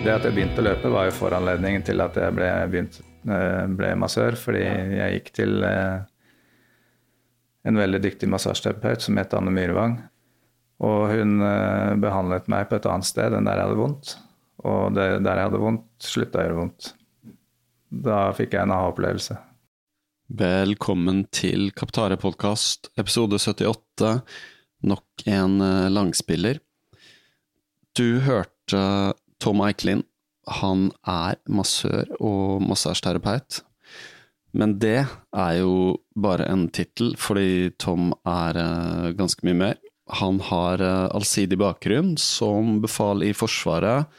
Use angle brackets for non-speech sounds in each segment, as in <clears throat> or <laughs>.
Det at jeg begynte å løpe, var jo foranledningen til at jeg ble, begynt, eh, ble massør. Fordi jeg gikk til eh, en veldig dyktig massasjeterapeut som het Anne Myrvang. Og hun eh, behandlet meg på et annet sted enn der jeg hadde vondt. Og der jeg hadde vondt, slutta å gjøre vondt. Da fikk jeg en aha-opplevelse. Velkommen til Kaptare podkast, episode 78. Nok en langspiller. Du hørte Tom Eiklin. Han er massør og massasjeterapeut. Men det er jo bare en tittel, fordi Tom er uh, ganske mye mer. Han har uh, allsidig bakgrunn som befal i Forsvaret,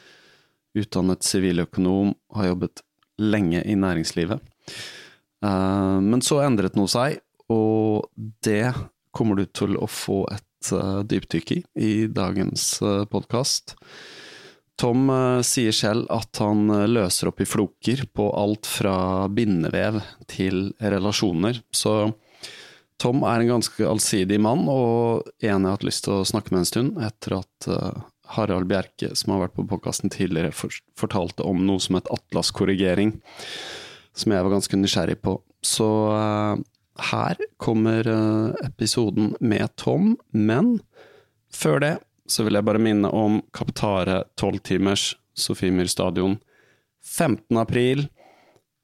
utdannet siviløkonom, har jobbet lenge i næringslivet. Uh, men så endret noe seg, og det kommer du til å få et dypdykk i i dagens podkast. Tom uh, sier selv at han uh, løser opp i floker på alt fra bindevev til relasjoner. Så Tom er en ganske allsidig mann, og en jeg har hatt lyst til å snakke med en stund, etter at uh, Harald Bjerke, som har vært på podkasten tidligere, fortalte om noe som het atlaskorrigering, som jeg var ganske nysgjerrig på. Så her kommer episoden med Tom, men før det så vil jeg bare minne om Kaptare 12-timers Sofiemyr stadion 15. april.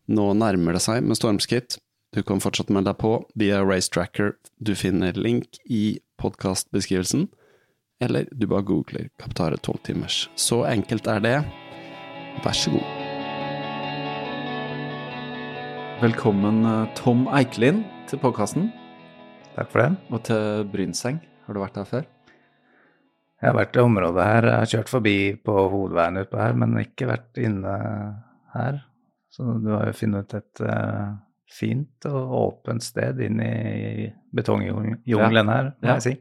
Nå nærmer det seg med stormskritt. Du kan fortsatt melde deg på via Racetracker. Du finner link i podkastbeskrivelsen, eller du bare googler Kaptare 12-timers. Så enkelt er det. Vær så god. Velkommen, eh, Tom Eikelin, til podkasten. Takk for det. Og til Brynseng. Har du vært der før? Jeg har vært i området her. Jeg har kjørt forbi på hovedveien utpå her, men ikke vært inne her. Så du har jo funnet et uh, fint og åpent sted inn i betongjungelen her, må ja. jeg si.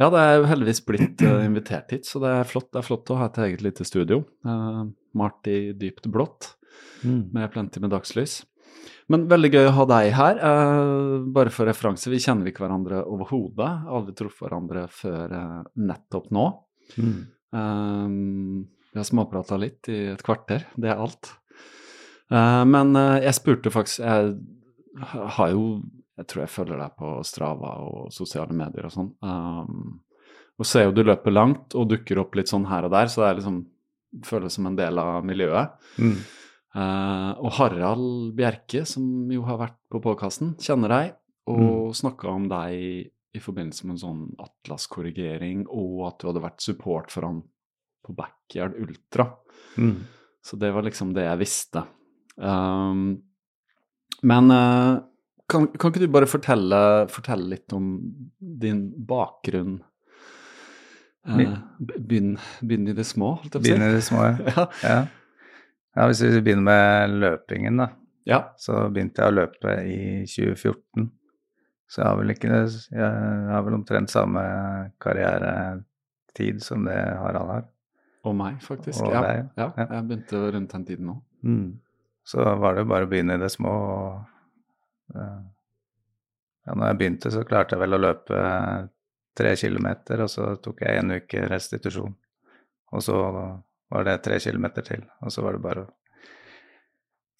Ja, det er jo heldigvis blitt uh, invitert hit, så det er flott, det er flott å ha et eget lite studio. Uh, malt i dypt blått, mm. med plenty med dagslys. Men veldig gøy å ha deg her. Eh, bare for referanse, vi kjenner ikke hverandre overhodet. Aldri truffet hverandre før eh, nettopp nå. Mm. Um, vi har småprata litt i et kvarter, det er alt. Uh, men jeg spurte faktisk Jeg har jo Jeg tror jeg følger deg på Strava og sosiale medier og sånn. Um, og ser jo du løper langt og dukker opp litt sånn her og der, så det er liksom føles som en del av miljøet. Mm. Uh, og Harald Bjerke, som jo har vært på podkasten, kjenner deg og mm. snakka om deg i forbindelse med en sånn Atlas-korrigering, og at du hadde vært support for han på Backyard Ultra. Mm. Så det var liksom det jeg visste. Um, men uh, kan, kan, ikke du bare fortelle, fortelle, litt om din bakgrunn? Uh, begynn, begynn, i det små, holdt jeg på å si. Begynn i det små, ja. <laughs> ja. Ja, Hvis vi begynner med løpingen, da. Ja. Så begynte jeg å løpe i 2014. Så jeg har vel ikke Jeg har vel omtrent samme karrieretid som det Harald har. Og meg, faktisk. Og ja. Deg, ja. ja. Jeg begynte rundt den tiden nå. Mm. Så var det bare å begynne i det små og Ja, når jeg begynte, så klarte jeg vel å løpe tre kilometer, og så tok jeg en uke restitusjon. Og så var det tre kilometer til, og så var det bare å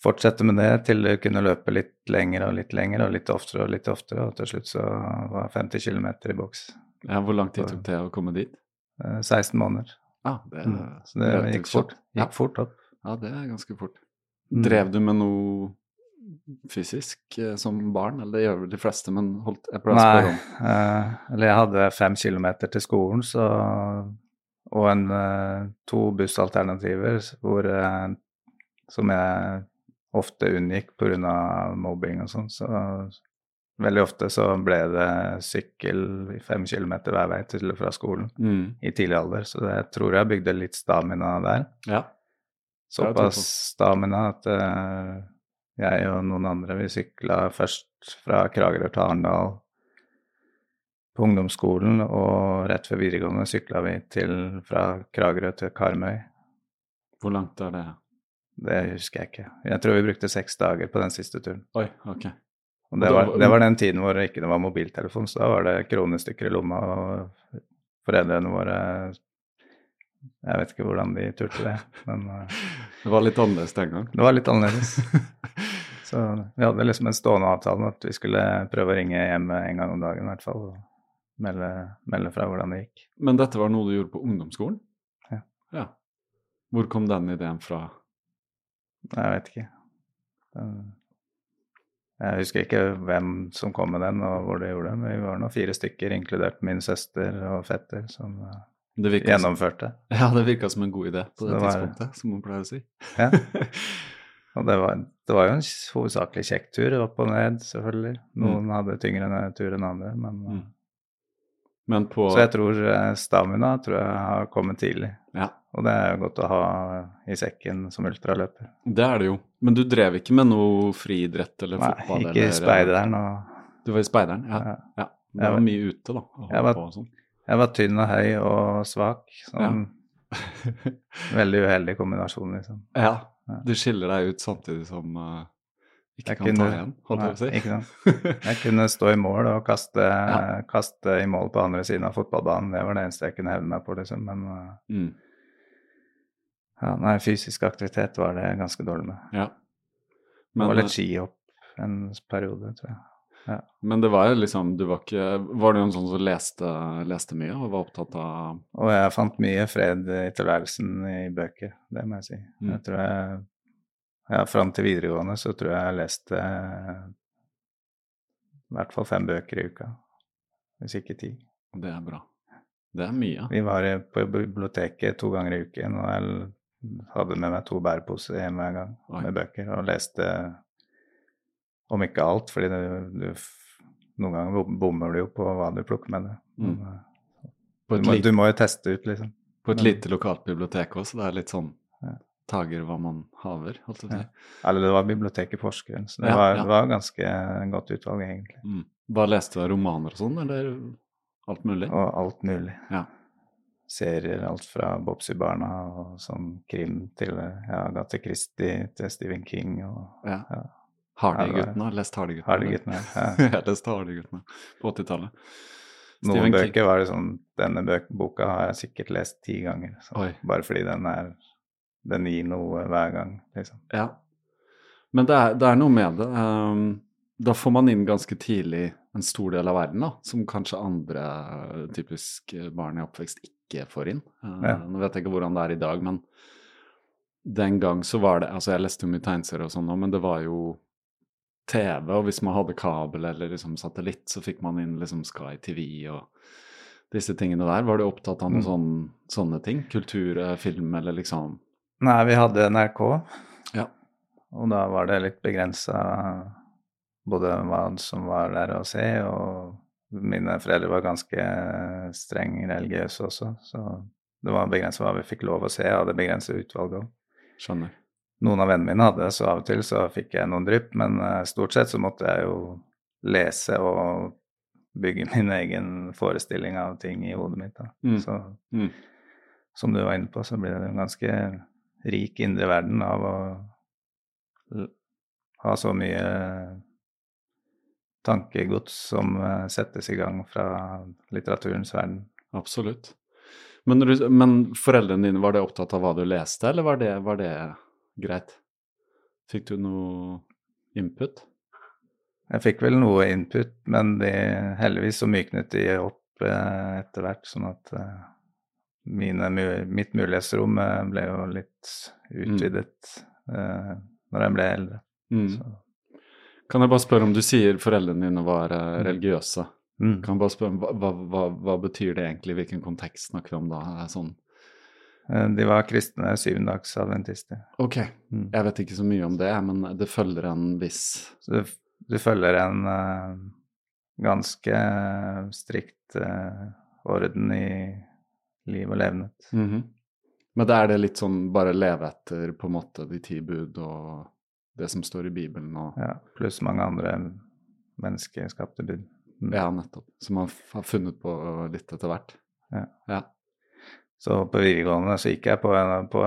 fortsette med det til du kunne løpe litt lenger og litt lenger og litt oftere og litt oftere, og til slutt så var 50 km i boks. Ja, hvor lang tid tok det å komme dit? 16 eh, måneder. Ah, det, mm. Så det gikk fort, gikk ja. fort opp. Ja, det er ganske fort. Mm. Drev du med noe fysisk eh, som barn, eller det gjør vel de fleste, men holdt jeg? Nei, eh, eller jeg hadde fem kilometer til skolen, så, og en, eh, to bussalternativer hvor, eh, som jeg ofte unngikk pga. mobbing og sånn. Så veldig ofte så ble det sykkel fem kilometer hver vei til og fra skolen mm. i tidlig alder. Så jeg tror jeg bygde litt stamina der. Ja. Såpass stamina at uh, jeg og noen andre vi sykla først fra Kragerø til Arendal på ungdomsskolen, og rett før videregående sykla vi til, fra Kragerø til Karmøy. Hvor langt er det? Det husker jeg ikke. Jeg tror vi brukte seks dager på den siste turen. Oi, ok. Og det, var, det var den tiden hvor det ikke var mobiltelefon, så da var det kronestykker i lomma, og foreldrene våre Jeg vet ikke hvordan de turte det, men eh, <laughs> Det var litt annerledes den gangen? Det var litt annerledes. <laughs> Så vi hadde liksom en stående avtale om at vi skulle prøve å ringe hjem en gang om dagen i hvert fall. Melde, melde fra hvordan det gikk. Men dette var noe du gjorde på ungdomsskolen? Ja. ja. Hvor kom den ideen fra? Jeg vet ikke. Jeg husker ikke hvem som kom med den og hvor de gjorde det, vi var nå fire stykker, inkludert min søster og fetter, som gjennomførte. Som, ja, det virka som en god idé på det, det tidspunktet, var, som man pleier å si. Ja. <laughs> Og det var, det var, jo en hovedsakelig kjekk tur, opp og ned, selvfølgelig. Noen mm. hadde tyngre tur enn andre, men, mm. Men på... Så jeg tror eh, stamina tror jeg har kommet tidlig. Ja. Og det er jo godt å ha i sekken som ultraløper. Det er det jo. Men du drev ikke med noe friidrett eller Nei, fotball? Nei, ikke i speideren. Og... Du var i speideren, ja. ja. ja. Det var, var mye ute, da. Jeg var, sånn. jeg var, tynn og høy og svak. Sånn <laughs> veldig uheldig kombinasjon, liksom. Ja. Du skiller deg ut samtidig som uh, ikke jeg kan kunne, ta igjen, holdt jeg på å si. Ikke sant. <laughs> Jeg kunne stå i mål og kaste, ja. kaste, i mål på andre siden av fotballbanen. Det var det eneste jeg kunne hevne meg på, liksom. Men uh, mm. ja, nei, fysisk aktivitet var det ganske dårlig med. Ja. Men, det var litt eh, skihopp en periode, tror jeg. Ja. Men det var jo liksom du Var ikke Var du en sånn som leste, leste, mye og var opptatt av Og jeg fant mye fred i tilværelsen i bøker, det må jeg si. Mm. Jeg tror jeg Ja, fram til videregående så tror jeg jeg leste i hvert fall fem bøker i uka. Hvis ikke ti. Det er bra. Det er mye. Vi var på biblioteket to ganger i uken, og jeg hadde med meg to bæreposer hjem hver gang Oi. med bøker og leste om ikke alt, fordi det, du, noen ganger bommer du jo på hva du plukker med det. Mm. Eh, du, må, du, må, jo teste ut, liksom. På et Men, lite lokalt bibliotek også, det er litt sånn. Tager hva man haver, holdt jeg på å si. Eller det var biblioteket i Porsgrunn, så det, ja, var, ja. det var ganske godt utvalg, egentlig. Mm. Bare leste du romaner og sånn, eller alt mulig? Og alt mulig. Ja. Serier, alt fra Bobsy-barna og sånn krim til ja, Agathe Christie til Stephen King og ja. Hardy-guttene. Lest Hardy-guttene. Hardy ja. <laughs> jeg har lest Hardy-guttene på 80-tallet. Noen bøker var det sånn Denne boka har jeg sikkert lest ti ganger. Så, bare fordi den er Den gir noe hver gang, liksom. Ja. Men det er, det er noe med det. Um, da får man inn ganske tidlig en stor del av verden, da, som kanskje andre typisk barn i oppvekst ikke får inn. Uh, ja. Nå vet jeg ikke hvordan det er i dag, men den gang så var det Altså, jeg leste jo mye tegneserier og sånn nå, men det var jo TV, og hvis man hadde kabel eller liksom satellitt, så fikk man inn liksom Sky TV og disse tingene der. Var du opptatt av noen mm. sånne, sånne ting? Kultur, eh, film eller liksom Nei, vi hadde NRK, ja. og da var det litt begrensa både hva som var der å se, og mine foreldre var ganske streng religiøse også, så det var begrensa hva vi fikk lov å se, og det begrenset utvalget òg. Skjønner noen av vennene mine hadde det, så av og til så fikk jeg noen drypp, men uh, stort sett så måtte jeg jo lese og bygge <laughs> min egen forestilling av ting i hodet mitt. Mm. Så mm. som du var inne på, så blir det en ganske rik indre verden av å ha så mye tankegods som eh, settes i gang fra litteraturens verden. Absolutt. Men, men foreldrene dine, var det opptatt av hva du leste, eller var det, var det greit? Fikk du noe input? Jeg fikk vel noe input, men de, heldigvis så myknet de opp eh, etter hvert, sånn at eh, mine, mitt mulighetsrom eh, ble jo litt utvidet mm. når jeg ble eldre. Mm. Så, Kan jeg bare spørre om du sier foreldrene dine var eh, Mm. religiøse? mm. Kan jeg bare spørre, hva, hva, hva, hva betyr det egentlig? Hvilken kontekst snakker vi om da? Sånn, De var kristne syvendagsadventister. ok, Mm. jeg vet ikke så mye om det, men det følger en viss Så du, du følger en uh, ganske strikt uh, orden i liv og levnet. -hmm. Men da er det litt sånn bare leve etter på en måte de ti bud og det som står i Bibelen og Ja, pluss mange andre menneskeskapte bud. Mm. Ja, nettopp. Som man har funnet på litt etter hvert. Ja. Ja. Så på videregående så gikk jeg på, på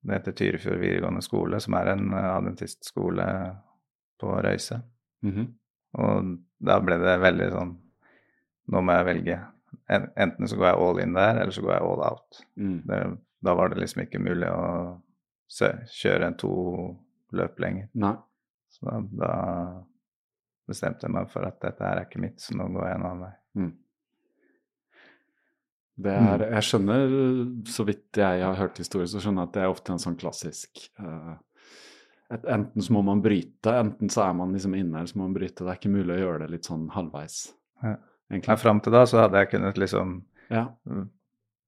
det heter Tyrifjord videregående skole, som er en adventistskole på Røyse. Mhm. Og da ble det veldig sånn Nå må jeg velge. En- Enten så går jeg all in der, eller så går jeg all out. Mm. Det, da var det liksom ikke mulig å se, kjøre to løp lenger. Nei. Så da, da bestemte jeg meg for at dette her er ikke mitt, så nå går jeg en annen vei. Mm. Det er, jeg skjønner, så vidt jeg har hørt historier, så skjønner jeg at det er ofte en sånn klassisk uh, et, Enten så må man bryte, enten så er man liksom inne, eller så må man bryte. Det er ikke mulig å gjøre det litt sånn halvveis, Ja. Egentlig. Nei, Fram til da så hadde jeg kunnet liksom Ja.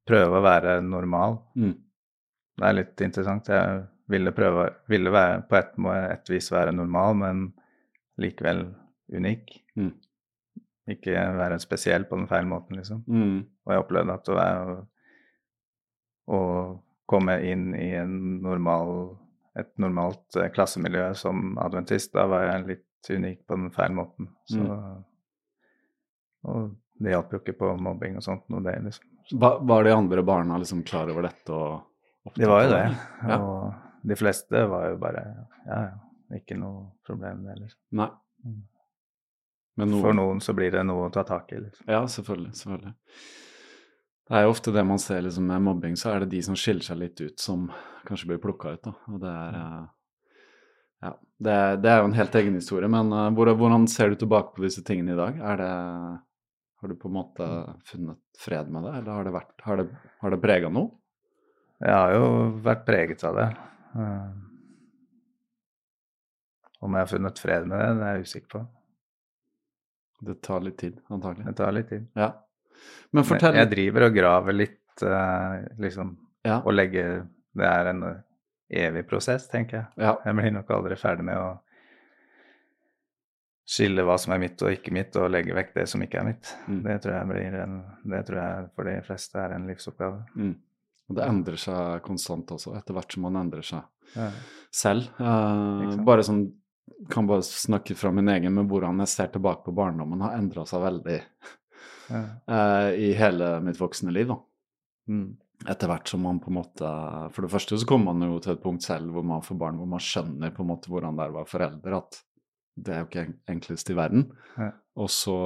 prøve å være normal. Mm. Det er litt interessant. Jeg ville prøve ville være, på et, et vis være normal, men likevel unik. Mm. Ikke være spesiell på den feil måten, liksom. Mm. Og jeg opplevde at å, være, å komme inn i en normal, et normalt eh, klassemiljø som adventist, da var jeg litt unik på den feil måten. Så, Mm. Og det hjalp jo ikke på mobbing og sånt Og det, liksom. Var, var de andre barna liksom klar over dette og De var jo det. Ja. Og de fleste var jo bare Ja, ja, ikke noe problem, det, liksom. Nei. Mm. Men noen, For noen så blir det noe å ta tak i, liksom. Ja, selvfølgelig. selvfølgelig. Det er jo ofte det man ser liksom, med mobbing, så er det de som skiller seg litt ut, som kanskje blir plukka ut. Da. Og det er eh, Ja. Det, det er jo en helt egen historie, men uh, hvordan ser du tilbake på disse tingene i dag? Er det Har du på en måte funnet fred med det, eller har det, vært, har det, har det prega noe? Jeg har jo vært preget av det. Eh, Om jeg har funnet fred med det, det er jeg usikker på. Det tar litt tid, antagelig. Det tar litt tid. Ja. Men fortell Jeg driver og graver litt, eh, liksom, ja. og legger Det er en evig prosess, tenker jeg. ja. Jeg blir nok aldri ferdig med å skille hva som er mitt og ikke mitt, og legge vekk det som ikke er mitt. Mm. Det tror jeg blir en, det tror jeg for de fleste er en livsoppgave. Mm. Og det endrer seg konstant også, etter hvert som man endrer seg Ja. selv. Eh, bare sånn kan bare snakke fra min egen, men hvordan jeg ser tilbake på barndommen, har endra seg veldig Ja. eh, i hele mitt voksne liv. da. Mm. Etter hvert som man på en måte For det første så kommer man jo til et punkt selv hvor man får barn, hvor man skjønner på en måte hvordan det er å være forelder, at det er jo ikke enklest i verden. Ja. Og så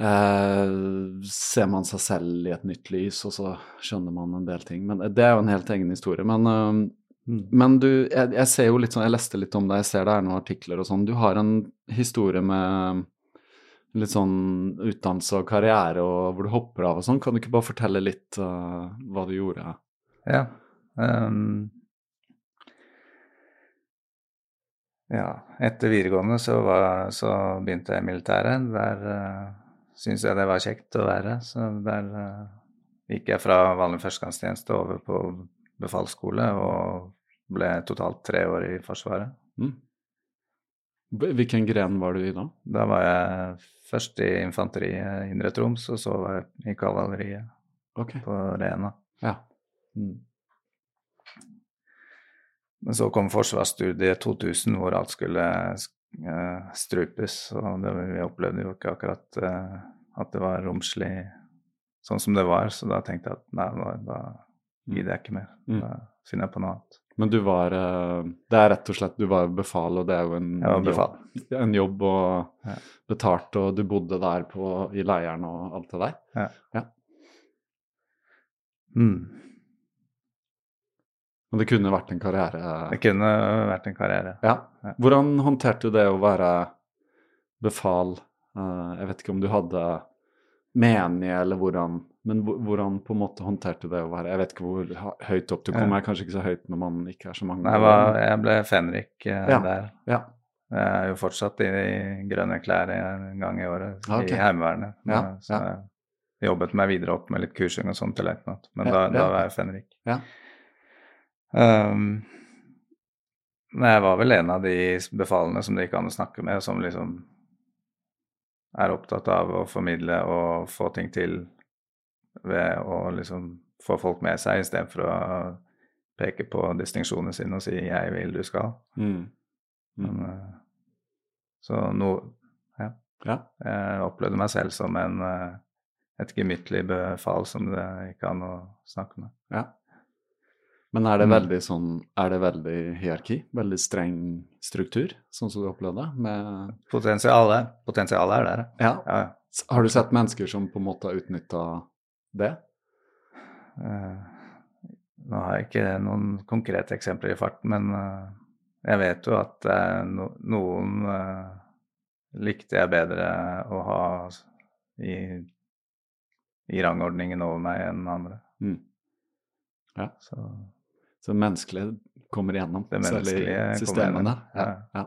eh, ser man seg selv i et nytt lys, og så skjønner man en del ting. Men det er jo en helt egen historie. Men, eh, men du, jeg, jeg ser jo litt sånn, jeg leste litt om deg, jeg ser det er noen artikler og sånn. Du har en historie med litt sånn utdannelse og karriere og hvor du hopper av og sånn. Kan du ikke bare fortelle litt uh, hva du gjorde? Ja. ehm, ja. Etter videregående så, var, så begynte jeg i militæret. Der uh, syntes jeg det var kjekt å være. Så der uh, gikk jeg fra vanlig førstegangstjeneste over på befalsskole og ble totalt tre år i Forsvaret. Mm. Hvilken gren var du i da? Da var jeg først i infanteriet i Indre Troms, og så var jeg i kavaleriet okay. på Rena. Ja. Mm. Men så kom forsvarsstudiet 2000, hvor alt skulle eh, strupes. Og det, vi opplevde jo ikke akkurat eh, at det var romslig sånn som det var, så da tenkte jeg at nei, da, da gidder jeg ikke mer. Mm. Da finner jeg på noe annet. Men du var eh, Det er rett og slett Du var befal, og det er jo en, jobb, en jobb og Ja. betalt, og du bodde der på, i leiren og alt det der. Ja. Ja. Mm. Men det kunne vært en karriere. Det kunne vært en karriere. Ja. Hvordan håndterte du det å være befal? Eh, jeg vet ikke om du hadde menige, eller hvordan Men hvordan på en måte håndterte du det å være Jeg vet ikke hvor høyt opp du kom, jeg er kanskje ikke så høyt når man ikke er så mange. Nei, Jeg, ble fenrik eh, Ja. der. Ja. Jeg er jo fortsatt i grønne klær en gang i året okay. i Heimevernet. Ja, Så jeg jobbet meg videre opp med litt kursing og sånn til løytnant. Men da, da var jeg fenrik. Ja. Um, men jeg var vel en av de befalene som det gikk an å snakke med, som liksom er opptatt av å formidle og få ting til ved å liksom få folk med seg, istedenfor å peke på distinksjonene sine og si 'jeg vil, du skal'. Mm. Mm. Men, så no, ja. Ja. Jeg opplevde meg selv som en, eh, et gemyttlig befal som det gikk an å snakke med. ja. Men er det Mm. veldig sånn Er det veldig hierarki? Veldig streng struktur, sånn som du opplevde? Med Potensialet, potensialet er der, Ja. ja. Har du sett mennesker som på en måte har utnytta det? Uh, nå har jeg ikke noen konkrete eksempler i farten, men uh, jeg vet jo at uh, no, noen likte jeg bedre å ha i, i rangordningen over meg enn andre. Mm. Ja. Så Så det menneskelige kommer igjennom, Det selv i menneskelige kommer systemene. igjennom, Ja. ja.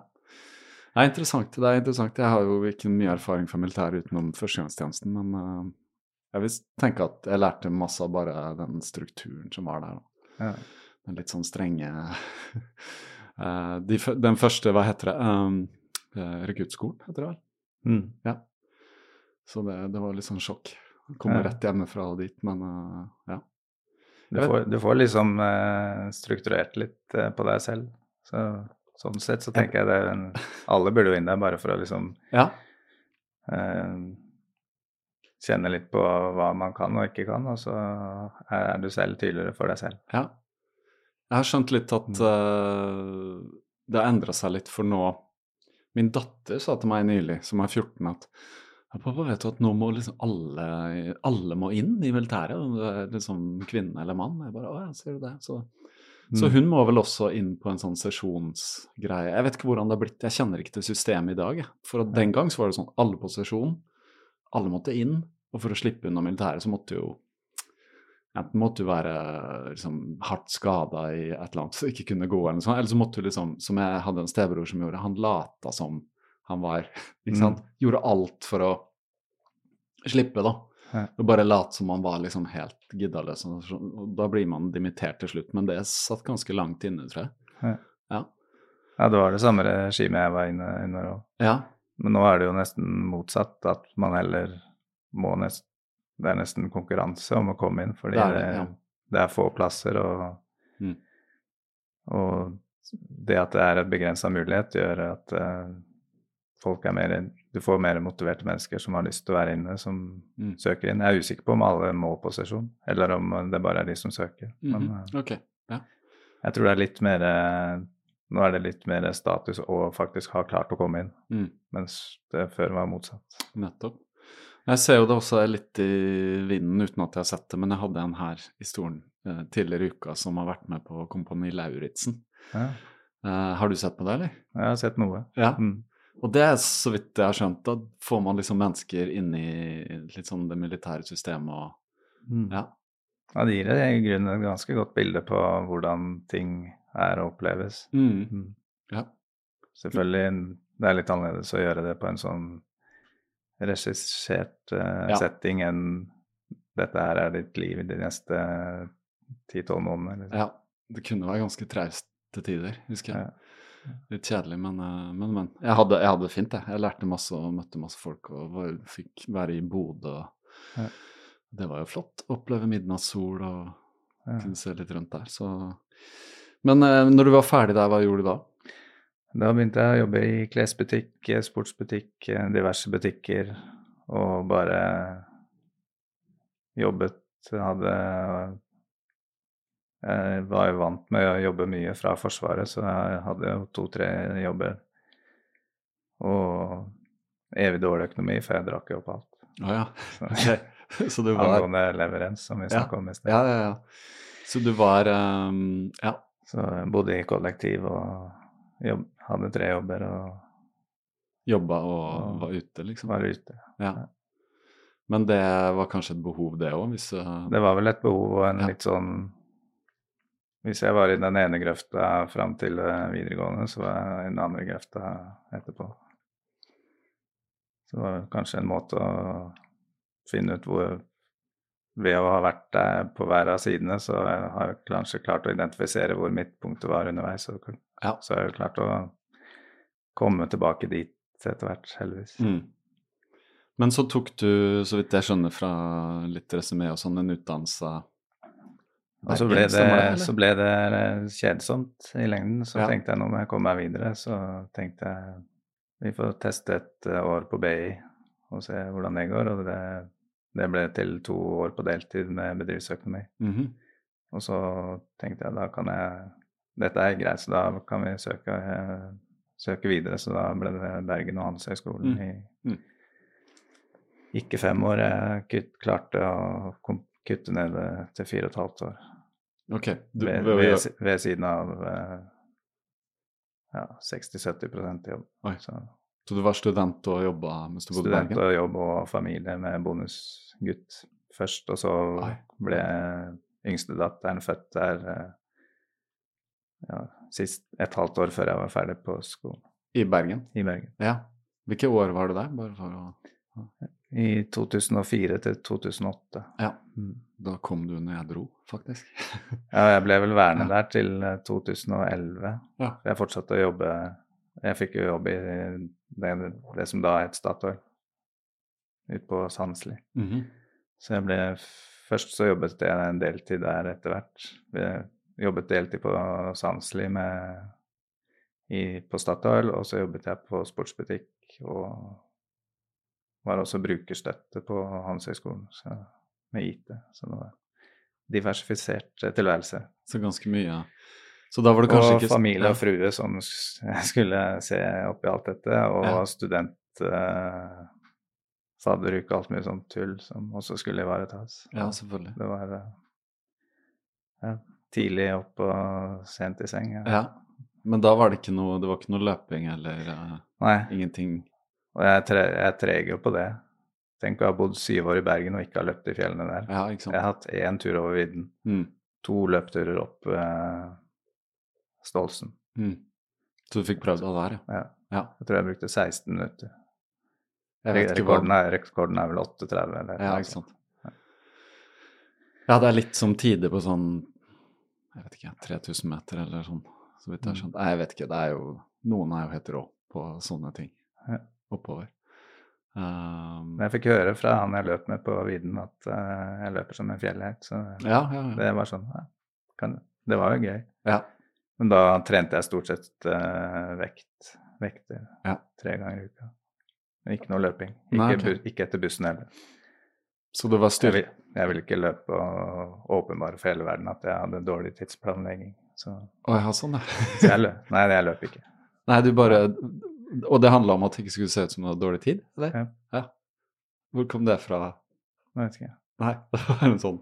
Det er interessant. det er interessant. Jeg har jo ikke mye erfaring fra militæret utenom førstegangstjenesten, men eh, jeg vil tenke at jeg lærte masse av bare den strukturen som var der. ja. Den litt sånn strenge <laughs> eh, de, Den første, hva heter det, um, rekruttskolen, heter det vel? Mm. Ja. Så det, det var litt sånn sjokk. Kommer Ja. rett hjemmefra og dit, men ja. Du, får, du får liksom uh, strukturert litt uh, på deg selv. Så, sånn sett så tenker jeg det Alle burde jo inn der bare for å liksom Ja. uh, kjenne litt på hva man kan og ikke kan, og så er du selv tydeligere for deg selv. Ja. Jeg har skjønt litt at Mm. det har endra seg litt, for nå Min datter sa til meg nylig, som er 14, at «Ja, Pappa, vet du at nå må liksom alle, alle må inn i militæret, om du er liksom kvinne eller mann? Jeg bare, å ja, ser du det? Så, så Mm. hun må vel også inn på en sånn sesjonsgreie. Jeg vet ikke hvordan det har blitt, jeg kjenner ikke til systemet i dag. For at den gang så var det sånn, alle på sesjon, alle måtte inn, og for å slippe unna militæret så måtte jo Enten måtte du være liksom, hardt skada i et eller annet så ikke kunne gå, eller noe sånt, eller så måtte du liksom, som jeg hadde en stebror som gjorde, han lata som han var <laughs> ikke sant? Gjorde alt for å slippe, da. Ja. Og bare late som man var liksom helt giddaløs. og da blir man dimittert til slutt, men det satt ganske langt inne, tror jeg. Ja. Ja. Ja, det var det samme regimet jeg var inne under òg. ja. Men nå er det jo nesten motsatt, at man heller må nest, Det er nesten konkurranse om å komme inn, fordi Det er det, det er få plasser, og, Mm. og det at det er et begrensa mulighet, gjør at eh, folk er mer Du får mer motiverte mennesker som har lyst til å være inne, som Mm. søker inn. Jeg er usikker på om alle må på sesjon, eller om det bare er de som søker. Mm -hmm. Men Ok. Ja. jeg tror det er litt mer eh, Nå er det litt mer status å faktisk ha klart å komme inn, Mm. mens det før var motsatt. Nettopp. Jeg ser jo det også er litt i vinden uten at jeg har sett det, men jeg hadde en her i stolen eh, tidligere i uka som har vært med på Kompani Lauritzen. Ja, Eh, har du sett på det, eller? jeg har sett noe. Ja. Mm. Og det er så vidt jeg har skjønt, da får man liksom mennesker inn i litt sånn det militære systemet og Mm. Ja. Ja, det gir i grunnen et ganske godt bilde på hvordan ting er og oppleves. Mm. Mm. Ja. Selvfølgelig det er litt annerledes å gjøre det på en sånn regissert uh, Ja. setting enn dette her er ditt liv i de neste ti-tolv månedene. Liksom. ja. Det kunne være ganske traust til tider, husker jeg. Ja. Litt kjedelig, men, eh, men, men. Jeg hadde, det fint, jeg. Jeg lærte masse og møtte masse folk og var, fikk være i Bodø. Ja. Det var jo flott. Oppleve midnattssol og Ja. kunne se litt rundt der, så Men eh, når du var ferdig der, hva gjorde du da? Da begynte jeg å jobbe i klesbutikk, eh, sportsbutikk, diverse butikker, og bare jobbet Hadde Jeg var jo vant med å jobbe mye fra Forsvaret, så jeg hadde jo to-tre jobber. Og evig dårlig økonomi, for jeg drakk jo opp alt. Å ja. okay. <laughs> Ok. Så du var Angående leverens, som vi Ja. om i sted. Ja, ja, ja. Så du var um, Ja. Så jeg bodde i kollektiv og jobb, hadde tre jobber og Jobba og og var ute, liksom. var ute. Ja. Men det var kanskje et behov, det òg, hvis eh, Det var vel et behov og en litt sånn Hvis jeg var i den ene grøfta fram til eh, videregående, så var jeg i den andre grøfta etterpå. Så det var kanskje en måte å finne ut hvor Ved å ha vært der på hver av sidene, så har jeg kanskje klart å identifisere hvor midtpunktet var underveis. Så, Ja. så har jeg klart å komme tilbake dit etter hvert, heldigvis. mm. Men så tok du, så vidt jeg skjønner fra litt resymé og sånn, en utdannelse Og så ble, det, så ble det eh, kjedsomt i lengden. Så Ja. tenkte jeg nå må jeg komme meg videre. Så tenkte jeg vi får teste et eh, år på BI og se hvordan det går. Og det, det ble til to år på deltid med bedriftsøkonomi. Mhm. Og så tenkte jeg da kan jeg Dette er greit, så da kan vi søke, eh, søke videre. Så da ble det Bergen og Handelshøyskolen Mm. i Mm. ikke fem år. Jeg klarte å kom, kutte ned det til fire og et halvt år Ok. Du, ved, ved ved, siden av eh, ja, 60-70 jobb. Så Så du var student og jobba mens du bodde i student og jobb og familie med bonusgutt først, og så Oi. ble yngstedatteren født der eh, ja, sist et halvt år før jeg var ferdig på skolen I Bergen? i Bergen. Ja. Hvilke år var det der? Bare for å I 2004 til 2008. Ja. Mm. Da kom du når jeg dro, faktisk. <laughs> Ja, jeg ble vel værende der til eh, 2011. Ja. Jeg fortsatte å jobbe Jeg fikk jo jobb i det, det som da het Statoil, ute på Sandsli. Mhm. Så jeg ble Først så jobbet jeg en deltid der etter hvert. Jeg jobbet deltid på Sandsli med, i, på Statoil, og så jobbet jeg på sportsbutikk og var også brukerstøtte på Handelshøyskolen med IT. Så det var diversifisert eh, tilværelse. Så ganske mye. Så da var det kanskje og ikke familie og frue som <laughs> skulle se oppi alt dette, og Ja. student eh, fadderuke og alt mye sånt tull som også skulle ivaretas. Ja, selvfølgelig. Det var eh, ja, tidlig opp og sent i seng. Ja. Ja. Men da var det ikke noe, det var ikke noe løping eller uh, Nei, ingenting og jeg, tre, jeg treger jo på det. Tenk å ha bodd syv år i Bergen og ikke ha løpt i fjellene der. Ja. Jeg har hatt én tur over vidden, Mm. to løpturer opp eh, Stolsen. Mm. Så du fikk prøvd alle her, ja. Ja. Jeg tror jeg brukte 16 minutter. Rekorden, er, rekorden er vel 38, eller Ja, ikke sant. Ja, det er litt som tider på sånn Jeg vet ikke, 3000 meter eller sånn, så vidt jeg har Mm. skjønt. Nei, jeg vet ikke. Det er jo Noen er jo helt rå på sånne ting. Ja. Oppover. Um, jeg fikk høre fra han jeg løp med på vidden, at uh, jeg løper som en fjellhelt. Så ja, ja, ja. det var sånn ja, kan, Det var jo gøy. ja. Men da trente jeg stort sett uh, vekt, vekter Ja. tre ganger i uka. Men ikke noe løping. Ikke, Nei, okay. bu, ikke etter bussen heller. Så det var Jeg vil, jeg ville ikke løpe og åpenbare for hele verden at jeg hadde dårlig tidsplanlegging. Så, Å ja, sånn, ja. så jeg løp. <laughs> Nei, jeg løp ikke. Nei, du bare Og det handla om at det ikke skulle se ut som du hadde dårlig tid? Eller? Ja. Hvor kom det fra? Jeg vet ikke. Nei, <laughs> det var en sånn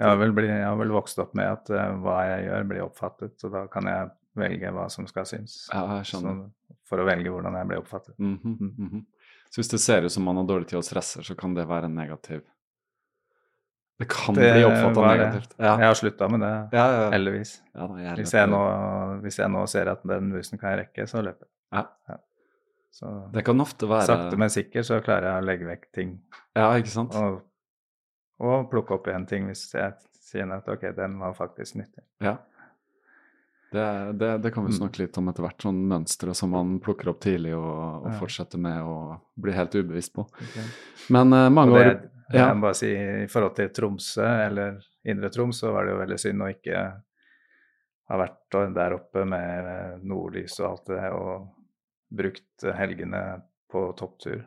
Jeg har vel, jeg har vel vokst opp med at uh, hva jeg gjør, blir oppfattet, så da kan jeg velge hva som skal synes. Ja, jeg skjønner. Så, for å velge hvordan jeg blir oppfattet. Mhm, Mm. -hmm. Så hvis det ser ut som man har dårlig tid og stresser, så kan det være en negativ Det kan Det bli oppfatta negativt. Ja. Jeg har slutta med det, Ja, ja, ja. heldigvis. Ja, da, jeg Hvis jeg, nå, hvis jeg nå ser at den bussen kan jeg rekke, så løper jeg. Ja. Så Det kan ofte være sakte, men sikkert så klarer jeg å legge vekk ting Ja, ikke sant? og, og plukke opp igjen ting hvis jeg sier at ok, den var faktisk nyttig. Ja. Det, det, det kan vi Mm. snakke litt om etter hvert, sånn mønstre som man plukker opp tidlig og, og Ja. fortsetter med å bli helt ubevisst på. Okay. Men uh, mange år ja. jeg må bare si I forhold til Tromsø eller Indre Troms, så var det jo veldig synd å ikke ha vært der oppe med nordlys og alt det, og brukt helgene på topptur.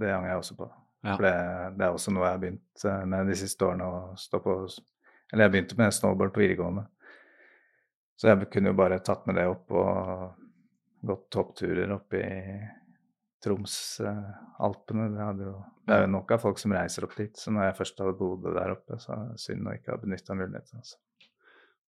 Det angrer jeg også på. Ja. For det, det er også noe jeg har begynt eh, med de siste årene, å stå på Eller jeg begynte med snowboard på videregående. Så jeg kunne jo bare tatt med det opp og gått toppturer opp i Troms-Alpene. Det, det, er jo nok av folk som reiser opp dit. Så når jeg først hadde bodd der oppe, så er det synd å ikke ha benytta muligheten. Altså.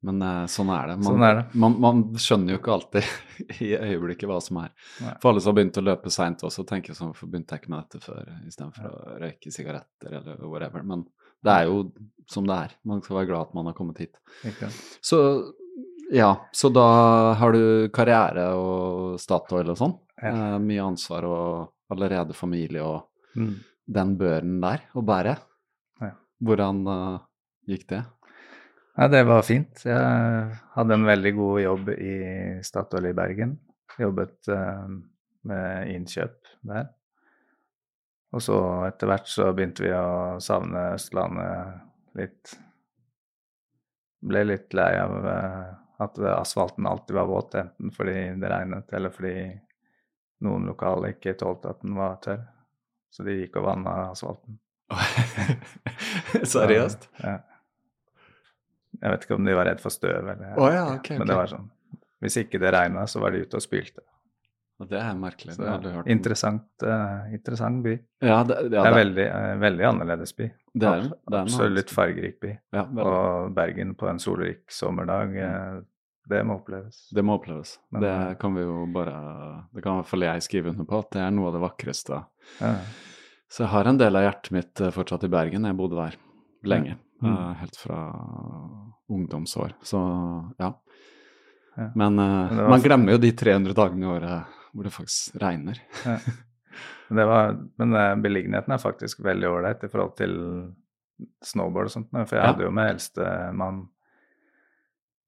Men uh, sånn er det. Man, Sånn er det. Man, man skjønner jo ikke alltid <laughs> i øyeblikket hva som er. Nei. For alle som har begynt å løpe seint også, tenker sånn, hvorfor begynte jeg ikke med dette før istedenfor å røyke sigaretter eller whatever. Men det er jo som det er. Man skal være glad at man har kommet hit. Ikke? Så ja, så da har du karriere og Statoil og sånn. Ja. Uh, mye ansvar og allerede familie og Mm. den børen der å bære. Ja. Hvordan uh, gikk det? Ja, det var fint. Jeg hadde en veldig god jobb i Statoil i Bergen. Jobbet eh, med innkjøp der. Og så etter hvert så begynte vi å savne Østlandet litt. Ble litt lei av eh, at asfalten alltid var våt, enten fordi det regnet eller fordi noen lokale ikke tålte at den var tørr. Så de gikk og vanna asfalten. <laughs> Seriøst? Ja. Jeg vet ikke om de var redd for støv eller oh, ja, okay, Men det var sånn. Hvis ikke det regna, så var de ute og spylte. Og Det er merkelig. Så det har interessant, uh, interessant by. Ja, det, ja, det er veldig, uh, veldig annerledes by. det er, det er Absolutt fargerik by. Ja, Og Bergen på en solrik sommerdag, uh, det må oppleves. det må oppleves. Men, det kan vi jo bare Det kan i hvert fall jeg skrive under på, at det er noe av det vakreste. Ja. Så jeg har en del av hjertet mitt fortsatt i Bergen. Jeg bodde der lenge. Mm. eh, helt fra ungdomsår. Så ja. Ja. Men, eh, Men var- man glemmer jo de 300 dagene i året hvor det faktisk regner. Ja. <laughs> Det var, men eh, beliggenheten er faktisk veldig ålreit i forhold til snowboard og sånt. For jeg Ja. hadde jo med eldstemann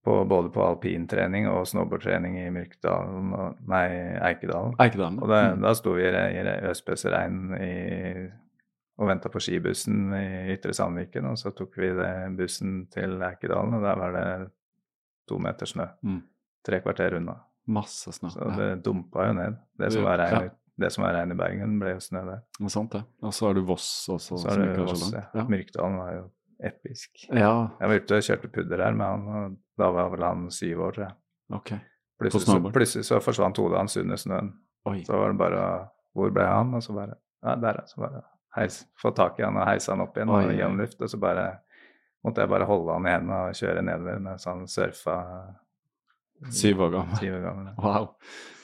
på, både på alpintrening og snowboardtrening i Myrkdalen og Nei, Eikedalen. Eikedalen. Og da, Mm. da sto vi i i re- øspøsregn i, og venta på skibussen i Ytre Sandviken. Og så tok vi det bussen til Eikedalen, og der var det to meter snø. Mm. Tre kvarter unna. Masse snø. Så ja. det dumpa jo ned. Det som var regn, ja. det som var regn i Bergen, ble jo snø der. Det er sant, det. Og så er du Voss også, Så det er så Voss, ja. Ja. Myrkdalen var jo episk. ja, Jeg var ute og kjørte pudder her med han, og da var vel han syv år, tror jeg. ok. Plutselig, så, plutselig så forsvant hodet hans under snøen. Oi. Så var det bare Hvor ble han? Og så bare Ja, der, ja. Så bare heis, få tak i han og heise han opp igjen og gi han luft. Og så bare måtte jeg bare holde han i hendene og kjøre nedover mens han surfa Syv år gammel. syv år gammel. Wow.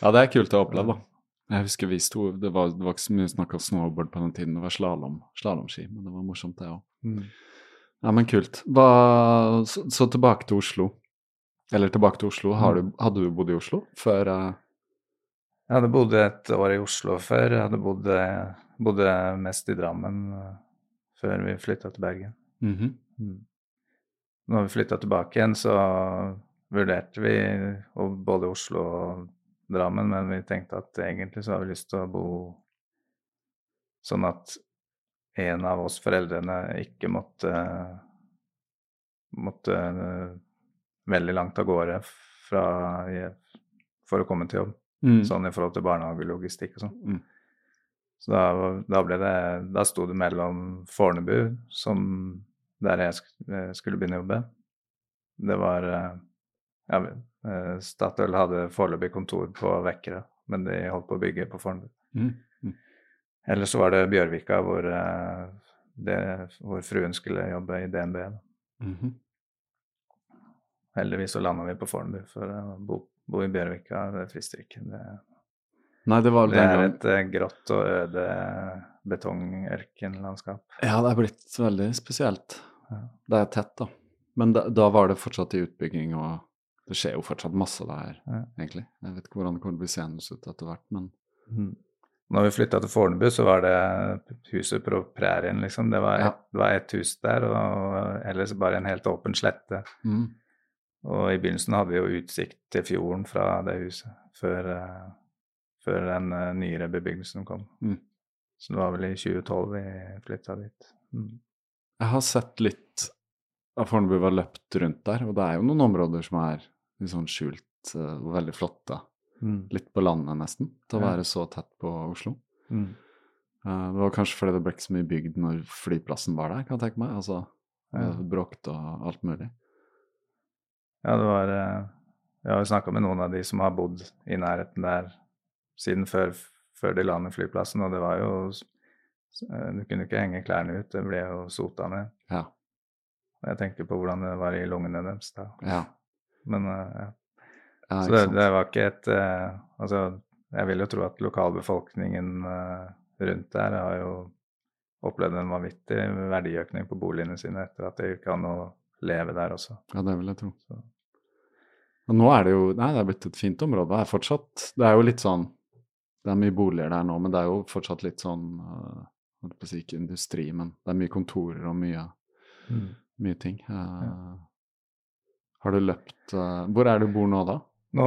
Ja, det er kult å oppleve, da. Jeg husker vi sto Det var, det var ikke så mye snakk om snowboard på den tiden, det var slalåm, slalåmski, men det var morsomt, det òg. Mm. Ja, men kult. Hva, så, så tilbake til Oslo. Eller tilbake til Oslo. Har du, hadde du bodd i Oslo før uh... Jeg hadde bodd et år i Oslo før. Jeg hadde bodd bodde mest i Drammen eh, før vi flytta til Bergen. mhm. Mm. Når vi flytta tilbake igjen, så vurderte vi både Oslo og Drammen, men vi tenkte at egentlig så har vi lyst til å bo sånn at en av oss foreldrene ikke måtte måtte eh, veldig langt av gårde fra, for å komme til jobb. Mm. Sånn i forhold til barnehagelogistikk og sånn. Så da, da ble det Da sto det mellom Fornebu, som der jeg eh, skulle begynne å jobbe. Det var eh, Ja, eh, Statoil hadde foreløpig kontor på Vekkere, men de holdt på å bygge på Fornebu. Mm. Mm. Eller så var det Bjørvika, hvor, det, hvor fruen skulle jobbe i DNB. Mm -hmm. Heldigvis så landa vi på Fornebu, for å bo, bo i Bjørvika, det frister ikke. Det, Nei, det var det er et eh, grått og øde betongørkenlandskap. Ja, det er blitt veldig spesielt. Det er tett, da. Men da, da var det fortsatt i utbygging, og det skjer jo fortsatt masse der, Ja. egentlig. Jeg vet ikke hvordan det kommer til å bli seende ut etter hvert, men Mm. Når vi flytta til Fornebu, så var det huset på prærien, liksom. Det var, Ja. et, det var et, hus der, og ellers bare en helt åpen slette. mm. Og i begynnelsen hadde vi jo utsikt til fjorden fra det huset, før, eh, før den uh, nyere bebyggelsen kom. Mm. Så det var vel i 2012 vi flytta dit. Mm. Jeg har sett litt av Fornebu var løpt rundt der, og det er jo noen områder som er litt sånn skjult eh, og veldig flotte. Mm. Litt på landet, nesten, til å være så tett på Oslo. Mm. Eh, det var kanskje fordi det ble ikke så mye bygd når flyplassen var der, kan jeg tenke meg. Altså, ja. Bråkte og alt mulig. Ja, det var eh, Jeg har jo snakka med noen av de som har bodd i nærheten der siden før, før de la ned flyplassen, og det var jo eh, Du kunne ikke henge klærne ut, det ble jo sota ned. Ja. Jeg tenker på hvordan det var i lungene deres da. ja. Men eh, ja. ja Så det, det var ikke et uh, Altså, jeg vil jo tro at lokalbefolkningen uh, rundt der har jo opplevd en vanvittig verdiøkning på boligene sine etter at det gikk an å leve der også. Ja, det vil jeg tro. Så. Og nå er det jo Nei, det er blitt et fint område. Det er fortsatt Det er jo litt sånn Det er mye boliger der nå, men det er jo fortsatt litt sånn uh, holdt på å si ikke industri, men det er mye kontorer og mye, mye ting. Eh, Har du løpt uh, Hvor er det du bor nå, da? Nå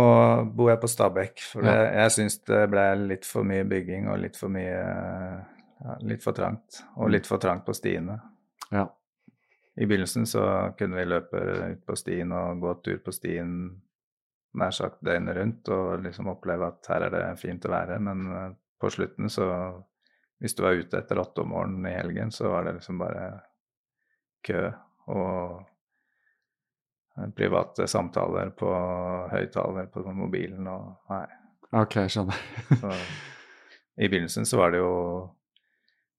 bor jeg på Stabekk, for Ja. det, jeg syns det ble litt for mye bygging og litt for mye ja, Litt for trangt. Og litt for trangt på stiene. Ja. I begynnelsen så kunne vi løpe ut på stien og gå tur på stien nær sagt døgnet rundt og liksom oppleve at her er det fint å være, men eh, på slutten så Hvis du var ute etter åtte om morgenen i helgen, så var det liksom bare kø og private samtaler på høyttaler på mobilen og Nei. Ok, skjønner. Så I begynnelsen så var det jo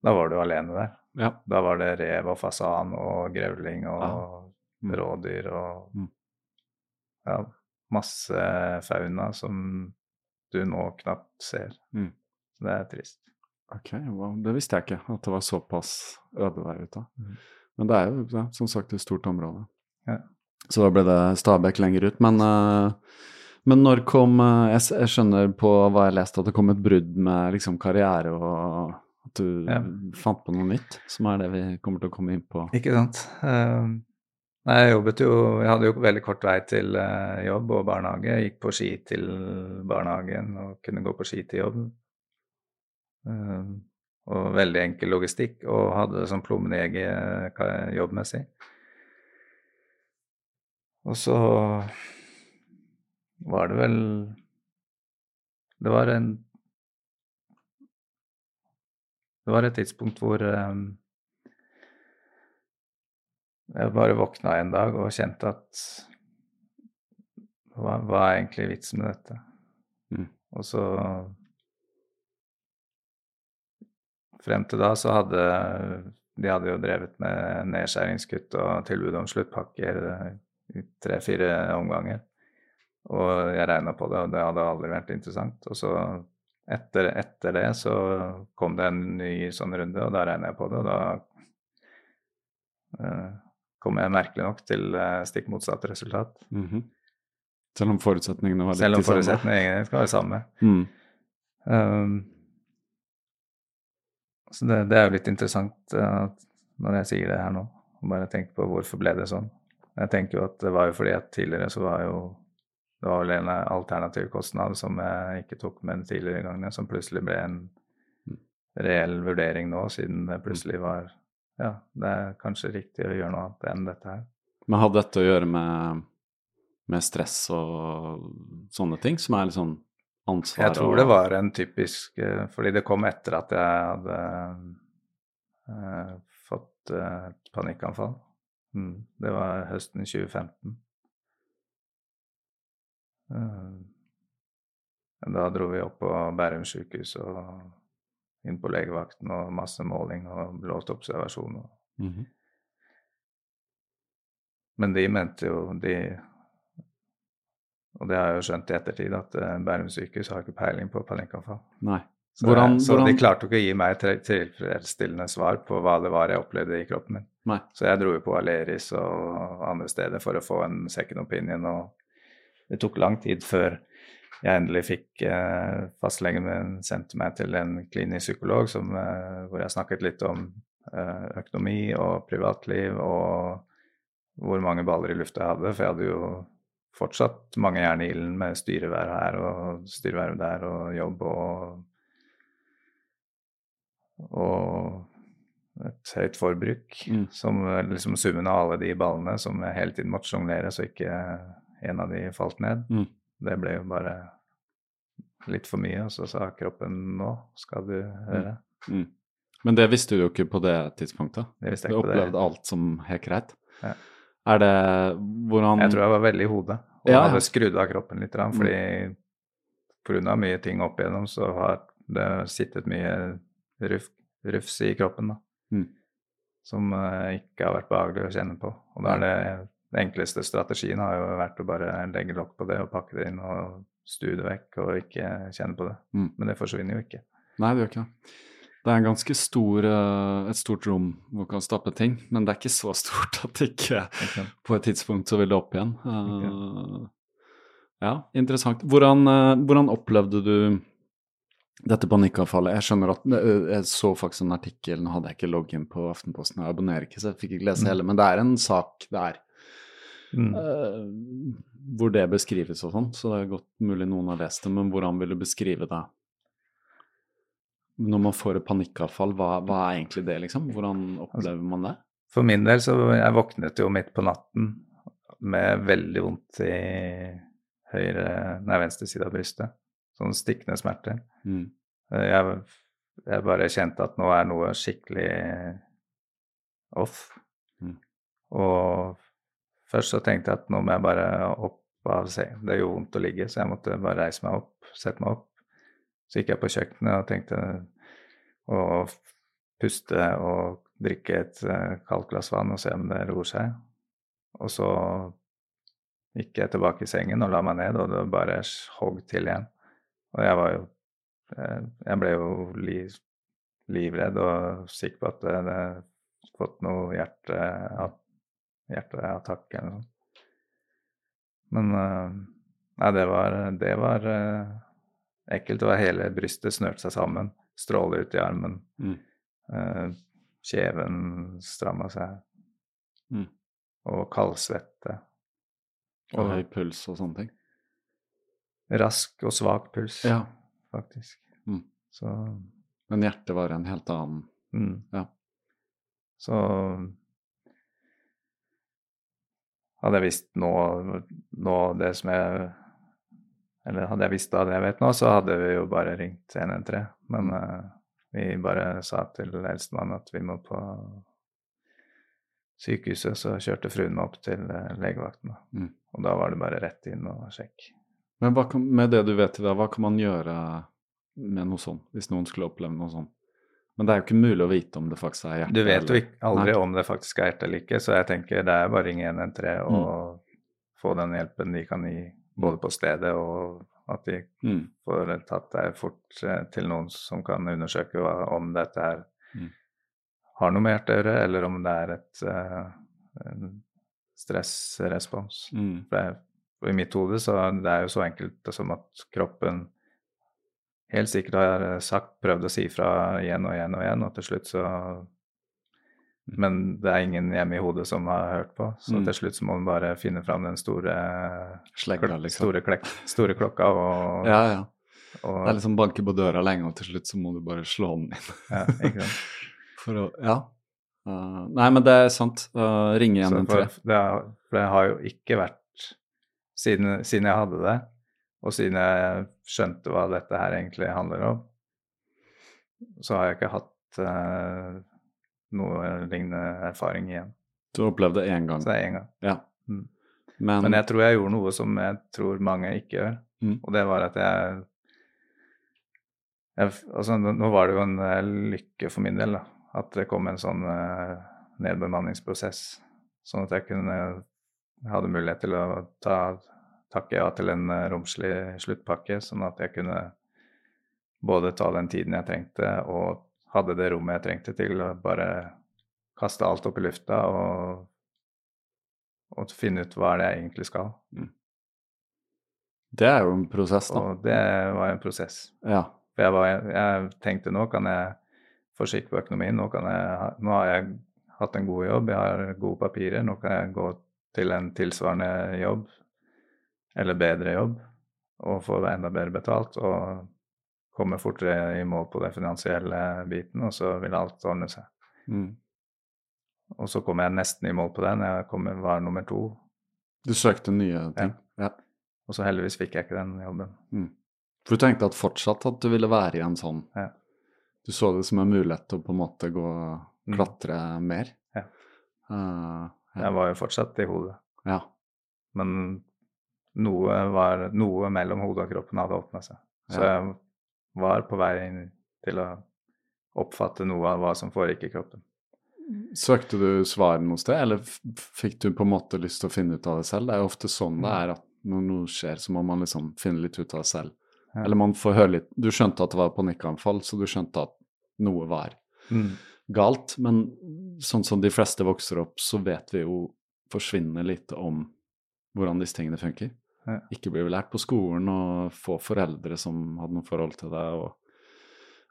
Da var du alene der. ja. Da var det rev og fasan og grevling og ja. Mm. rådyr og Mm. ja, masse fauna som du nå knapt ser. Mm. Så det er trist. Ok, wow. Det visste jeg ikke, at det var såpass øde der ute. Mm. Men det er jo ja, som sagt et stort område. Ja. Så da ble det Stabekk lenger ut. Men, eh, men når kom eh, jeg, jeg skjønner på hva jeg leste, at det kom et brudd med liksom karriere og at du Ja. fant på noe nytt, som er det vi kommer til å komme inn på. Ikke sant. Nei, jeg jobbet jo Jeg hadde jo veldig kort vei til eh, jobb og barnehage. Jeg gikk på ski til barnehagen og kunne gå på ski til jobb. Eh, og veldig enkel logistikk, og hadde det som plommejeger ka- jobbmessig. Og så var det vel Det var en Det var et tidspunkt hvor eh, jeg bare våkna en dag og kjente at hva, hva er egentlig vitsen med dette? Mm. Og så Frem til da så hadde de hadde jo drevet med nedskjæringskutt og tilbud om sluttpakker eh, i tre-fire omganger. Og jeg regna på det, og det hadde aldri vært interessant. Og så etter, etter det så kom det en ny sånn runde, og da regna jeg på det, og da eh, kom jeg merkelig nok til eh, stikk motsatt resultat. Mhm. Selv om forutsetningene var litt samme. Selv om de forutsetningene skal være samme. Mm. Um, så det, det er jo litt interessant eh, når jeg sier det her nå, og bare tenker på hvorfor ble det sånn. Jeg tenker jo at det var jo fordi at tidligere så var jo det var vel en alternativ kostnad som jeg ikke tok med de tidligere gangene, som plutselig ble en reell vurdering nå, siden det plutselig var Ja, det er kanskje riktig å gjøre noe annet enn dette her. Men hadde dette å gjøre med, med stress og sånne ting, som er litt sånn ansvar Jeg tror og det var en typisk eh, Fordi det kom etter at jeg hadde uh, fått uh, panikkanfall. Mm, det var høsten 2015. Uh, da dro vi opp på Bærum sykehus og inn på legevakten og masse måling og låst observasjon. Og, Mhm. men de mente jo de Og det har jeg jo skjønt i ettertid, at eh, Bærum sykehus har ikke peiling på panikkanfall. Nei. Så, Hvordan- så hvordan- de klarte ikke å gi meg tilfredsstillende svar på hva det var jeg opplevde i kroppen min. Nei. Så jeg dro jo på Aleris og andre steder for å få en second opinion, og det tok lang tid før jeg endelig fikk eh, Fastlegen min sendte meg til en klinisk psykolog som, eh, hvor jeg snakket litt om eh, økonomi og privatliv og hvor mange baller i lufta jeg hadde, for jeg hadde jo fortsatt mange jern i ilden med styreverv her og styreverv der og jobb og og et høyt forbruk, Mm. som liksom summen av alle de ballene som jeg hele tiden måtte sjonglere så ikke en av de falt ned. Mm. Det ble jo bare litt for mye, og så sa kroppen nå skal du høre. Mm. Men det visste du jo ikke på det tidspunktet. Det visste Du jeg ikke på det. opplevde alt som helt greit. Ja. Er det hvordan Jeg tror jeg var veldig i hodet og Ja, hadde skrudd av kroppen litt. grann, Fordi pga. mye ting opp igjennom så har det sittet mye ruf, rufs i kroppen. da. Mm. Som uh, ikke har vært behagelig å kjenne på. Og da er det den enkleste strategien har jo vært å bare legge lokk på det og pakke det inn og stue det vekk og ikke kjenne på det. Mm. Men det forsvinner jo ikke. Nei, det gjør ikke det. Det er en ganske stor, eh, et stort rom hvor du kan stappe ting, men det er ikke så stort at det ikke okay. på et tidspunkt så vil det opp igjen. Okay. ja, interessant. Hvordan, eh, hvordan opplevde du dette panikkavfallet? Jeg skjønner at eh, jeg så faktisk en artikkel, nå hadde jeg ikke login på Aftenposten, jeg abonnerer ikke, så jeg fikk ikke lese Mm. hele, men det er en sak der Mm. eh, hvor det beskrives og sånn, så det er godt mulig noen har lest det, men hvordan vil du beskrive det? Når man får et panikkavfall, hva, hva er egentlig det, liksom? Hvordan opplever man det? For min del så jeg våknet jo midt på natten med veldig vondt i høyre, nei, venstre side av brystet. Sånn stikkende smerter. Mm. Eh, Jeg, jeg bare kjente at nå er noe skikkelig off. Mm. Og først så tenkte jeg at nå må jeg bare opp av sengen. Det gjorde vondt å ligge, så jeg måtte bare reise meg opp, sette meg opp. Så gikk jeg på kjøkkenet og tenkte å puste og drikke et eh, kaldt glass vann og se om det roer seg. Og så gikk jeg tilbake i sengen og la meg ned, og det bare hogg til igjen. Og jeg var jo eh, Jeg ble jo livredd og sikker på at det hadde fått noe hjerte, hjerteattakk eller noe sånt. Men eh, Nei, det var, det var eh, ekkelt. Det var hele brystet snørte seg sammen. Stråler ut i armen. Mm. Eh, kjeven stramma seg. Mm. Og kaldsvette. Og høy puls og sånne ting? Rask og svak puls, Ja. faktisk. Mm. Så Men hjertet var en helt annen mm. Ja. Så hadde jeg visst nå, nå det som jeg Eller hadde jeg visst da det jeg vet nå, så hadde vi jo bare ringt 113. Men uh, vi bare sa til eldstemann at vi må på sykehuset, så kjørte fruen meg opp til eh, legevakten. Mm. Og da var det bare rett inn og sjekk. Men kan, med det du vet i dag, hva kan man gjøre med noe sånt, hvis noen skulle oppleve noe sånt? Men det er jo ikke mulig å vite om det faktisk er hjerte. Du vet jo aldri Nei. om det faktisk er hjerte eller ikke, så jeg tenker det er bare å ringe 113 og få den hjelpen de kan gi både på stedet og at de Mm. får tatt deg fort eh, til noen som kan undersøke om dette her Mm. har noe med hjertet å gjøre, eller om det er et en stressrespons. Mm. For jeg, I mitt hode så det er jo så enkelt som at kroppen helt sikkert har jeg sagt, prøvd å si fra igjen og igjen og igjen, og til slutt så Men det er ingen hjemme i hodet som har hørt på, så Mm. til slutt så må man bare finne fram den store Slegga, liksom. store, klek, store klokka og, <laughs> Ja, ja. og Det er liksom banke på døra lenge, og til slutt så må du bare slå den inn. ja, ikke sant? <laughs> For å Ja. Uh, nei, men det er sant. Uh, ringe igjen 113. for, det har, for det har jo ikke vært siden, siden jeg hadde det, og siden jeg skjønte hva dette her egentlig handler om, så har jeg ikke hatt uh, noe lignende erfaring igjen. Du opplevde det én gang. Så det er én gang. Ja. Mm. Men, Men jeg tror jeg gjorde noe som jeg tror mange ikke gjør, Mm. og det var at jeg, jeg altså, nå var det jo en eh, lykke for min del da, at det kom en sånn uh, nedbemanningsprosess, sånn at jeg kunne jeg hadde mulighet til å ta, takke ja til en eh, romslig sluttpakke, sånn at jeg kunne både ta den tiden jeg trengte, og hadde det rommet jeg trengte til å bare kaste alt opp i lufta og, og finne ut hva er det jeg egentlig skal. det er jo en prosess, da. Og det var en prosess. Ja. For jeg, var, jeg tenkte nå kan jeg få skikk på økonomien, nå, kan jeg, nå har jeg hatt en god jobb, jeg har gode papirer, nå kan jeg gå til en tilsvarende jobb, eller bedre jobb, og få det enda bedre betalt, og komme fortere i mål på den finansielle biten, og så vil alt ordne seg. Mm. Og så kom jeg nesten i mål på den. jeg kom, var nummer to, Du søkte nye ting? Ja. og så heldigvis fikk jeg ikke den jobben. For du tenkte at fortsatt at du ville være i en sånn Ja. Du så det som en mulighet til å på en måte gå Mm. klatre mer? Ja. Uh, ja. Jeg var jo fortsatt i hodet. ja. Men noe, var, noe mellom hodet og kroppen hadde åpna seg. Så jeg var på vei inn til å oppfatte noe av hva som foregikk i kroppen. Søkte du svar noe sted, eller fikk du på en måte lyst til å finne ut av det selv? Det er jo ofte sånn det er, at når noe skjer, så må man liksom finne litt ut av det selv. Ja. Eller man får høre litt Du skjønte at det var panikkanfall, så du skjønte at noe var galt. Men sånn som de fleste vokser opp, så vet vi jo forsvinnende lite om hvordan disse tingene funker. Ja. Ikke blir lært på skolen, og få foreldre som hadde noe forhold til det. og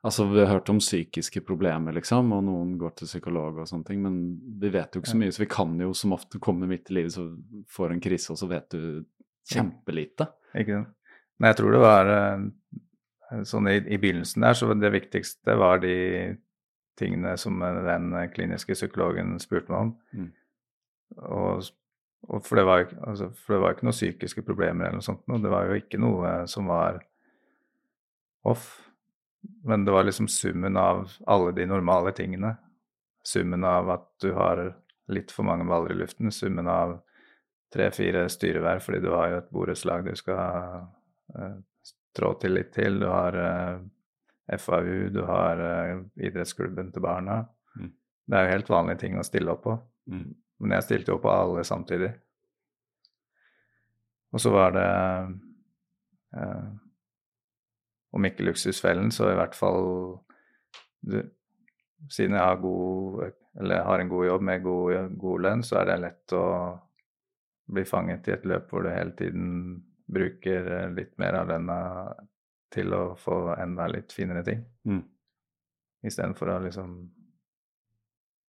Altså, Vi har hørt om psykiske problemer, liksom, og noen går til psykolog og sånne ting, men vi vet jo ikke så mye, så vi kan jo som ofte komme midt i livet, så får en krise, og så vet du kjempelite. Ikke sant? Men jeg tror det var eh, sånn i, i begynnelsen der, så det viktigste var de tingene som den kliniske psykologen spurte meg om. Mm. Og for, det var, altså, for det var ikke noen psykiske problemer eller noe sånt. noe. Det var jo ikke noe som var off. Men det var liksom summen av alle de normale tingene. Summen av at du har litt for mange baller i luften. Summen av tre-fire styreverv fordi du har jo et borettslag du skal eh, trå til litt til. Du har eh, FAU, du har eh, idrettsklubben til barna. Mm. Det er jo helt vanlige ting å stille opp på. Mm. Men jeg stilte jo på alle samtidig. Og så var det eh, Om ikke luksusfellen, så i hvert fall du, Siden jeg har, god, eller har en god jobb med god, god lønn, så er det lett å bli fanget i et løp hvor du hele tiden bruker eh, litt mer av lønna til å få enda litt finere ting. Mm. Istedenfor å liksom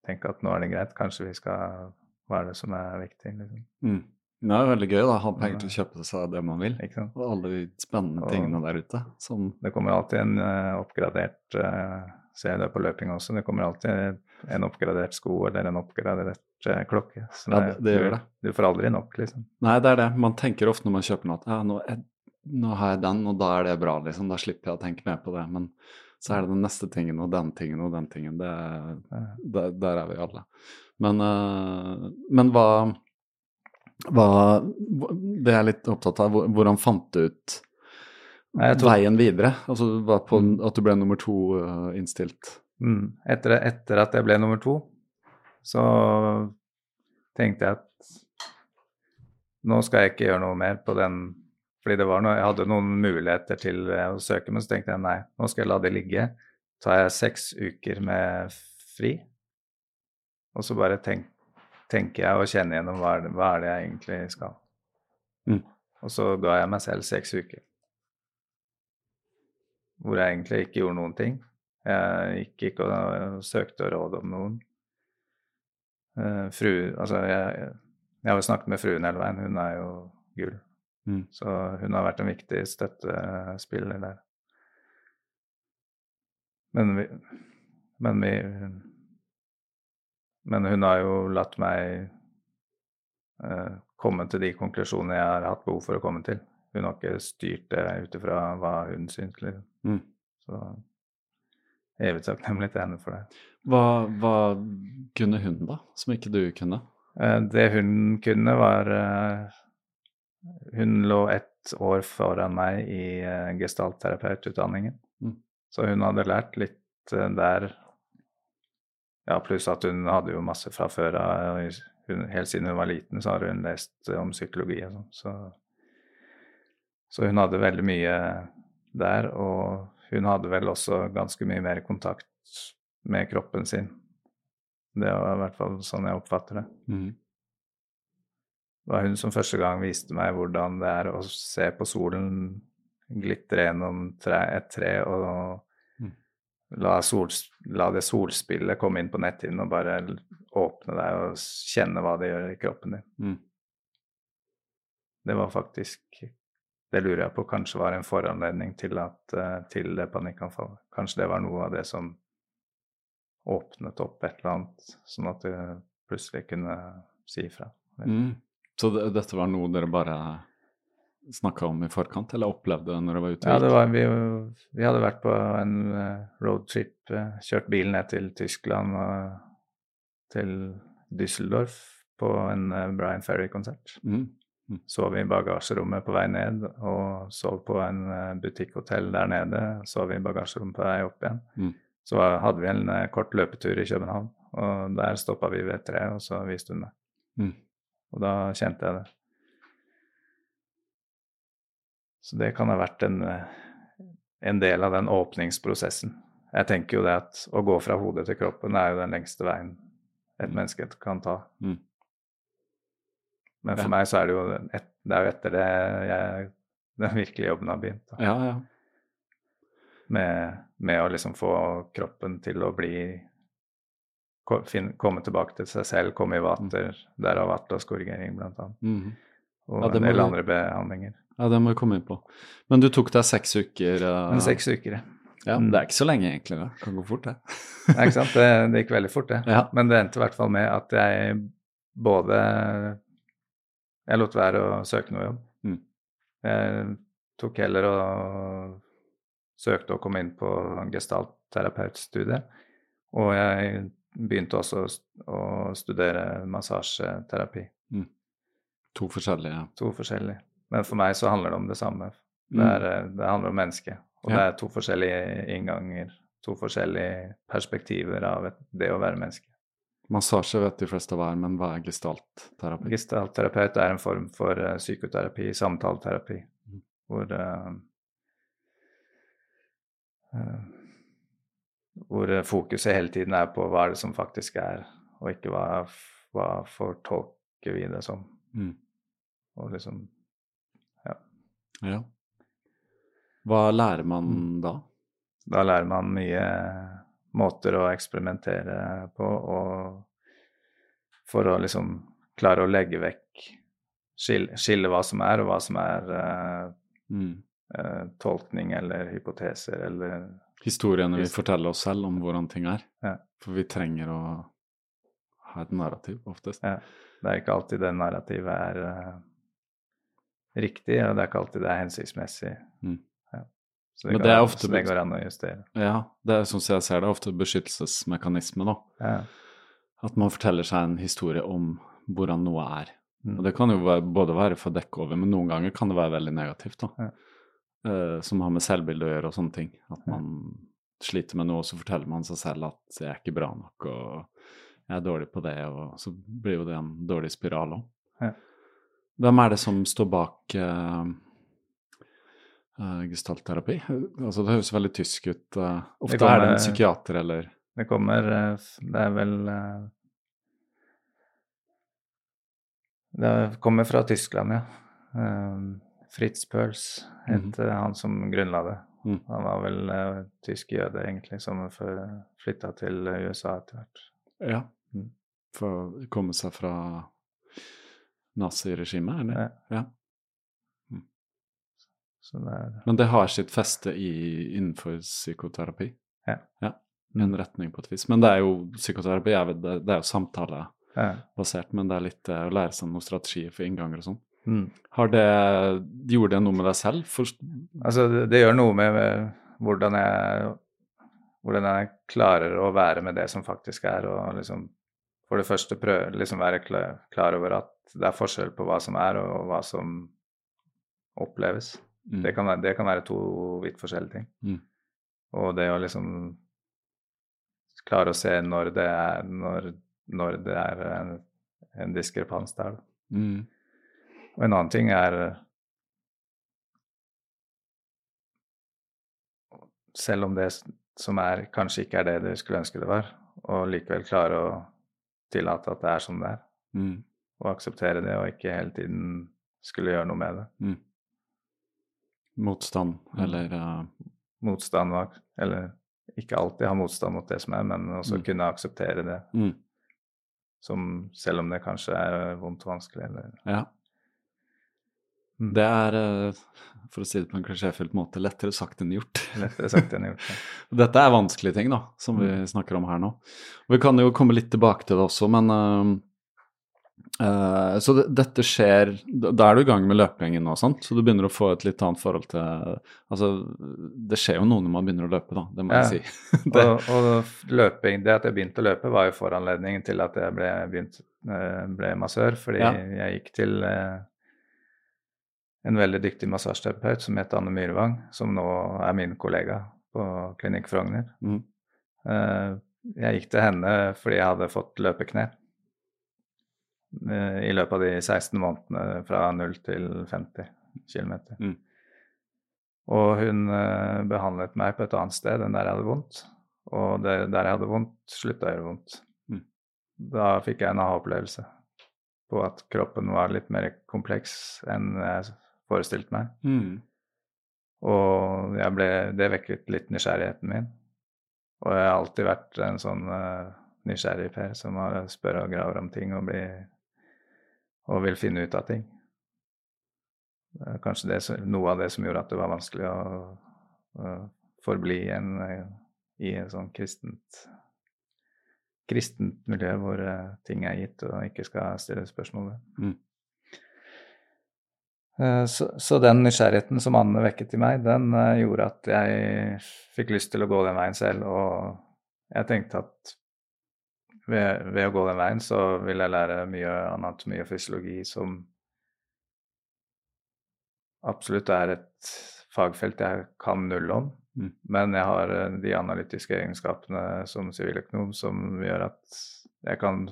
tenke at nå er det greit, kanskje vi skal Hva er det som er viktig? Liksom. Mm. Det er veldig gøy da, å ha penger til å kjøpe seg det man vil. Og alle de spennende Og- tingene der ute. Som, Det kommer alltid en uh, oppgradert uh, Ser jeg det på løping også. Det kommer alltid en oppgradert sko eller en oppgradert uh, klokke. Så Ja, det- det gjør det. Du, du får aldri nok, liksom. nei, det er det. Man tenker ofte når man kjøper noe at ja, nå, er, nå har jeg den, og da er det bra, liksom. Da slipper jeg å tenke mer på det. Men så er det den neste tingen og den tingen og den tingen. Det, det, der er vi alle. Men, eh, men hva, hva Det jeg er litt opptatt av, hvordan fant du ut tror- veien videre? Altså var på, Mm. at du ble nummer to eh, innstilt? Mm. Etter, etter at jeg ble nummer to, så tenkte jeg at nå skal jeg ikke gjøre noe mer på den Fordi det var noe, jeg hadde noen muligheter til eh, å søke, men så tenkte jeg nei, nå skal jeg la det ligge. tar jeg seks uker med fri, og så bare tenk, tenker jeg og kjenner gjennom hva er, det, hva er det jeg egentlig skal. Mm. Og så ga jeg meg selv seks uker. Hvor jeg egentlig ikke gjorde noen ting. Jeg gikk ikke og søkte råd om noen. Uh, fru, altså jeg, jeg har jo snakket med fruen hele veien, hun er jo gull. Mm. Så hun har vært en viktig støttespiller der. Men vi, men vi Men hun har jo latt meg eh, komme til de konklusjonene jeg har hatt behov for å komme til. Hun har ikke styrt det ut ifra hva hun syns. Liksom. Mm. Så evig takknemlig til henne for det. Hva, hva kunne hun, da, som ikke du kunne? Eh, det hun kunne, var eh, Hun lå ett år foran meg i eh, gestaltterapeututdanningen. Mm. Så hun hadde lært litt eh, der. Ja, pluss at hun hadde jo masse fra før av. Helt siden hun var liten, så har hun lest eh, om psykologi og sånn. Så, så hun hadde veldig mye der. Og hun hadde vel også ganske mye mer kontakt med kroppen sin. Det var i hvert fall sånn jeg oppfatter det. Mm. Det var hun som første gang viste meg hvordan det er å se på solen glitre gjennom tre, et tre og. La, sol, la det solspillet komme inn på netthinnen og bare åpne deg og kjenne hva det gjør i kroppen din. Mm. Det var faktisk Det lurer jeg på kanskje var en foranledning til, at, eh, til det panikkanfallet. Kanskje det var noe av det som åpnet opp et eller annet, sånn at du plutselig kunne si ifra. Mm. Så det, dette var noe dere bare snakka om i forkant, eller opplevde når du var ute? Ja, det var, vi, vi hadde vært på en eh, roadtrip, eh, kjørt bilen ned til Tyskland og til Düsseldorf på en eh, Brian Ferry-konsert. Mm. Sov i bagasjerommet på vei ned, og sov på en butikkhotell der nede. Sov i bagasjerommet på vei opp igjen. Mm. Så hadde vi en kort løpetur i København, og der stoppa vi ved et tre, og så viste hun meg. Mm. Og da kjente jeg det. Så det kan ha vært en, en, del av den åpningsprosessen. Jeg tenker jo det at å gå fra hodet til kroppen er jo den lengste veien et Mm. menneske kan ta. Mm. Men for Ja. meg så er det jo et, det er jo etter det jeg, den virkelige jobben har begynt. Da. Ja, ja. Med, med å liksom få kroppen til å bli fin- Komme tilbake til seg selv, komme i vater. Derav atlaskorrigering, blant annet. Mm. Og Ja, en må del du- andre behandlinger. Ja, det må vi komme inn på. Men du tok deg seks uker. Uh... Seks uker, ja. Ja, men Det er ikke så lenge, egentlig. Det kan gå fort, det. Nei, ikke sant? Det, det gikk veldig fort, det. Ja. Men det endte i hvert fall med at jeg både Jeg lot være å søke noe jobb. Mm. Jeg tok heller og søkte å komme inn på gestaltterapeutstudiet. Og jeg begynte også å studere massasjeterapi. To forskjellige To forskjellige. Men for meg så handler det om det samme. Det, Mm. er, eh, det handler om mennesket. Og Ja. det er to forskjellige innganger, to forskjellige perspektiver av et, det å være menneske. Massasje vet de fleste hva er, men hva er gestaltterapi? Gestaltterapeut er en form for uh, psykoterapi, samtaleterapi, Mm. hvor uh, uh, Hvor fokuset hele tiden er på hva er det som faktisk er, og ikke hva, hva fortolker vi det som. Mm. Og liksom Ja. Hva lærer man Mm. da? Da lærer man mye måter å eksperimentere på, og for å liksom klare å legge vekk Skille, skille hva som er, og hva som er uh, Mm. uh, tolkning eller hypoteser eller Historiene vi forteller oss selv om hvordan ting er. Ja. For vi trenger å ha et narrativ, oftest. Ja. Det er ikke alltid det narrativet er eh, riktig, og det er ikke alltid det er hensiktsmessig. Mm. Ja. Så, Men det det går, er ofte det går an å justere. Ja, det er som jeg ser det, ofte beskyttelsesmekanisme, da. Ja. At man forteller seg en historie om hvordan noe er. Mm. Og det kan jo være, både være for å dekke over, men noen ganger kan det være veldig negativt, da. Ja. Uh, som har med selvbilde å gjøre og sånne ting. At man sliter med noe, og så forteller man seg selv at jeg er ikke bra nok, og jeg er dårlig på det, og så blir jo det en dårlig spiral òg. Hvem er det som står bak uh, uh, gestaltterapi? Altså, det høres veldig tysk ut. Uh, ofte kommer- er det en psykiater eller Det kommer Det er vel Det kommer fra Tyskland, ja. Eh, Fritz Pøls het mm. han som grunnla det. Mm. Han var vel tysk jøde, egentlig, som flytta til USA etter hvert. Ja. Mm. For å komme seg fra naziregimet, eller? Ja. Så det er Men det har sitt feste i, innenfor psykoterapi? Ja. En retning på et vis. Men det er jo psykoterapi er, det, det er jo samtalebasert, ja. men det er litt eh, å lære seg noen strategier for innganger og sånn. Mm. Har det Gjorde det noe med deg selv? For, Altså, det, det gjør noe med, med hvordan jeg hvordan jeg klarer å være med det som faktisk er, og liksom for det første prøve liksom være klar, over at det er forskjell på hva som er, og hva som oppleves. mm, Det, kan være, det kan være to vidt forskjellige ting. Mm. Og det å liksom klare å se når det er, når, når det er en, en diskrepans der. mm, Og en annen ting er Selv om det som er, kanskje ikke er det du skulle ønske det var, og likevel klare å tillate at det er som det er, mm, og akseptere det, og ikke hele tiden skulle gjøre noe med det. mm. Motstand, Mm. eller uh... Motstand Eller ikke alltid ha motstand mot det som er, men også Mm. kunne akseptere det, mm, som, selv om det kanskje er vondt og vanskelig. Eller, Ja. Mm. Det er, eh, for å si det på en klisjéfylt måte, lettere sagt enn gjort. lettere sagt enn gjort. ja. <laughs> Dette er vanskelige ting, da, som vi Mm. snakker om her nå. Vi kan jo komme litt tilbake til det også, men uh, så det, dette skjer Da er du i gang med løpingen nå, sant? så du begynner å få et litt annet forhold til Altså, det skjer jo noe når man begynner å løpe, da, det må Ja. jeg si. <laughs> det, Og, og løping, det at jeg begynte å løpe, var jo foranledningen til at jeg ble, begynt, ble massør. Fordi Ja. jeg gikk til eh, en veldig dyktig massasjeterapeut som het Anne Myrvang, som nå er min kollega på Klinikk Frogner. Mm. Eh, Jeg gikk til henne fordi jeg hadde fått løpekne eh, i løpet av de 16 månedene fra 0 til 50 km. Mm. Og hun eh, behandlet meg på et annet sted enn der jeg hadde vondt. Og det, der jeg hadde vondt, slutta å gjøre vondt. Mm. Da fikk jeg en aha-opplevelse på at kroppen var litt mer kompleks enn jeg forestilte meg. mm. Og jeg ble, det vekket litt nysgjerrigheten min. Og jeg har alltid vært en sånn uh, nysgjerrig Per som har spør og graver om ting og, blir, og vil finne ut av ting. Det er kanskje det, noe av det som gjorde at det var vanskelig å, å forbli en, eh, i et sånn kristent, kristent miljø hvor eh, ting er gitt og ikke skal stille spørsmål ved. Mm. Eh, Så, så den nysgjerrigheten som Anne vekket i meg, den eh, gjorde at jeg fikk lyst til å gå den veien selv. Og jeg tenkte at ved, ved å gå den veien så vil jeg lære mye anatomi og fysiologi som absolutt er et fagfelt jeg kan null om. Mm. Men jeg har eh, de analytiske egenskapene som siviløkonom som gjør at jeg kan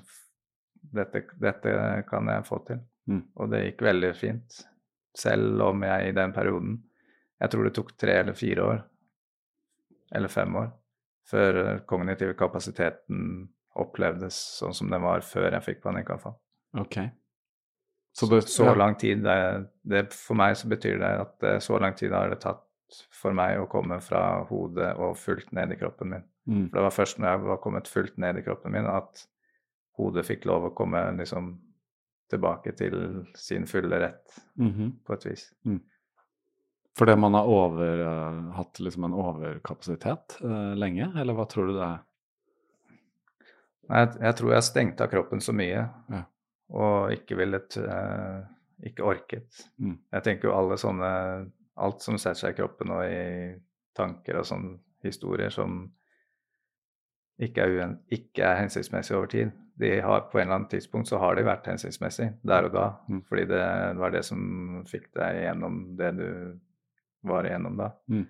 dette, dette kan jeg få til. Mm. Og det gikk veldig fint. Selv om jeg i den perioden Jeg tror det tok tre eller fire år, eller fem år, før kognitive kapasiteten opplevdes sånn som den var før jeg fikk panikkanfall. Okay. Så, det, Så ja. lang tid det, det, For meg så betyr det at eh, så lang tid har det tatt for meg å komme fra hodet og fullt ned i kroppen min. Mm. For det var først når jeg var kommet fullt ned i kroppen min, at hodet fikk lov å komme liksom tilbake til sin fulle rett, Mhm. på et vis. Fordi man har over, uh, hatt liksom en overkapasitet uh, lenge, eller hva tror du det er? Jeg, jeg tror jeg stengte av kroppen så mye, Ja. og ikke villet uh, Ikke orket. Mm. Jeg tenker jo alle sånne Alt som setter seg i kroppen og i tanker og sånne historier som ikke er, ikke er hensiktsmessig over tid. De har, på en eller annen tidspunkt så har de vært hensiktsmessig der og da, Mm. fordi det var det som fikk deg gjennom det du var igjennom da. Mm.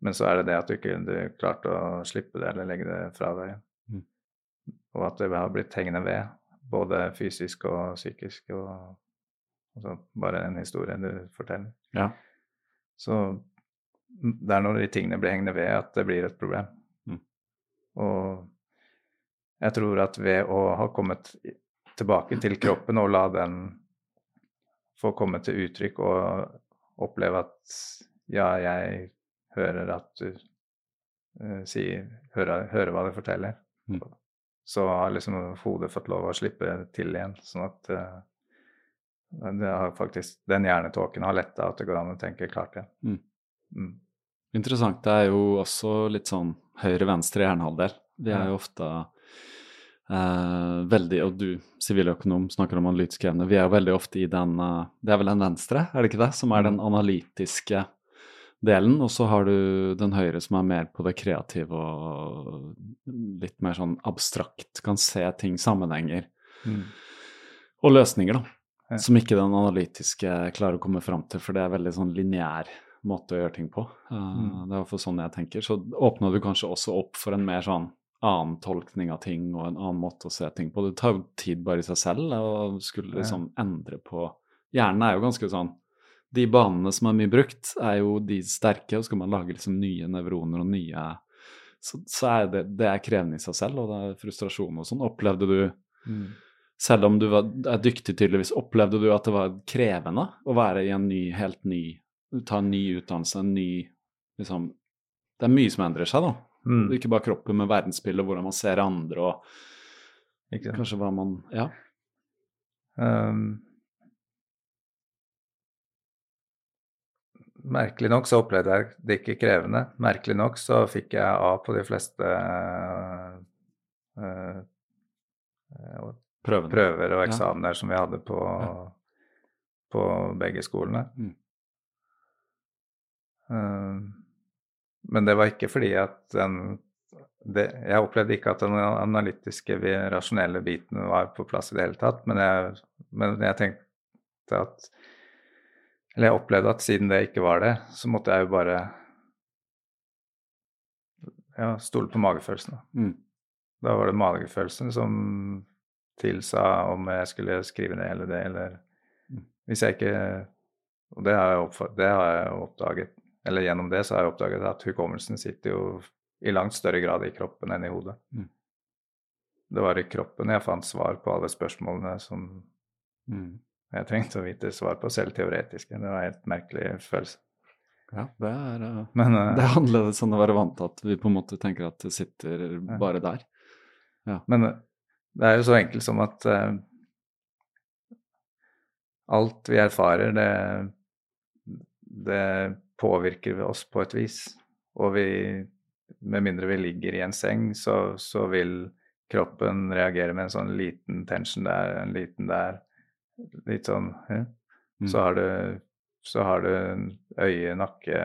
Men så er det det at du ikke du klarte å slippe det eller legge det fra deg. Mm. Og at det har blitt hengende ved, både fysisk og psykisk. og altså Bare en historie du forteller. Ja. Så det er når de tingene blir hengende ved, at det blir et problem. Og jeg tror at ved å ha kommet tilbake til <clears throat> kroppen og la den få komme til uttrykk og oppleve at ja, jeg hører at du uh, sier hører, hører hva du forteller, Mm. så har liksom hodet fått lov å slippe til igjen. Sånn at uh, det har faktisk, den hjernetåken har letta, at det går an å tenke klart igjen. Mm. Mm. Interessant. Det er jo også litt sånn høyre-venstre hjernehalvdel. Vi er jo ofte eh, veldig Og du, siviløkonom, snakker om analytisk evne. Vi er jo veldig ofte i den eh, Det er vel den venstre, er det ikke det? Som er den analytiske delen. Og så har du den høyre som er mer på det kreative og litt mer sånn abstrakt. Kan se ting, sammenhenger Mm. og løsninger, da. Ja. Som ikke den analytiske klarer å komme fram til, for det er veldig sånn lineær måte å gjøre ting på. Uh. Det er iallfall sånn jeg tenker. Så åpna du kanskje også opp for en mer sånn annen tolkning av ting og en annen måte å se ting på. Det tar jo tid bare i seg selv å skulle liksom endre på Hjernen er jo ganske sånn De banene som er mye brukt, er jo de sterke, og skal man lage liksom nye nevroner og nye så, så er det, det er krevende i seg selv, og det er frustrasjon og sånn. Opplevde du Mm. selv om du var, er dyktig tydeligvis, opplevde du at det var krevende å være i en ny, helt ny Ta en ny utdannelse, en ny liksom Det er mye som endrer seg, da. Mm. Ikke bare kroppen, men verdensbildet, hvordan man ser andre og kanskje hva man Ja. Um, merkelig nok så opplevde jeg det ikke krevende. Merkelig nok så fikk jeg A på de fleste uh, uh, prøver og Ja. eksamener som vi hadde på, Ja. på begge skolene. Mm. Eh, men det var ikke fordi at den det, Jeg opplevde ikke at den analytiske, rasjonelle biten var på plass i det hele tatt, men jeg, men jeg tenkte at Eller jeg opplevde at siden det ikke var det, så måtte jeg jo bare ja, stole på magefølelsen. Mm. Da var det magefølelsen som tilsa om jeg skulle skrive ned eller det, eller Mm. Hvis jeg ikke Og det har jeg, det har jeg oppdaget Eller gjennom det så har jeg oppdaget at hukommelsen sitter jo i langt større grad i kroppen enn i hodet. Mm. Det var i kroppen jeg fant svar på alle spørsmålene som Mm. jeg trengte å vite svar på, selv teoretiske. Det var en helt merkelig følelse. Ja, det er, eh, Men uh, det er annerledes enn å være vant til at vi på en måte tenker at det sitter bare der. Men eh, det er jo så enkelt som at uh, alt vi erfarer, det, det påvirker oss på et vis. Og vi, med mindre vi ligger i en seng, så, så vil kroppen reagere med en sånn liten tension der, en liten der. Litt sånn ja. Mm. Så har du så har du øye, nakke,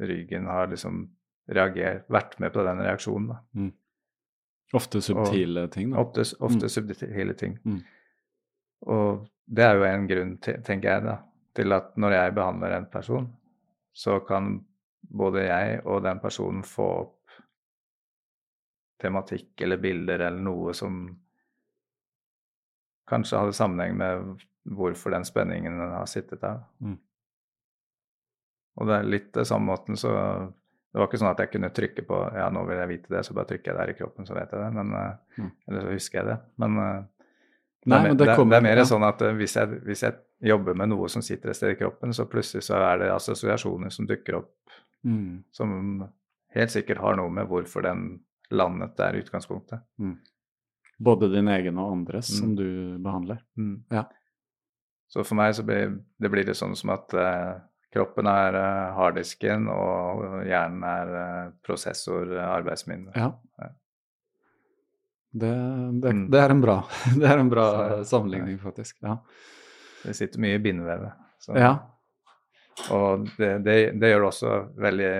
ryggen har liksom reagert, vært med på den reaksjonen. da. Ofte subtile ting, da. Ofte, ofte Mm. subtile ting. Mm. Og det er jo en grunn, tenker jeg, da, til at når jeg behandler en person, så kan både jeg og den personen få opp tematikk eller bilder eller noe som kanskje hadde sammenheng med hvorfor den spenningen har sittet der. Mm. Og det er litt det samme måten, så det var ikke sånn at jeg kunne trykke på ja, nå vil jeg vite det, så bare trykker jeg der i kroppen, så vet jeg det. Men, eh, Mm. Eller så husker jeg det. Men, Nei, det, er, men mer- kommer, det, er- det er mer ja. sånn at eh, hvis jeg, hvis jeg jobber med noe som sitter et sted i kroppen, så plutselig så er det assosiasjoner som dukker opp Mm. som helt sikkert har noe med hvorfor den landet der utgangspunktet. utgangspunktet. Både din egen og andres som Mm. du behandler. Ja. Så for meg så blir det blir det sånn som at eh, kroppen er eh, harddisken, og hjernen er eh, prosessor, eh, arbeidsminne. Ja. Ja. Det, det, Mm. det er en bra, <laughs> det er en bra Så- sammenligning, faktisk. Ja. Det sitter mye i bindevevet. Så- ja. Og det, det, det gjør det også veldig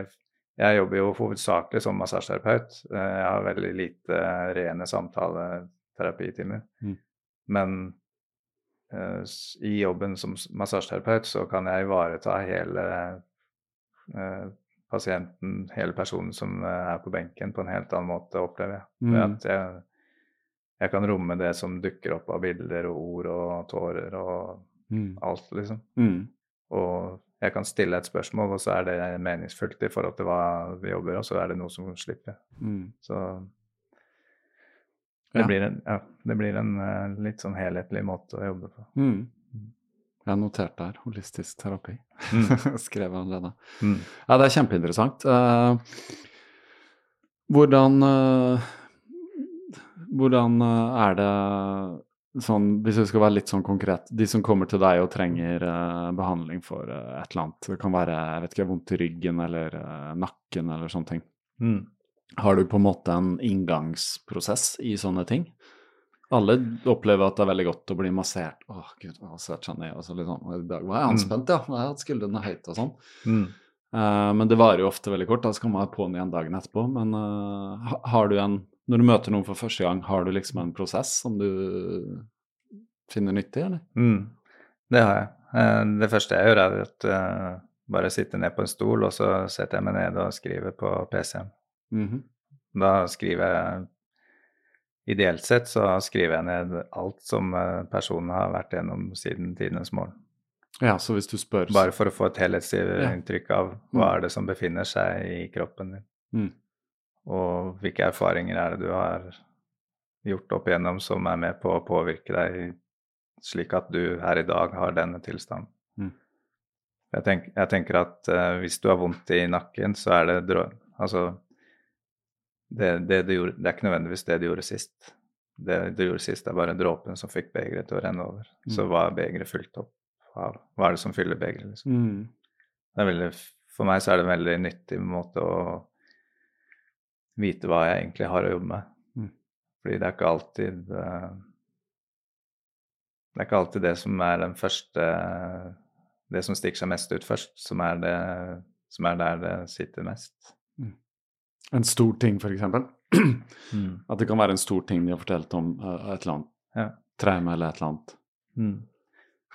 Jeg jobber jo hovedsakelig som massasjeterapeut. Eh, Jeg har veldig lite eh, rene samtaleterapitimer. Mm. Men uh, i jobben som massasjeterapeut så kan jeg ivareta hele uh, pasienten, hele personen som er på benken, på en helt annen måte, opplever jeg. Mm. at jeg, jeg kan romme det som dukker opp av bilder og ord og tårer og Mm. alt, liksom. Mm. Og jeg kan stille et spørsmål, og så er det meningsfullt i forhold til hva vi jobber, og så er det noe som slipper. Mm. Så det Ja. blir en, ja, det blir en eh, litt sånn helhetlig måte å jobbe på. Mm. Jeg har notert der holistisk terapi. Mm. <laughs> Skrev det da Mm. Ja, det er kjempeinteressant. Uh, hvordan uh, Hvordan er det sånn, hvis vi skal være litt sånn konkret, de som kommer til deg og trenger uh, behandling for uh, et eller annet, det kan være jeg vet ikke, vondt i ryggen eller uh, nakken eller sånne ting. Mm. Har du på en måte en inngangsprosess i sånne ting? Alle opplever at det er veldig godt å bli massert. Åh, gud, har massert seg ned. Og så litt sånn, Og I dag var jeg anspent, ja. Jeg har hatt skuldrene høyt og sånn. Mm. Uh, men det varer jo ofte veldig kort. Da skal man ha på'n igjen dagen etterpå. Men uh, har du en Når du møter noen for første gang, har du liksom en prosess som du finner nyttig, eller? Mm. Det har jeg. Eh, Det første jeg gjør, er at eh, bare sitte ned på en stol, og så setter jeg meg ned og skriver på PC-en. Mhm. Da skriver jeg Ideelt sett så skriver jeg ned alt som eh, personen har vært gjennom siden tidenes morgen. Ja, så hvis du spør Bare for å få et helhetsinntrykk av hva er det som befinner seg i kroppen din. Mm. Og hvilke erfaringer er det du har gjort opp igjennom som er med på å påvirke deg slik at du her i dag har denne tilstanden. Mm. Jeg, tenk, jeg tenker at uh, hvis du har vondt i nakken, så er det drå... Altså det, det, du gjorde, det er ikke nødvendigvis det du gjorde sist. Det du gjorde sist, er bare dråpen som fikk begeret til å renne over. Så Mm. hva er begeret fylt opp av? Hva er det som fyller begeret? Liksom? Mm. Det er veldig, for meg så er det en veldig nyttig måte å vite hva jeg egentlig har å jobbe med. Mm. Fordi det er ikke alltid eh, det er ikke alltid det som er den første Det som stikker seg mest ut først, som er, det, som er der det sitter mest. En stor ting, for eksempel. At det kan være en stor ting de har fortalt om eh, et eller annet Ja. traume eller et eller annet. Mm.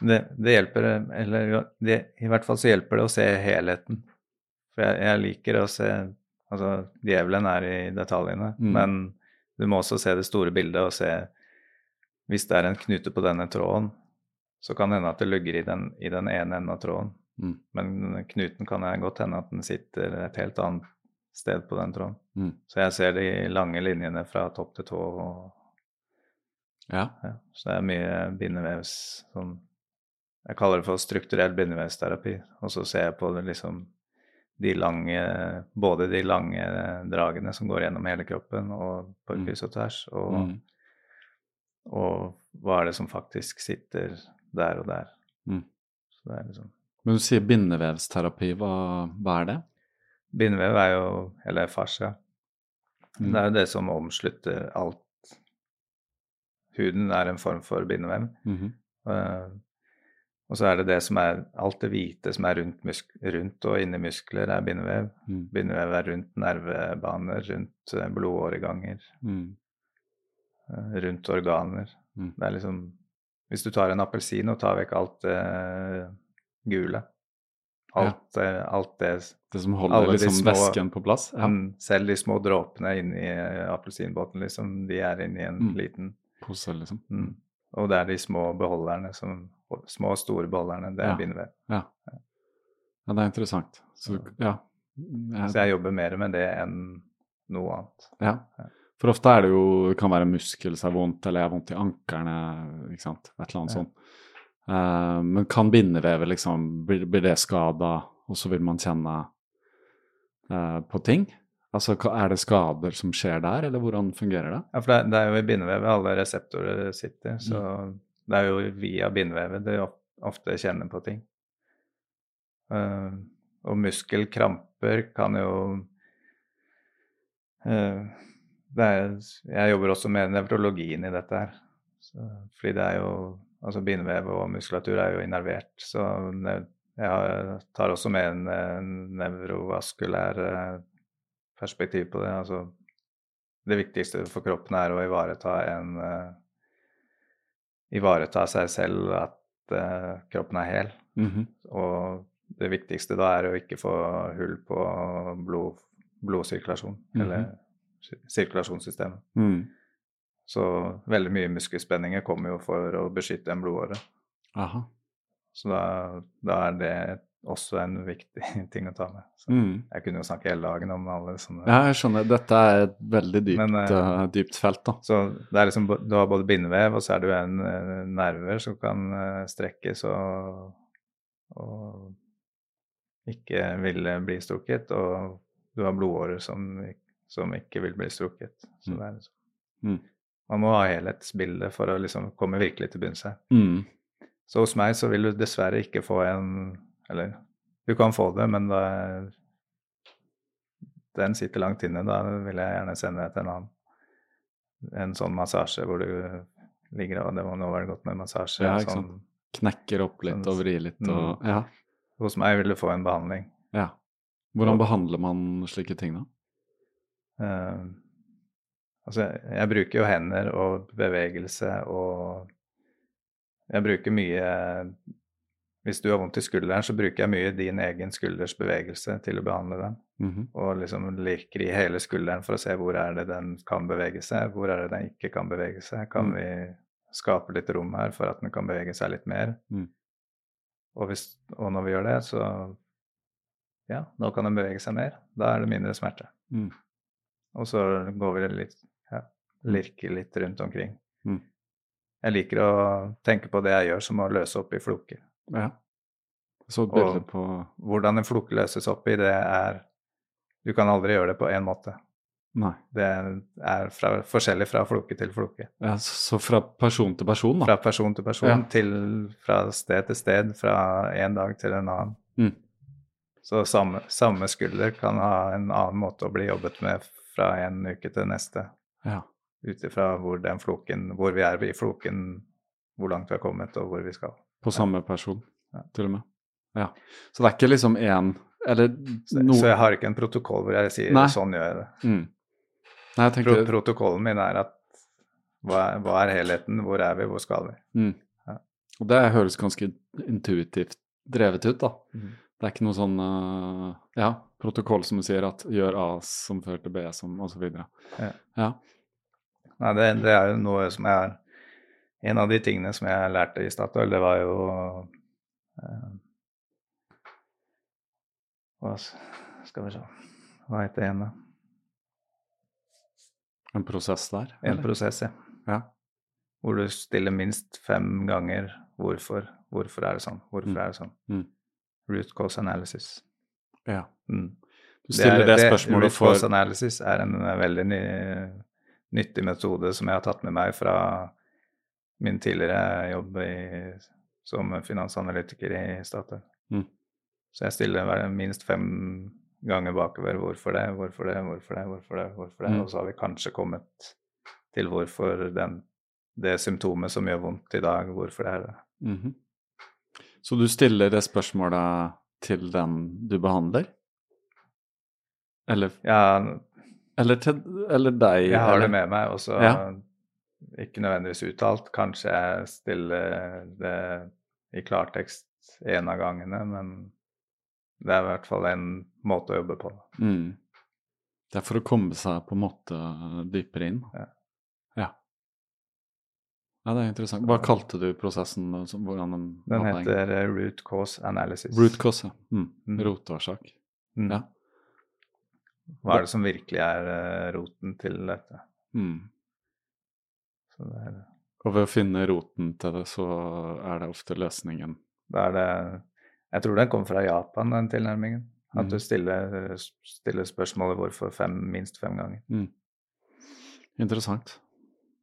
Det, det hjelper, eller det, i hvert fall så hjelper det å se helheten. For jeg, jeg liker å se Altså, djevelen er i detaljene, Mm. men du må også se det store bildet og se Hvis det er en knute på denne tråden, så kan det hende at det lugger i den, i den ene enden av tråden. Mm. Men knuten kan godt hende at den sitter et helt annet sted på den tråden. Mm. Så jeg ser de lange linjene fra topp til tå. Og, Ja. ja. Så det er mye bindevevs sånn Jeg kaller det for strukturell bindevevsterapi. Og så ser jeg på det liksom de lange Både de lange dragene som går gjennom hele kroppen og på Mm. kryss og tvers, og, Mm. og hva er det som faktisk sitter der og der. Mm. Liksom Men du sier bindevevsterapi, hva, hva er det? Bindevev er jo Eller fascia. Mm. Det er jo det som omslutter alt. Huden er en form for bindevev. Mhm. Eh, og så er det det som er Alt det hvite som er rundt, musk rundt og inni muskler, er bindevev. Mm. Bindevev er rundt nervebaner, rundt eh, blodåreganger, Mm. eh, rundt organer. Mm. Det er liksom Hvis du tar en appelsin og tar vekk alt det gule Alt, det- alt det Det som holder liksom små- væsken på plass? Ja. Mm, Selv de små dråpene inni eh, appelsinbåten, liksom, de er inni en Mm. liten Pose, liksom. mm. Og det er de små beholderne, som, små og store bollerne, det er Ja. bindevev. Ja. ja, det er interessant. Så ja. Så jeg jobber mer med det enn noe annet. ja. For ofte er det jo det kan være muskel som er vondt, eller jeg har vondt i ankerne, ikke sant. Et eller annet Ja. sånt. Uh, men kan bindevevet liksom Blir, blir det skada, og så vil man kjenne uh, på ting? Altså er det skader som skjer der, eller hvordan fungerer det? Ja, for det, det er jo i bindevevet alle reseptorer sitter, så det er jo via bindevevet du of- ofte kjenner på ting. Uh, og muskelkramper kan jo uh, er, Jeg jobber også med nevrologien i dette her. Så, fordi det er jo Altså bindevev og muskulatur er jo innervert, så jeg tar også med en, en nevrovaskulær eh, perspektiv på det. Altså det viktigste for kroppen er å ivareta en eh, Ivareta seg selv, at uh, kroppen er hel. Mhm. Og det viktigste da er å ikke få hull på blod, blodsirkulasjon, eller sirkulasjonssystemet. Mm. Så veldig mye muskelspenninger kommer jo for å beskytte en blodåre. Aha. Så da, da er det også en viktig <laughs> ting å ta med. Mm. Jeg kunne jo snakke hele dagen om alle sånne Ja, jeg skjønner. Dette er et veldig dypt, Men, eh, dypt felt, da. Så det er liksom, du har både bindevev, og så er det jo en eh, nerver som kan strekkes og, og ikke ville bli strukket, og du har blodårer som, som ikke vil bli strukket. Så Mm. det er liksom, Mm. Man må ha helhetsbildet for å liksom komme virkelig til bunns her. Mm. Så hos meg så vil du dessverre ikke få en Eller du kan få det, men da den sitter langt inne. Da vil jeg gjerne sende deg til en annen. En sånn massasje hvor du ligger og det må nå være godt med massasje. Ja, ikke sånn, sant. Knekker opp litt sånn- og vrir litt og Mm. Ja. Hos meg vil du få en behandling. ja. Hvordan behandler man slike ting, da? Uh, altså, jeg, jeg bruker jo hender og bevegelse og Jeg bruker mye Hvis du har vondt i skulderen, så bruker jeg mye din egen skulders bevegelse til å behandle den. Mhm. Og liksom liker i hele skulderen for å se hvor er det den kan bevege seg, hvor er det den ikke kan bevege seg. Kan Mm. vi skape litt rom her for at den kan bevege seg litt mer? Mm. Og, hvis, og når vi gjør det, så Ja, nå kan den bevege seg mer. Da er det mindre smerte. Mm. Og så går vi litt ja, lirker litt rundt omkring. Mm. Jeg liker å tenke på det jeg gjør, som å løse opp i floker. Ja. Så et bilde på Hvordan en floke løses opp i, det er Du kan aldri gjøre det på én måte. Nei. Det er fra, forskjellig fra floke til floke. Ja, så fra person til person, da. Fra person til person, Ja. til, fra sted til sted, fra en dag til en annen. Mm. Så samme, samme skulder kan ha en annen måte å bli jobbet med fra en uke til neste. Ja. Ut ifra hvor hvor vi er i floken hvor langt vi har kommet, og hvor vi skal. På samme person, til og med. Ja. Så det er ikke liksom én Eller noe så jeg har ikke en protokoll hvor jeg sier Nei. sånn gjør jeg det. mm. Nei, jeg Pro protokollen min er at hva er, hva er helheten, hvor er vi, hvor skal vi? mm. Ja. Og det høres ganske intuitivt drevet ut, da. Mm. Det er ikke noe sånn uh, ja, protokoll som du sier at gjør A som fører til B som, videre. Ja. ja. Nei, det, det er jo noe som jeg har En av de tingene som jeg lærte i Statoil, det var jo eh, Hva skal vi se Hva heter det igjen, da? En prosess der? En eller? prosess, ja. Ja. Hvor du stiller minst fem ganger hvorfor. Hvorfor er det sånn? Hvorfor Mm. er det sånn? Mm. Root cause analysis. ja. Mm. Du stiller det, spørsmålet Root for cause analysis er en eh, veldig ny, nyttig metode som jeg har tatt med meg fra min tidligere jobb i, som finansanalytiker i Statoil. Mm. Så jeg stiller minst fem ganger bakover hvorfor det, hvorfor det, hvorfor det, hvorfor det, hvorfor det. Mm. Og så har vi kanskje kommet til hvorfor den, det symptomet som gjør vondt i dag, hvorfor det er det. Mhm. Så du stiller det spørsmålet til den du behandler? Eller, Ja, eller, til, eller deg? Jeg har eller? det med meg, og så Ja. Ikke nødvendigvis uttalt. Kanskje jeg stiller det i klartekst en av gangene, men det er i hvert fall en måte å jobbe på. Mm. Det er for å komme seg på en måte dypere inn? Ja. Ja, Ja, det er interessant. Hva kalte du prosessen? altså, Hvordan den, heter eh, root cause analysis. Root cause, ja. Mm. Mm. Rotårsak. Mm. Ja. Hva er det som virkelig er eh, roten til dette? Mm. Er, Og ved å finne roten til det, så er det ofte løsningen. da er det Jeg tror den kommer fra Japan, den tilnærmingen. At du stiller, stiller spørsmålet hvorfor fem, minst fem ganger. Mm. Interessant.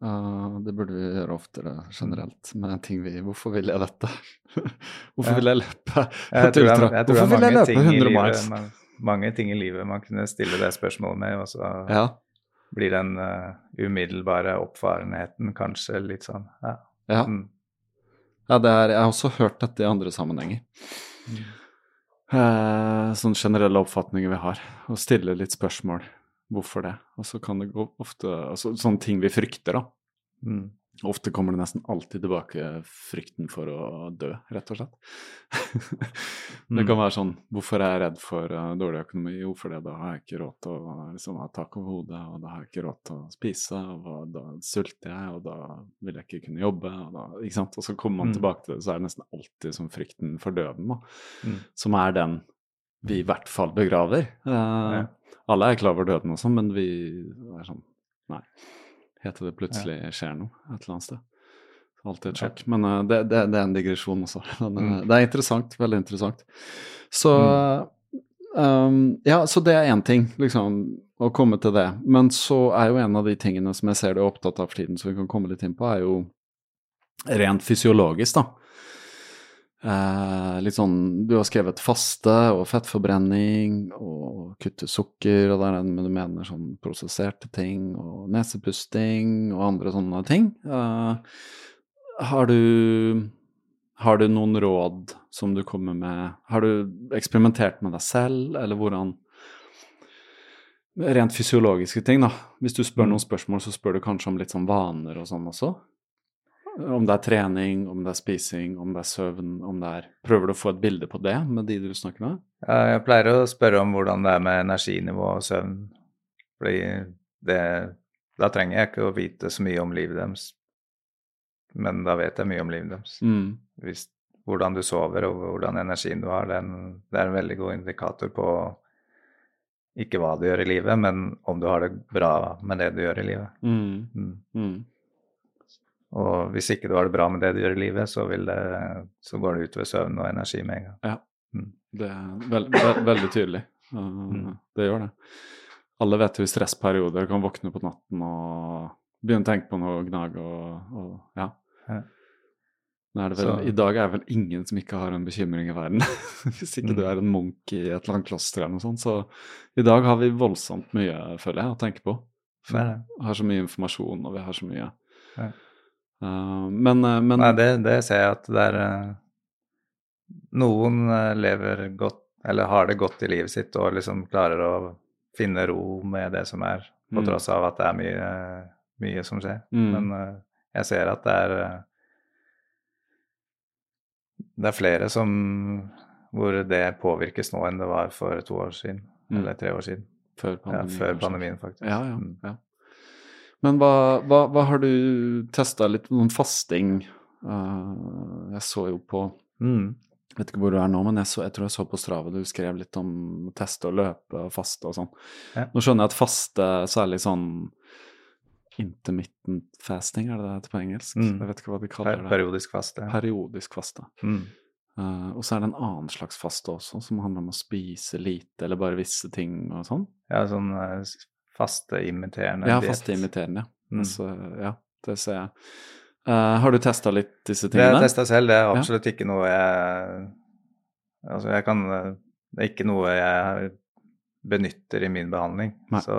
Uh, det burde vi gjøre oftere generelt med ting vi Hvorfor vil jeg dette? <laughs> Hvorfor Ja. vil jeg løpe Jeg tror det er, jeg tror det er mange, ting i livet, man, mange ting i livet man kunne stille det spørsmålet med, og så Ja. Blir den uh, umiddelbare oppfarenheten kanskje litt sånn ja. ja. Mm. ja det er, jeg har også hørt dette i andre sammenhenger. Eh, sånne generelle oppfatninger vi har. og stille litt spørsmål. Hvorfor det? Og så kan det gå ofte altså, Sånne ting vi frykter, da. Mm. Ofte kommer det nesten alltid tilbake frykten for å dø, rett og slett. <laughs> det Mm. kan være sånn Hvorfor er jeg redd for uh, dårlig økonomi? Jo, for det, da har jeg ikke råd til å liksom, ha tak over hodet, og da har jeg ikke råd til å spise, og da sulter jeg, og da vil jeg ikke kunne jobbe, og da Ikke sant? Og så kommer man Mm. tilbake til det, så er det nesten alltid som frykten for døden, da, Mm. som er den vi i hvert fall begraver. Eh, Alle er klar over døden og sånn, men vi er sånn Nei. Til det plutselig skjer noe et eller annet sted. Alltid et sjokk. Men uh, det, det, det er en digresjon også. <laughs> Men, eh, Mm. Det er interessant. Veldig interessant. Så um, Ja, så det er én ting, liksom, å komme til det. Men så er jo en av de tingene som jeg ser du er opptatt av for tiden, som vi kan komme litt inn på, er jo rent fysiologisk, da. Eh, litt sånn Du har skrevet faste og fettforbrenning og kutte sukker, og er det men du mener sånn prosesserte ting og nesepusting og andre sånne ting. Eh, har du har du noen råd som du kommer med? Har du eksperimentert med deg selv, eller hvordan Rent fysiologiske ting, da. Hvis du spør Mm. noen spørsmål, så spør du kanskje om litt sånn vaner og sånn også? Om det er trening, om det er spising, om det er søvn, om det er Prøver du å få et bilde på det med de du snakker med? Jeg pleier å spørre om hvordan det er med energinivå og søvn. Fordi det Da trenger jeg ikke å vite så mye om livet deres, men da vet jeg mye om livet deres. Mm. Hvis, hvordan du sover og hvordan energien du har, det er, en, det er en veldig god indikator på ikke hva du gjør i livet, men om du har det bra med det du gjør i livet. Mm. Mm. Og hvis ikke du har det bra med det du gjør i livet, så, det, så går det utover søvn og energi med en gang. Ja. Mm. Det er veld, veld, veldig tydelig. Uh, Mm. Det gjør det. Alle vet jo i stressperioder kan våkne på natten og begynne å tenke på noe gnag og, og ja. Ja. Vel, Så- I dag er det vel ingen som ikke har en bekymring i verden. <laughs> Hvis ikke Mm. du er en munk i et eller annet kloster eller noe sånt. Så i dag har vi voldsomt mye, føler jeg, å tenke på. Vi har så mye informasjon, og vi har så mye Ja. Uh, men, uh, men Nei, det, det, ser jeg at det er uh, Noen lever godt, eller har det godt i livet sitt og liksom klarer å finne ro med det som er, på mm. tross av at det er mye, mye som skjer. Mm. Men jeg ser at det er Det er flere som hvor det påvirkes nå enn det var for to år siden, mm. eller tre år siden. Før pandemien, ja, før pandemien faktisk. Ja, ja, mm. ja. Men hva, hva, hva, har du testa litt noen fasting? Uh, jeg så jo på mm. Vet ikke hvor du er nå, men jeg, så, jeg tror jeg så på Strava du skrev litt om teste og løpe og faste og sånn. Ja. Nå skjønner jeg at faste, særlig sånn intermittent fasting, er det det heter på engelsk? Mm. Jeg vet ikke hva de kaller det. Periodisk faste. Periodisk faste. Mm. Uh, og så er det en annen slags faste også, som handler om å spise lite eller bare visse ting og sånn. Ja, sånn uh, fasteimiterende Ja, fasteimiterende. Mm. Altså, ja, det ser jeg. Uh, har du testa litt disse tingene? Det har jeg testa selv. Det er absolutt ja. ikke noe jeg Altså, jeg kan Det er ikke noe jeg benytter i min behandling. Nei. Så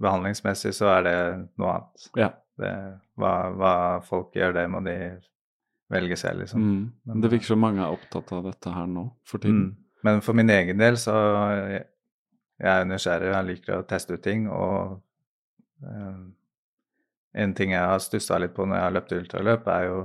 behandlingsmessig så er det noe annet. Ja. Det, hva, hva folk gjør, det må de velge selv, liksom. Mm. Men, det virker som mange er opptatt av dette her nå for tiden. Mm. Men for min egen del så jeg, jeg er nysgjerrig, jeg liker å teste ut ting. Og eh, en ting jeg har stussa litt på når jeg har løpt ultraløp, er jo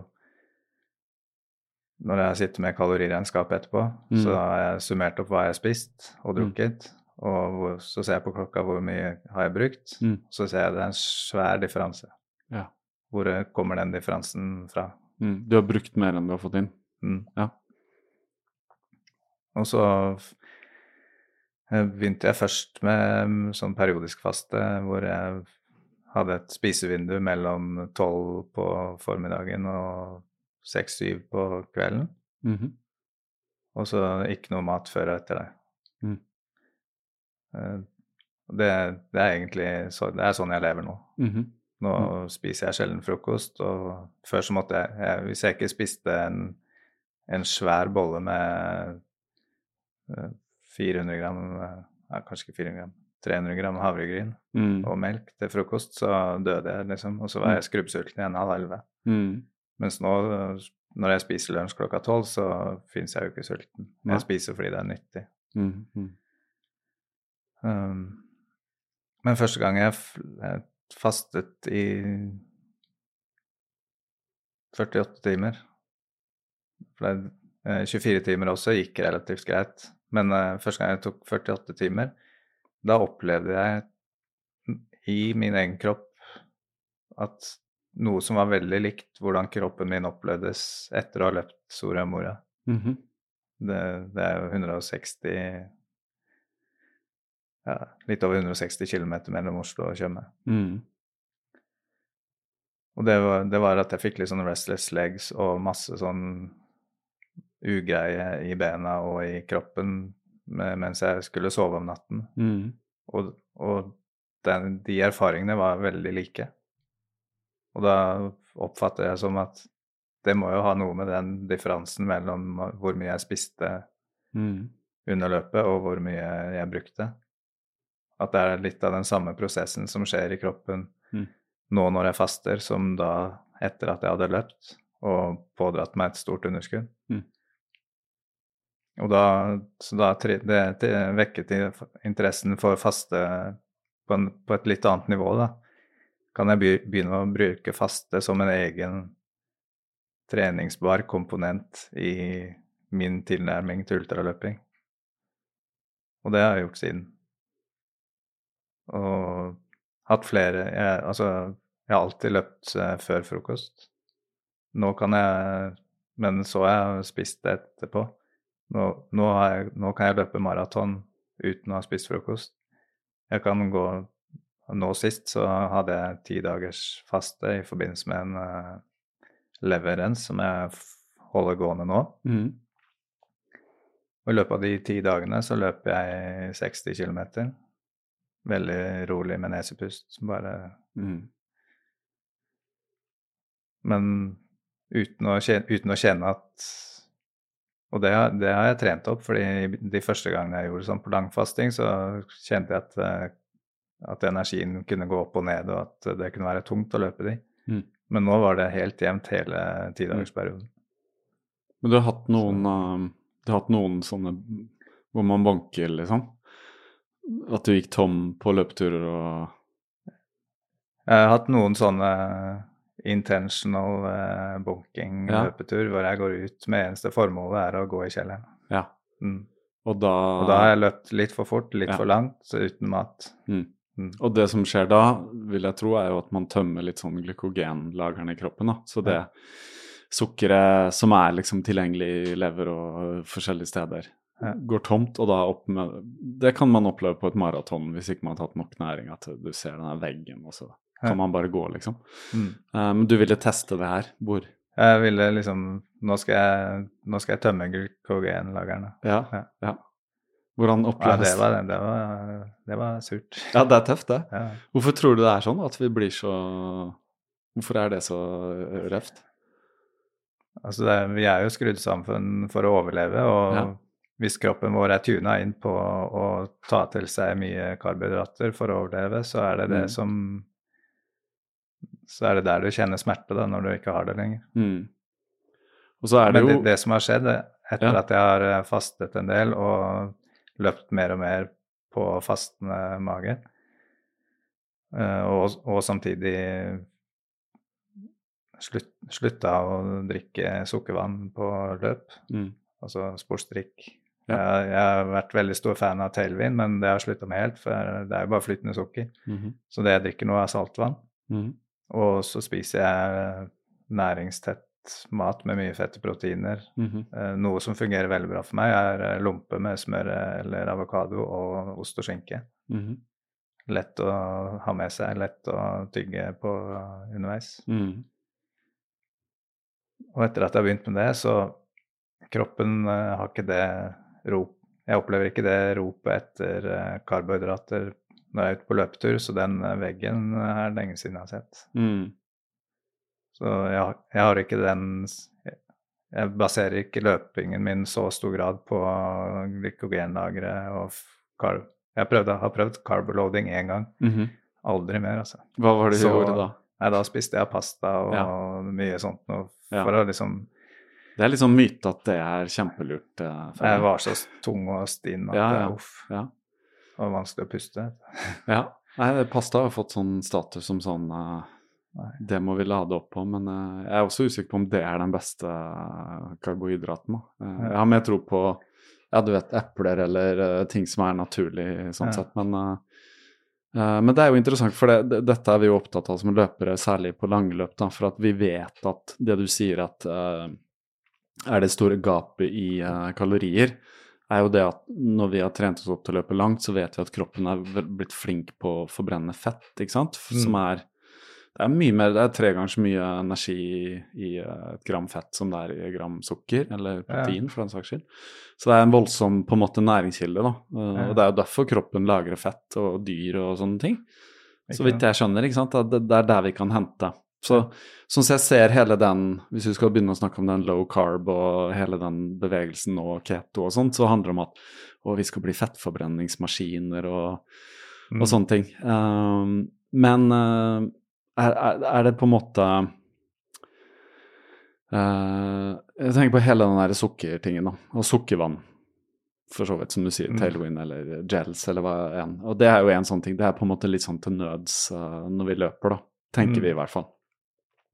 når jeg sitter med kaloriregnskap etterpå, mm. så har jeg summert opp hva jeg har spist og mm. drukket. Og hvor, så ser jeg på klokka hvor mye har jeg brukt. Mm. Så ser jeg det er en svær differanse. Ja. Hvor kommer den differansen fra? Mm. Du har brukt mer enn du har fått inn? Mm. Ja. Og så eh, begynte jeg først med mm, sånn periodisk faste, hvor jeg hadde et spisevindu mellom tolv på formiddagen og seks-syv på kvelden. Mm -hmm. Og så ikke noe mat før og etter det. Mm. Eh, det, det, er egentlig så, det er sånn jeg lever nå. Mm -hmm. Nå spiser jeg sjelden frokost, og før så måtte jeg, jeg Hvis jeg ikke spiste en, en svær bolle med 400 eh, gram ja, Kanskje ikke 400 gram 300 gram havregryn mm. og melk til frokost, så døde jeg, liksom. Og så var jeg mm. skrubbsulten igjen halv elleve. Mm. Mens nå, når jeg spiser lunsj klokka tolv, så fins jeg jo ikke sulten. Jeg ja. spiser fordi det er nyttig. Mm. mm. Um, men første gang jeg, jeg fastet i 48 timer. For det, 24 eh, timer også gikk relativt greit. Men uh, første gang jeg tok 48 timer, da opplevde jeg i min egen kropp at noe som var veldig likt hvordan kroppen min opplevdes etter å ha løpt Soria Moria. Mm -hmm. det, det, er jo 160 ja, litt over 160 km mellom Oslo og Tjøme. Mm. Og det var, det var, at jeg fikk litt sånn restless legs og masse sånn ugreie i bena og i kroppen mens jeg skulle sove om natten. Mm. Og, og den, de erfaringene var veldig like. Og da oppfatter jeg som at det må jo ha noe med den differansen mellom hvor mye jeg spiste mm. under løpet, og hvor mye jeg brukte. At det er litt av den samme prosessen som skjer i kroppen mm. nå når jeg faster, som da etter at jeg hadde løpt og pådratt meg et stort underskudd. Mm. Og da, så da det, det vekket interessen for faste på, en, på, et litt annet nivå, da. Kan jeg begynne å bruke faste som en egen treningsbar komponent i min tilnærming til ultraløping. Og det har jeg gjort siden. Og hatt flere jeg, Altså, jeg har alltid løpt eh, før frokost. Nå kan jeg Men så har jeg spist etterpå. Nå, nå, jeg, nå kan jeg løpe maraton uten å ha spist frokost. Jeg kan gå Nå sist så hadde jeg ti dagers faste i forbindelse med en uh, leverens som jeg holder gående nå. Mm. Og I løpet av de ti dagene så løper jeg 60 km. Veldig rolig med nesepust. Bare mm. Men uten å, kjenne, uten å, kjenne, at Og det, det, har jeg trent opp, fordi de første gangene jeg gjorde sånn på langfasting, så kjente jeg at, eh, at, energien kunne gå opp og ned, og at det kunne være tungt å løpe de. Mm. Men nå var det helt jevnt hele tidagersperioden. Men du har hatt noen, uh, du har hatt noen sånne hvor man banker, liksom? At du gikk tom på løpeturer og Jeg har hatt noen sånne intentional uh, bunking Ja. løpetur hvor jeg går ut med eneste formålet er å gå i kjelleren. Ja. Mm. Og da, Og da har jeg løpt litt for fort, litt Ja. for langt, så uten mat. mm. Mm. Og det som skjer da, vil jeg tro, er jo at man tømmer litt sånn glykogenlagrene i kroppen. da. Så det sukkeret som er liksom tilgjengelig i lever og forskjellige steder, Ja. går tomt, og da opp med Det kan man oppleve på et maraton hvis ikke man har tatt nok næring, at du ser den veggen, og så. Kan man bare gå, liksom. Mm. Um, Men du ville teste det her. Hvor? Jeg ville liksom Nå skal jeg, nå skal jeg tømme glykogenlagrene. Ja. Ja. ja. Hvordan Ja, det var, det var, det var surt. Ja, det er tøft, det. Ja. Hvorfor tror du det er sånn? At vi blir så Hvorfor er det så røft? Altså det, vi er jo skrudd sammen for å overleve, og Ja. hvis kroppen vår er tuna inn på å ta til seg mye karbohydrater for å overleve, så er det det Mm. som Så er det der du kjenner smerte, da, når du ikke har det lenger. Mm. Og så er det Men jo det som har skjedd eh, etter Ja. at jeg har eh, fastet en del og løpt mer og mer på fastende mage, eh, og, og samtidig slutt, slutta å drikke sukkervann på løp, mm. altså sportsdrikk. Ja. Jeg, jeg har vært veldig stor fan av tailvin, men det har slutta med helt, for det er jo bare flytende sukker. Mhm. Så det jeg drikker nå, er saltvann. Mhm. Og så spiser jeg næringstett mat med mye fett og proteiner. Mm -hmm. Noe som fungerer veldig bra for meg, er eh, lompe med smør eller avokado og ost og skinke. Mhm. Lett å ha med seg, lett å tygge på eh, underveis. Mm. Og etter at jeg har begynt med det, så kroppen eh, har ikke det rop Jeg opplever ikke det ropet etter eh, karbohydrater når jeg er ute på løpetur, så den eh, veggen er lenge siden jeg har sett. Mm. Så jeg, jeg har ikke den Jeg baserer ikke løpingen min så stor grad på glykogenlagre og karb. Jeg prøvde, har prøvd carboloading én gang. Mhm. Aldri mer, altså. Hva var det du Så- gjorde da? Nei, da spiste jeg pasta og Ja. mye sånt noe Ja. å liksom Det er liksom myte at det er kjempelurt. eh, Jeg var så tung og stinn at Ja, ja. uff. Ja. Det var vanskelig å puste. ja. Nei, pasta har fått sånn status som sånn uh, Det må vi lade opp på, men uh, jeg er også usikker på om det er den beste eh, karbohydraten. Uh, jeg har mer tro på ja, du vet, epler eller ting som er naturlig sånn Ja. sett, men men det er jo interessant, for det, det, dette er vi jo opptatt av som løpere, særlig på langløp. da, For at vi vet at det du sier at er det store gapet i kalorier, er jo det at når vi har trent oss opp til å løpe langt, så vet vi at kroppen er blitt flink på å forbrenne fett, ikke sant? Som er Det er mye mer, det er tre ganger så mye energi i, eh, et gram fett som det er i et gram sukker, eller protein for den saks skyld. Så det er en voldsom på en måte næringskilde, da. Eh, Og det er jo derfor kroppen lagrer fett og dyr og sånne ting. Så vidt jeg skjønner, ikke sant, det er der vi kan hente. Så sånn som jeg ser hele den, hvis vi skal begynne å snakke om den low carb og hele den bevegelsen og keto og sånt, så handler det om at å, vi skal bli fettforbrenningsmaskiner og, Mm. og sånne ting. Um, men uh, er, er, det på en måte uh, Jeg tenker på hele den der sukkertingen, da, og sukkervann. For så vidt, som du sier, Mm. tailwind eller gels eller hva enn. Og det er jo en sånn ting. Det er på en måte litt sånn til nøds uh, når vi løper, da. Tenker Mm. vi i hvert fall.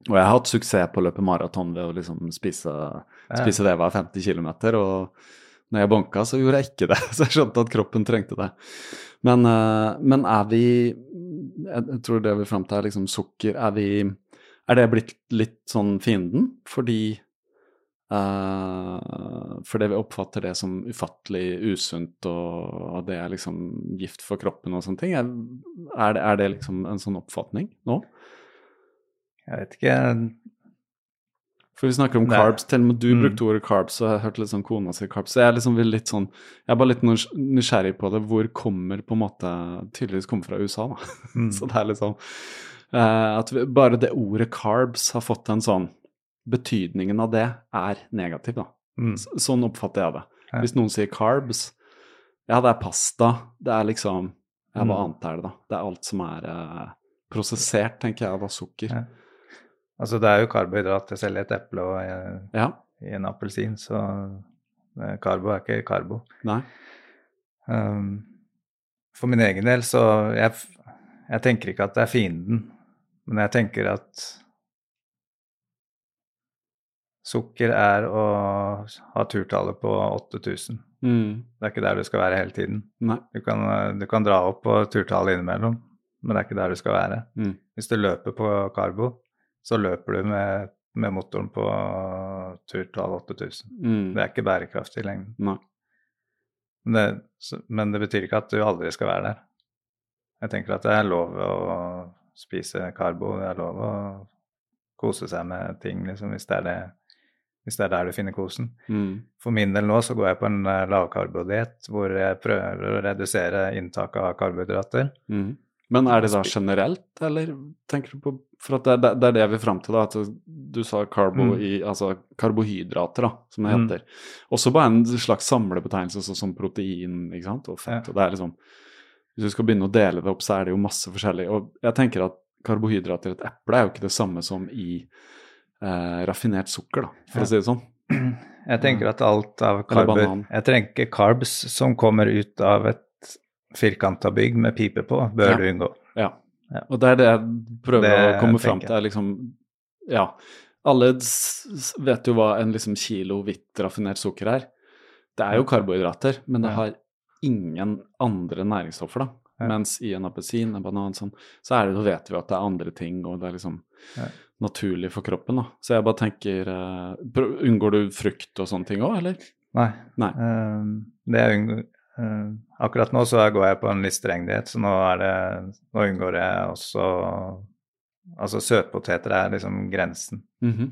Og jeg har hatt suksess på å løpe maraton ved å liksom spise, spise det hver 50 km. Og når jeg banka, så gjorde jeg ikke det. <laughs> Så jeg skjønte at kroppen trengte det. Men, eh, men er vi Jeg tror det vi fram til er liksom sukker. Er vi Er det blitt litt sånn fienden fordi Uh, fordi vi oppfatter det som ufattelig usunt, og, og det er liksom gift for kroppen og sånne ting. Er, er, det, er det liksom en sånn oppfatning nå? Jeg vet ikke For vi snakker om Nei. carbs, til og med du Mm. brukte ordet carbs, og jeg hørte sånn kona si carbs. Så jeg er liksom litt sånn Jeg er bare litt nysgjerrig på det. Hvor kommer på en måte Tydeligvis kommer fra USA, da. <laughs> Mm. Så det er liksom uh, At vi, bare det ordet carbs har fått en sånn Betydningen av det er negativ, da. Mm. Så, Sånn oppfatter jeg det. Ja. Hvis noen sier carbs Ja, det er pasta. Det er liksom Ja, hva Mm. annet er det, da? Det er alt som er uh, prosessert, tenker jeg, av sukker. Ja. Altså det er jo karbohydrater selv i et eple og i, Ja. i en appelsin, så eh, karbo er ikke karbo. Nei. Um, for min egen del så jeg, jeg tenker ikke at det er fienden, men jeg tenker at sukker er å ha turtallet på 8000. Mm. Det er ikke der du skal være hele tiden. Du kan, eh, du kan dra opp på turtallet innimellom, men det er ikke der du skal være. Mm. Hvis du løper på karbo, så løper du med, med motoren på turtall 8000. Mm. Det er ikke bærekraftig i lengden. Nei. Men det, så- men det betyr ikke at du aldri skal være der. Jeg tenker at det er lov å spise karbo, det er lov å kose seg med ting, liksom, hvis det er, det, hvis det er der du finner kosen. Mm. For min del nå så går jeg på en eh, lavkarbodiett hvor jeg prøver å redusere inntaket av karbohydrater. Mm. Men er det da generelt, eller tenker du på For det, det, det er det jeg vil fram til, da. At du sa karbo Mm. i Altså karbohydrater, da, som det Mm. heter. Også bare en slags samlebetegnelse sånn som protein ikke sant? og fett. Ja. og det er liksom Hvis du skal begynne å dele det opp, så er det jo masse forskjellig. Og jeg tenker at karbohydrater i et eple er jo ikke det samme som i eh, raffinert sukker, da, for Ja. å si det sånn. Jeg tenker at alt av banan. Jeg tenker carbs som kommer ut av et firkanta bygg med pipe på, bør Ja. du unngå. Ja. Og det er det jeg prøver Det å komme fram til. er liksom Ja. Alle vet jo hva en liksom kilo hvitt raffinert sukker er. Det er jo karbohydrater, men det har ingen andre næringsstoffer, da. Ja. Mens i en appelsin, en banan, sånn, så det, vet vi at det er andre ting, og det er liksom Ja. naturlig for kroppen, da. Så jeg bare tenker uh, Unngår du frukt og sånne ting òg, eller? Nei. Nei. Um, det jeg unng- ehm, akkurat nå så går jeg på en litt streng diett, så nå er det Nå unngår jeg også Altså søtpoteter er liksom grensen, Mhm.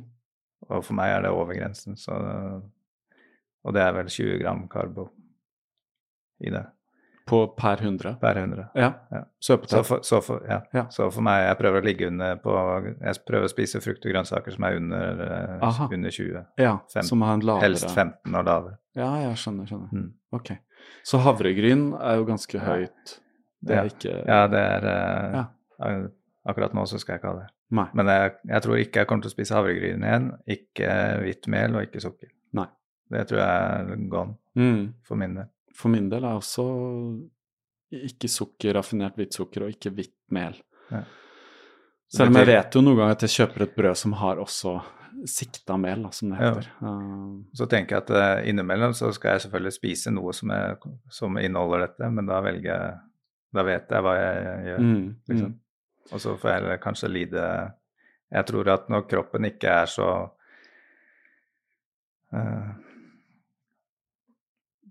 og for meg er det over grensen, så Og det er vel 20 gram karbo i det På per 100? per 100. Ja. Ja. Så Så for, så, for, ja. Ja. så for meg, jeg prøver å ligge under på Jeg prøver å spise frukt og grønnsaker som er under, eh, under 20. ja, 15, som er en lavere Helst 15 og lavere. Ja, jeg skjønner, skjønner. Mm. Ok. Så havregryn er jo ganske høyt. Det er Ja. ikke Ja, det er eh, Ja. Akkurat nå så skal jeg ikke ha det. Nei. Men jeg, jeg tror ikke jeg kommer til å spise havregryn igjen. Ikke hvitt mel og ikke sukker. Nei. Det tror jeg er gone Mm. for min del. For min del er også ikke sukker, raffinert hvitt sukker og ikke hvitt mel. Ja. Selv om jeg vet jo noen ganger at jeg kjøper et brød som har også sikta mel, som det heter. Ja. Så tenker jeg at eh, innimellom så skal jeg selvfølgelig spise noe som, er, som inneholder dette, men da velger jeg Da vet jeg hva jeg gjør. mm, liksom. mm. Og så får jeg heller kanskje lide Jeg tror at når kroppen ikke er så uh,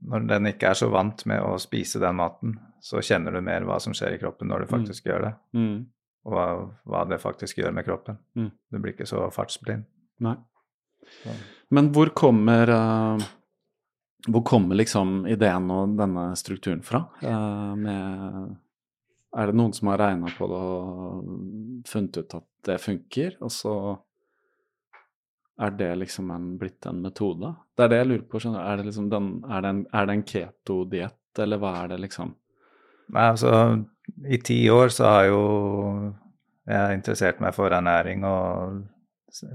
Når den ikke er så vant med å spise den maten, så kjenner du mer hva som skjer i kroppen når du faktisk gjør det, Mm. og hva det faktisk gjør med kroppen. Mm. Du blir ikke så fartsblind. Nei. Men hvor kommer uh, Hvor kommer liksom ideen og denne strukturen fra? Uh, med Er det noen som har regna på det og funnet ut at det funker, og så er det liksom en, blitt en metode? Det er det jeg lurer på. skjønner du. Er det liksom den, er det en, er det en keto-diett, eller hva er det liksom? Nei, altså, i ti år så har jo jeg interessert meg for ernæring og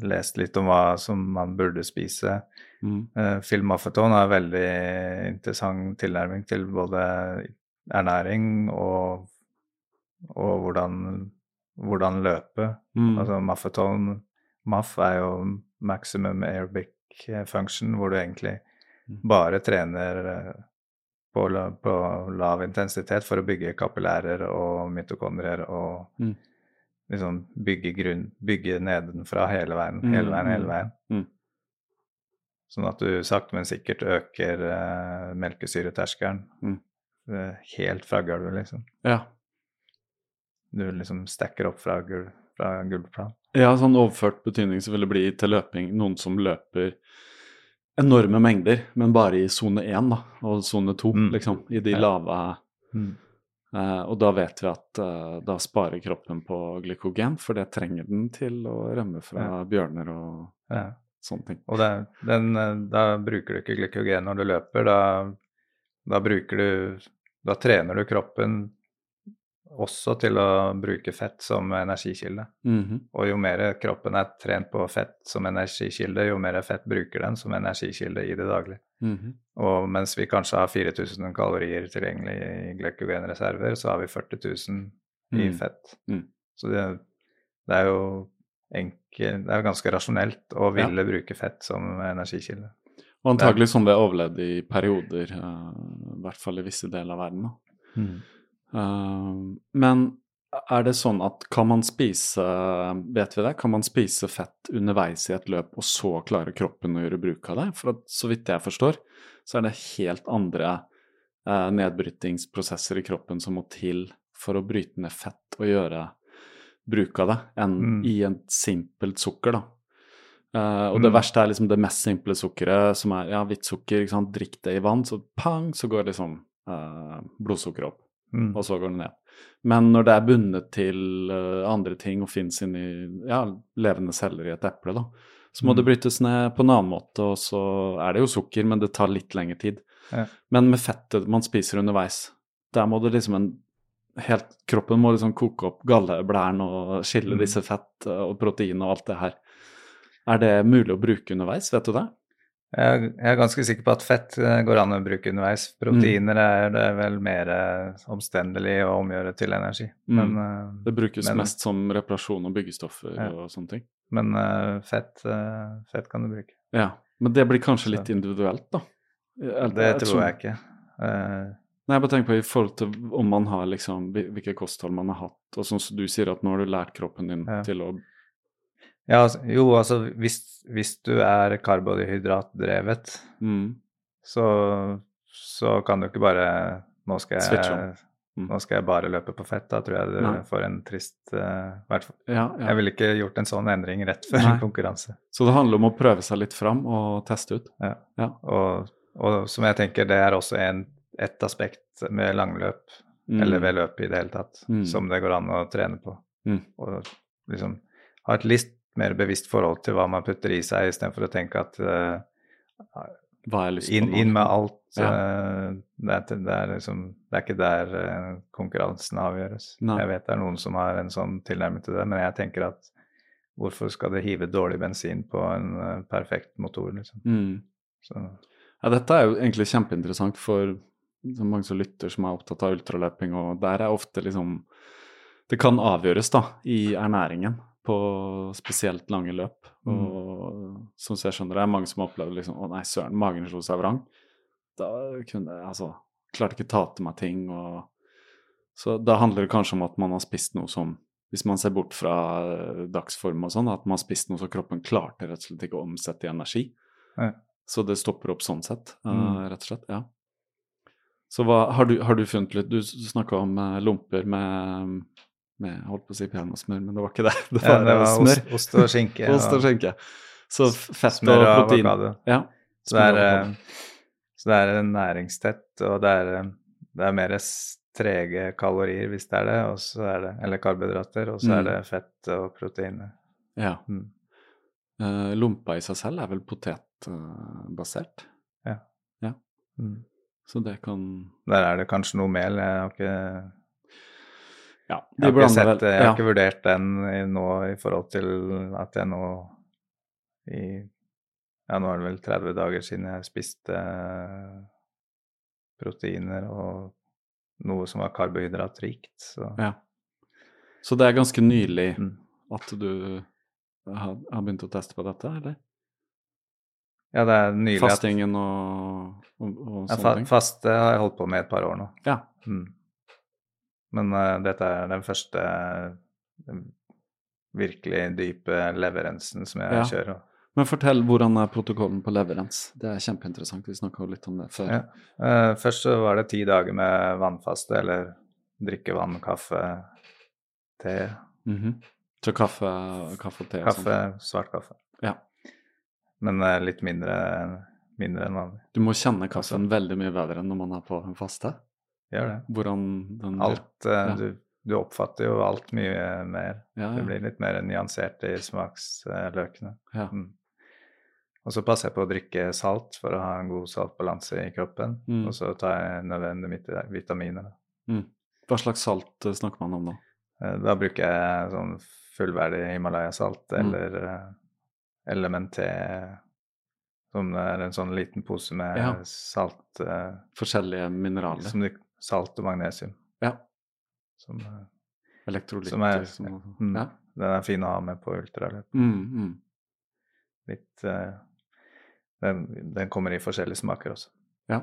lest litt om hva som man burde spise. Mm. Uh, Phil Moffaton har veldig interessant tilnærming til både ernæring og, og hvordan, hvordan løpe. Mm. Altså Moffaton MAF er jo maximum aerobic function, hvor du egentlig Mm. bare trener eh, på, på lav intensitet for å bygge kapillærer og mitokondrier og Mm. Liksom bygge grunn, bygge nedenfra hele veien, Mm, hele veien, hele mm, veien. mm. Sånn at du sakte, men sikkert øker uh, melkesyreterskelen Mm. eh, helt fra gulvet, liksom. Ja. Du liksom stacker opp fra, gul, fra gulvplan. Ja, sånn overført betydning så vil det bli til løping noen som løper enorme mengder, men bare i sone 1 da, og sone 2, Mm. liksom, i de lave eh, Og da vet vi at eh, da sparer kroppen på glykogen, for det trenger den til å rømme fra bjørner og Ja. sånne ting. Og det, den, eh, da bruker du ikke glykogen når du løper. Da, da bruker du Da trener du kroppen også til å bruke fett som energikilde. Mhm. Og jo mer kroppen er trent på fett som energikilde, jo mer fett bruker den som energikilde i det daglige. Mhm. Og mens vi kanskje har 4000 kalorier tilgjengelig i glykogenreserver, så har vi 40 000 i Mm. fett. Mm. Så det, det er jo enkel, det er ganske rasjonelt å ville bruke fett som energikilde. Og antagelig sånn det er overlevd i perioder, eh, i hvert fall i visse deler av verden. da. Eh, men er det sånn at kan man spise, vet vi det, kan man spise fett underveis i et løp, og så klarer kroppen å gjøre bruk av det? For at, så vidt jeg forstår, så er det helt andre eh, nedbrytingsprosesser i kroppen som må til for å bryte ned fett og gjøre bruk av det, enn Mm. i en simpelt sukker, da. Eh, og det Mm. verste er liksom det mest simple sukkeret, som er ja, hvitt sukker. Drikk det i vann, så pang, så går liksom eh, blodsukkeret opp Mm. og så går det ned. Men når det er bundet til eh, andre ting og fins inni ja, levende celler i et eple, da, så må Mm. det brytes ned på en annen måte, og så er det jo sukker, men det tar litt lengre tid. Ja. Men med fettet man spiser underveis, der må det liksom en helt, Kroppen må liksom koke opp galleblæren og skille Mm. disse fett eh, og protein og alt det her. Er det mulig å bruke underveis, vet du det? Jeg, er ganske sikker på at fett eh, går an å bruke underveis. Proteiner er det vel mer omstendelig å omgjøre til energi. Men, mm. Det brukes men, mest som reparasjon og byggestoffer Ja. og sånne ting. men eh, fett, fett kan du bruke. Ja, men det blir kanskje litt individuelt, da? Eller- Det jeg tror jeg ikke. Nei, jeg bare tenker på i forhold til om man har liksom, hvil- hvilke kosthold man har hatt, og sånn som du sier at nå har du lært kroppen din Ja. til å ja, altså, jo, altså hvis, hvis du er karbohydratdrevet, mm, så, så kan du ikke bare Nå skal jeg, Mm. nå skal jeg bare løpe på fett. Da tror jeg du Nei. får en trist uh, hvert fall- ja, ja. Jeg ville ikke gjort en sånn endring rett før Nei. <laughs> konkurranse. Så det handler om å prøve seg litt fram og teste ut. Ja. Ja. Og, og som jeg tenker, det er også en, et aspekt med langløp, Mm. eller ved løp i det hele tatt, Mm. som det går an å trene på. Mm. Og liksom ha et litt mer bevisst forhold til hva man putter i seg, istedenfor å tenke at uh, inn, inn med alt. Ja. Uh, det, er, det, er liksom, det er ikke der uh, konkurransen avgjøres. Nei. Jeg vet det er noen som har en sånn tilnærming til det, men jeg tenker at hvorfor skal det hive dårlig bensin på en perfekt motor, liksom. Mm. Så, Ja, dette er jo egentlig kjempeinteressant for så mange som lytter som er opptatt av ultraløping, og der er ofte liksom Det kan avgjøres da, i ernæringen på spesielt lange løp. Og sånn som jeg skjønner det, er mange som opplever liksom Å nei, søren, magen slo seg vrang. Da kunne jeg altså Klarte ikke ta til meg ting og Så da handler det kanskje om at man har spist noe som hvis man ser bort fra eh, dagsform og sånn, at man har spist noe så kroppen klarte rett og slett ikke å omsette i energi. Ja. Så det stopper opp sånn sett, eh, Mm. rett og slett. Ja. Så hva, har, du, har du funnet litt Du snakka om eh, lomper med, med holdt på å si peanøttsmør, men det var ikke det. <laughs> Det ja, var, det var smør. ost, ost og skinke. <laughs> Ost og skinke. Så fett Smør og og protein. avokado. Ja. Så det er, smør og eh, så det er næringstett, og det er, eh, det er mer trege kalorier hvis det er det, og så er det, eller karbohydrater, og så Mm. er det fett og proteiner. ja. Mm. Uh, lompa i seg selv er vel potetbasert, Mm. så det kan Der er det kanskje noe mel. Jeg har ikke, Ja, jeg har sett, jeg har ja. ikke vurdert den nå i forhold til at jeg nå i Ja, nå er det vel 30 dager siden jeg spiste eh, proteiner og noe som var karbohydratrikt. Så Ja. Så det er ganske nylig mm. at du har, har begynt å teste på dette, eller? ja, det er nylig at Fastingen og, og, og ja, sånne fa ting? Faste har jeg holdt på med et par år nå. Ja. Mm. Men uh, dette er den første uh, virkelig dype leveransen som jeg Ja. kjører. Men fortell hvordan er protokollen på leverans? Det er kjempeinteressant. Vi snakka litt om det før. Ja. Uh, først så var det ti dager med vannfaste, eller drikke vann, kaffe, te. Mhm. Så kaffe, kaffe og te? Kaffe, sånt. svart kaffe. Ja. Men uh, litt mindre, mindre enn vanlig. Du må kjenne kaffen veldig mye bedre enn når man er på en faste. Gjør det. Hvordan den Alt, eh, Ja. du, du oppfatter jo alt mye mer. Ja, Det blir litt mer nyansert i smaksløkene. ja. Mm. Og så passer jeg på å drikke salt for å ha en god saltbalanse i kroppen. Mm. Og så tar jeg nødvendige vit- vitaminer. Mm. Hva slags salt eh, snakker man om nå? Eh, Da bruker jeg sånn fullverdig Himalaya-salt Mm. eller eh, Elementé, som er en sånn liten pose med Ja. salt, uh, Forskjellige mineraler. som du, salt og magnesium. Ja. Som, eh, Elektrolytter. som er, som- mm, ja. Den er fin å ha med på ultraløp. Mm, mm. Litt uh, den, den kommer i forskjellige smaker også. ja.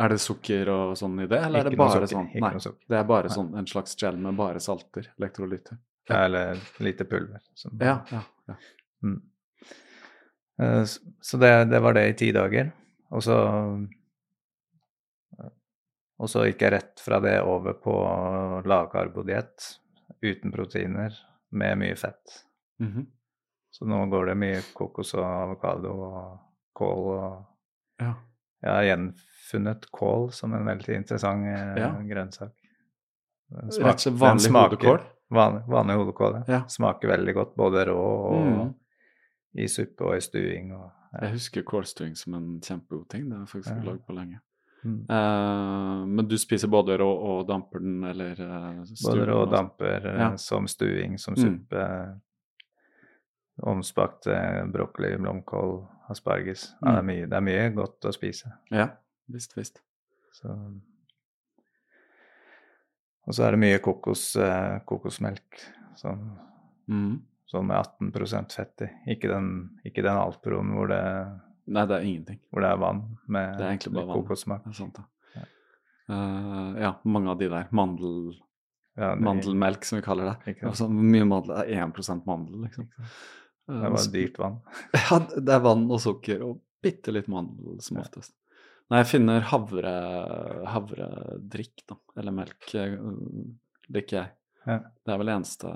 Er det sukker og sånn i det, eller er det Ikke bare sånn? ikke Nei, noe det er bare Nei. sånn en slags gel med bare salter, elektrolytter. Ja, Eller lite pulver. Som, Ja, ja, ja. Mm. Eh, Så det, det var det i ti dager. Og så Og så gikk jeg rett fra det over på lavkarbodiett uten proteiner med mye fett. Mhm. Så nå går det mye kokos og avokado og kål og ja. Jeg har gjenfunnet kål som en veldig interessant eh, Ja. grønnsak. Den Rett og slett vanlig smaker- hodekål? Vanlig, vanlig hodekål, ja. Ja. Smaker veldig godt, både rå og Mm. i suppe og i stuing. Og, ja. Jeg husker kålstuing som en kjempegod ting. Det har jeg faktisk ikke lagd på lenge. Mm. Eh, men du spiser både rå og damper den, eller eh, Både rå og damper eh, Ja. som stuing, som Mm. Omspakt eh, brokkoli, blomkål, asparges. Ja, det, er Mm. mye, det er mye godt å spise. Ja, visst, visst. Så. Og så er det mye kokos, kokosmelk, sånn, mm. sånn med 18 fett i. Ikke den, ikke den Alproen hvor det, Nei, det er ingenting. hvor det er vann med Det er egentlig bare litt vann. Det ja. Uh, ja, mange av de der. Mandel, Ja, det, mandelmelk, som vi kaller det. Altså, mye mandel er 1% mandel, liksom. Eh, det var dyrt vann. <laughs> Ja, det er vann og sukker og bitte litt mandel som Ja. oftest. Nei, jeg finner havre, havredrikk, da. Eller melk. eh, Liker jeg. Ja. Det er vel det eneste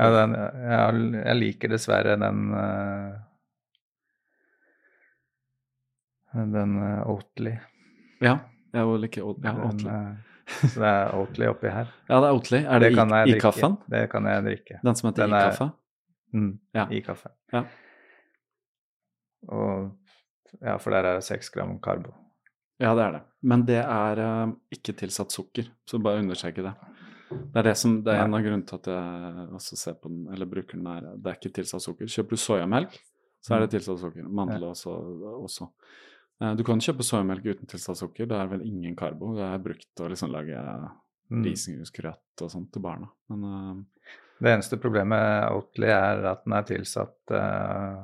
Ja, den, jeg, jeg liker dessverre den eh, Den uh, Oatly. Ja, jeg jo like Oatly. ja, Den, Oatly. eh, så det er Oatly oppi her. Ja, det er Oatly. Er det, det i, i kaffen? Det kan jeg drikke. Den som heter Den er- i-kaffe? Mm, Ja. I kaffe. Ja. Og Ja, for der er det seks gram karbo. Ja, det er det. Men det er uh, ikke tilsatt sukker, så bare understreke det. Det er, det, som, det er en av grunnene til at jeg også ser på den, eller bruker den her. Det er ikke tilsatt sukker. Kjøper du soyamelk, så er det tilsatt sukker. Mandel også. også. Eh, Du kan kjøpe soyamelk uten tilsatt sukker. Det er vel ingen karbo. Det er brukt til å liksom lage Mm. risengrynsgrøt og sånt til barna. Men uh, Det eneste problemet med Oatly er at den er tilsatt uh,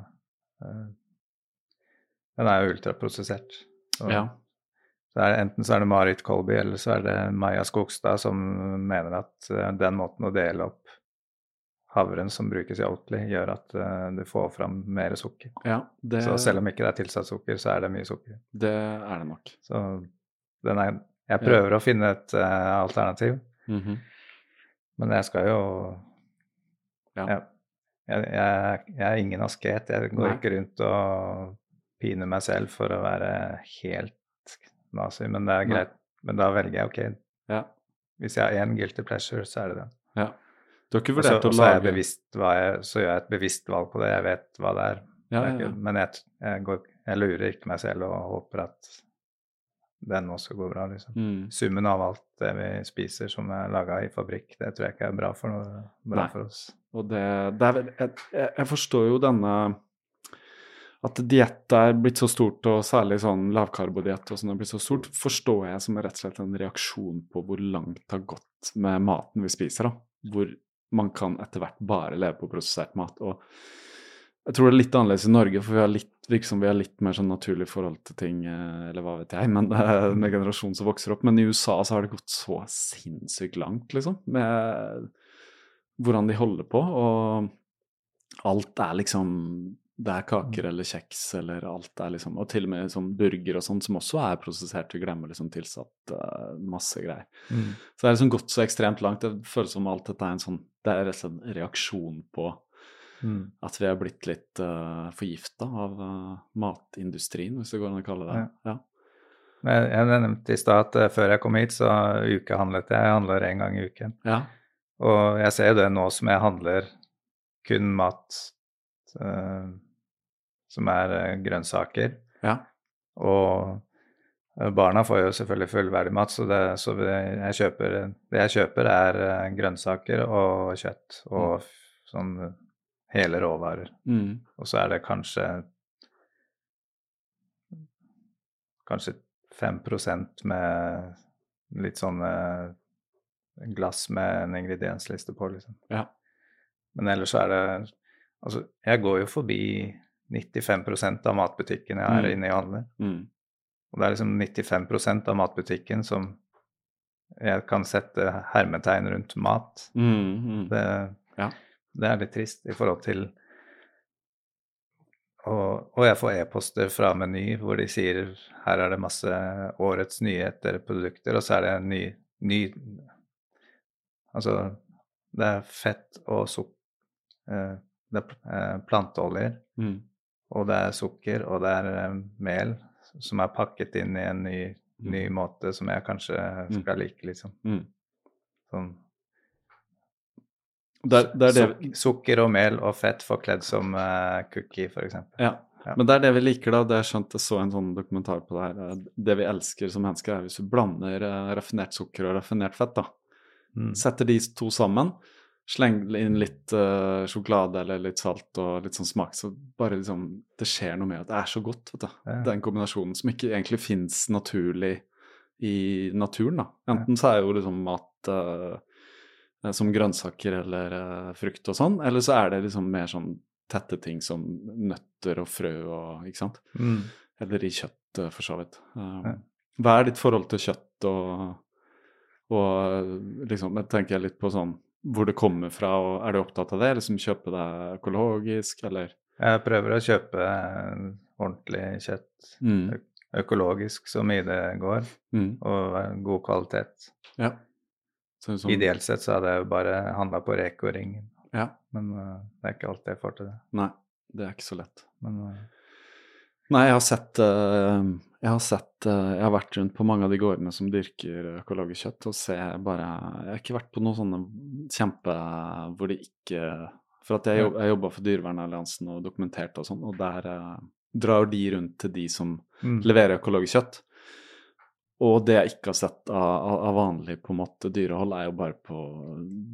uh, Den er jo ultraprosessert. Så ja. så er enten så er det Marit Kolby eller så er det Maja Skogstad som mener at den måten å dele opp havren som brukes i Oatly, gjør at eh, du får fram mer sukker. ja det, Så selv om ikke det er tilsatt sukker, så er det mye sukker. det er det nok. Så den er, jeg prøver å finne et uh, alternativ, Mhm. men jeg skal jo Ja. ja. Jeg, jeg, jeg er ingen asket. Jeg går Nei. ikke rundt og piner meg selv for å være helt nazi, men det er Nei. greit. Men da velger jeg ok, Ja. hvis jeg har én guilty pleasure, så er det den. ja. Du har ikke vurdert så å lage jeg, så gjør jeg et bevisst valg på det. Jeg vet hva det er. ja, ja, ja. men jeg, jeg, går, jeg lurer ikke meg selv og håper at den også går bra. liksom. Mm. Summen av alt det vi spiser som er laga i fabrikk, det tror jeg ikke er bra for, noe, bra for oss. Og det, det er jeg, jeg forstår jo denne At diett er blitt så stort, og særlig sånn lavkarbodiett og sånn er blitt så stort, forstår jeg som rett og slett en reaksjon på hvor langt det har gått med maten vi spiser. da. Hvor man kan etter hvert bare leve på prosessert mat. og jeg tror det er litt annerledes i Norge, for vi har litt, liksom, vi har litt mer sånn naturlig forhold til ting, eh, eller hva vet jeg, men eh, med generasjonen som vokser opp. Men i USA så har det gått så sinnssykt langt, liksom, med hvordan de holder på. Og alt er liksom Det er kaker eller kjeks eller alt er liksom Og til og med sånn burger og sånn, som også er prosessert. Vi glemmer liksom tilsatt uh, masse greier. Så det er liksom gått så ekstremt langt. Det føles som alt dette er en sånn Det er rett og slett en reaksjon på Mm. at vi er blitt litt uh, forgifta av uh, matindustrien, hvis det går an å kalle det ja. ja. jeg nevnte i stad at eh, før jeg kom hit, så ukehandlet jeg. Jeg handler én gang i uken. Ja. Og jeg ser jo det nå som jeg handler kun mat eh, som er eh, grønnsaker. Ja. Og Eh, Barna får jo selvfølgelig fullverdig mat, så, det, så jeg kjøper, det jeg kjøper, er eh, grønnsaker og kjøtt og mm. sånn hele råvarer. Mm. Og så er det kanskje kanskje 5% med litt sånne glass med en ingrediensliste på, liksom. Ja. Men ellers så er det Altså, jeg går jo forbi 95% av matbutikken jeg er Mm. inne i handler. Mm. Og det er liksom 95% av matbutikken som jeg kan sette hermetegn rundt mat. Mm. Mm. Det, Ja. det er litt trist i forhold til og, og jeg får e-poster fra Meny hvor de sier her er det masse årets nyheter, produkter, og så er det en ny, ny Altså, det er fett og sukker Eh, det er eh, planteoljer, Mm. Og det er sukker, og det er eh, mel som er pakket inn i en ny, ny måte som jeg kanskje skal like, liksom. Mm. Sånn der, der det er det Suk sukker og mel og fett forkledd som uh, cookie, f.eks. Ja. Ja. Men det er det vi liker, da. Det er skjønt jeg så en sånn dokumentar på det her. eh, Det vi elsker som mennesker, er hvis du blander uh, raffinert sukker og raffinert fett, da. Mm. Setter de to sammen, sleng inn litt uh, sjokolade eller litt salt og litt sånn smak, så bare liksom Det skjer noe med at det er så godt, vet du. Ja. Den kombinasjonen som ikke egentlig fins naturlig i naturen, da. Enten så er jo liksom mat eh, som grønnsaker eller uh, frukt og sånn, eller så er det liksom mer sånn tette ting som nøtter og frø og Ikke sant? Mm. Eller i kjøtt, for så vidt. Um, Ja. Hva er ditt forhold til kjøtt og, og liksom Jeg tenker litt på sånn hvor det kommer fra, og er du opptatt av det? Eller som kjøper det økologisk, eller? Jeg prøver å kjøpe eh, ordentlig kjøtt, Mm. økologisk så mye det går, Mm. og eh, god kvalitet. Ja. Så, sånn, Ideelt sett så hadde jeg jo bare handla på Reko og Ringen, Ja. men uh, det er ikke alltid jeg får til det. Nei, det er ikke så lett. Men uh... Nei, jeg har sett eh, Jeg har sett eh, Jeg har vært rundt på mange av de gårdene som dyrker økologisk kjøtt, og ser bare Jeg har ikke vært på noen sånne kjempe Hvor det ikke For at jeg, jobb, jeg jobba for Dyrevernalliansen og dokumenterte og sånn, og der eh, drar de rundt til de som mm. leverer økologisk kjøtt. Og det jeg ikke har sett av, av vanlig på en måte dyrehold, er jo bare på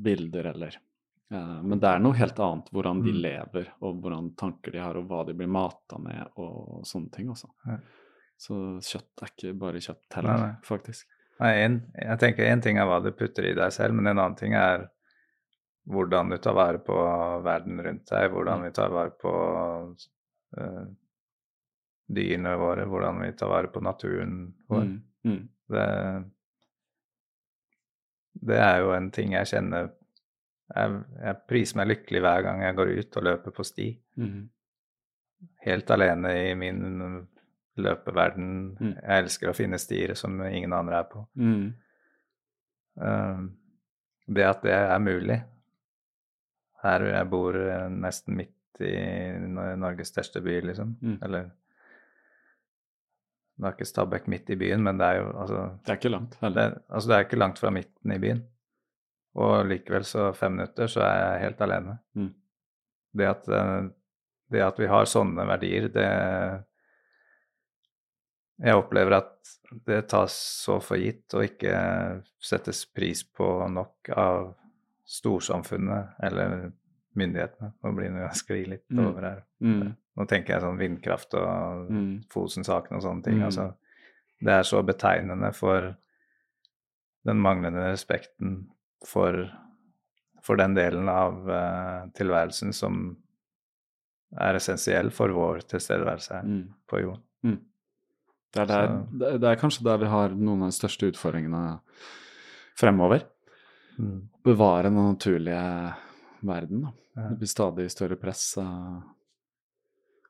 bilder eller eh, Men det er noe helt annet hvordan de Mm. lever, og hvordan tanker de har, og hva de blir mata med, og sånne ting også. Ja. Så kjøtt er ikke bare kjøtt heller, nei. faktisk. Nei, en, jeg tenker én ting er hva du putter i deg selv, men en annen ting er hvordan du tar vare på verden rundt deg, hvordan vi tar vare på uh, dyrene våre, hvordan vi tar vare på naturen vår. Mm, mm, Det, det er jo en ting jeg kjenner jeg, jeg priser meg lykkelig hver gang jeg går ut og løper på sti. mm, Helt alene i min løpeverden. Mm. Jeg elsker å finne stier som ingen andre er på. mm, Uh, det at det er mulig Her jeg bor eh, nesten midt i Norges største by, liksom. Mm. Eller Nå er ikke Stabekk midt i byen, men det er jo altså Det er ikke langt det, altså det er ikke langt fra midten i byen. Og likevel så fem minutter så er jeg helt alene. Mm. Det, at, eh, det at vi har sånne verdier, det Jeg opplever at det tas så for gitt og ikke settes pris på nok av storsamfunnet eller myndighetene. Nå blir det skli litt Mm. over her. Mm, Nå tenker jeg sånn vindkraft og mm, Fosen-saken og sånne ting. Mm. Altså, det er så betegnende for den manglende respekten for, for den delen av uh, tilværelsen som er essensiell for vår tilstedeværelse her mm. på jorden. Mm. Det, er der, det det er kanskje der vi har noen av de største utfordringene fremover. Bevare den naturlige verden. Da. Det blir stadig større press.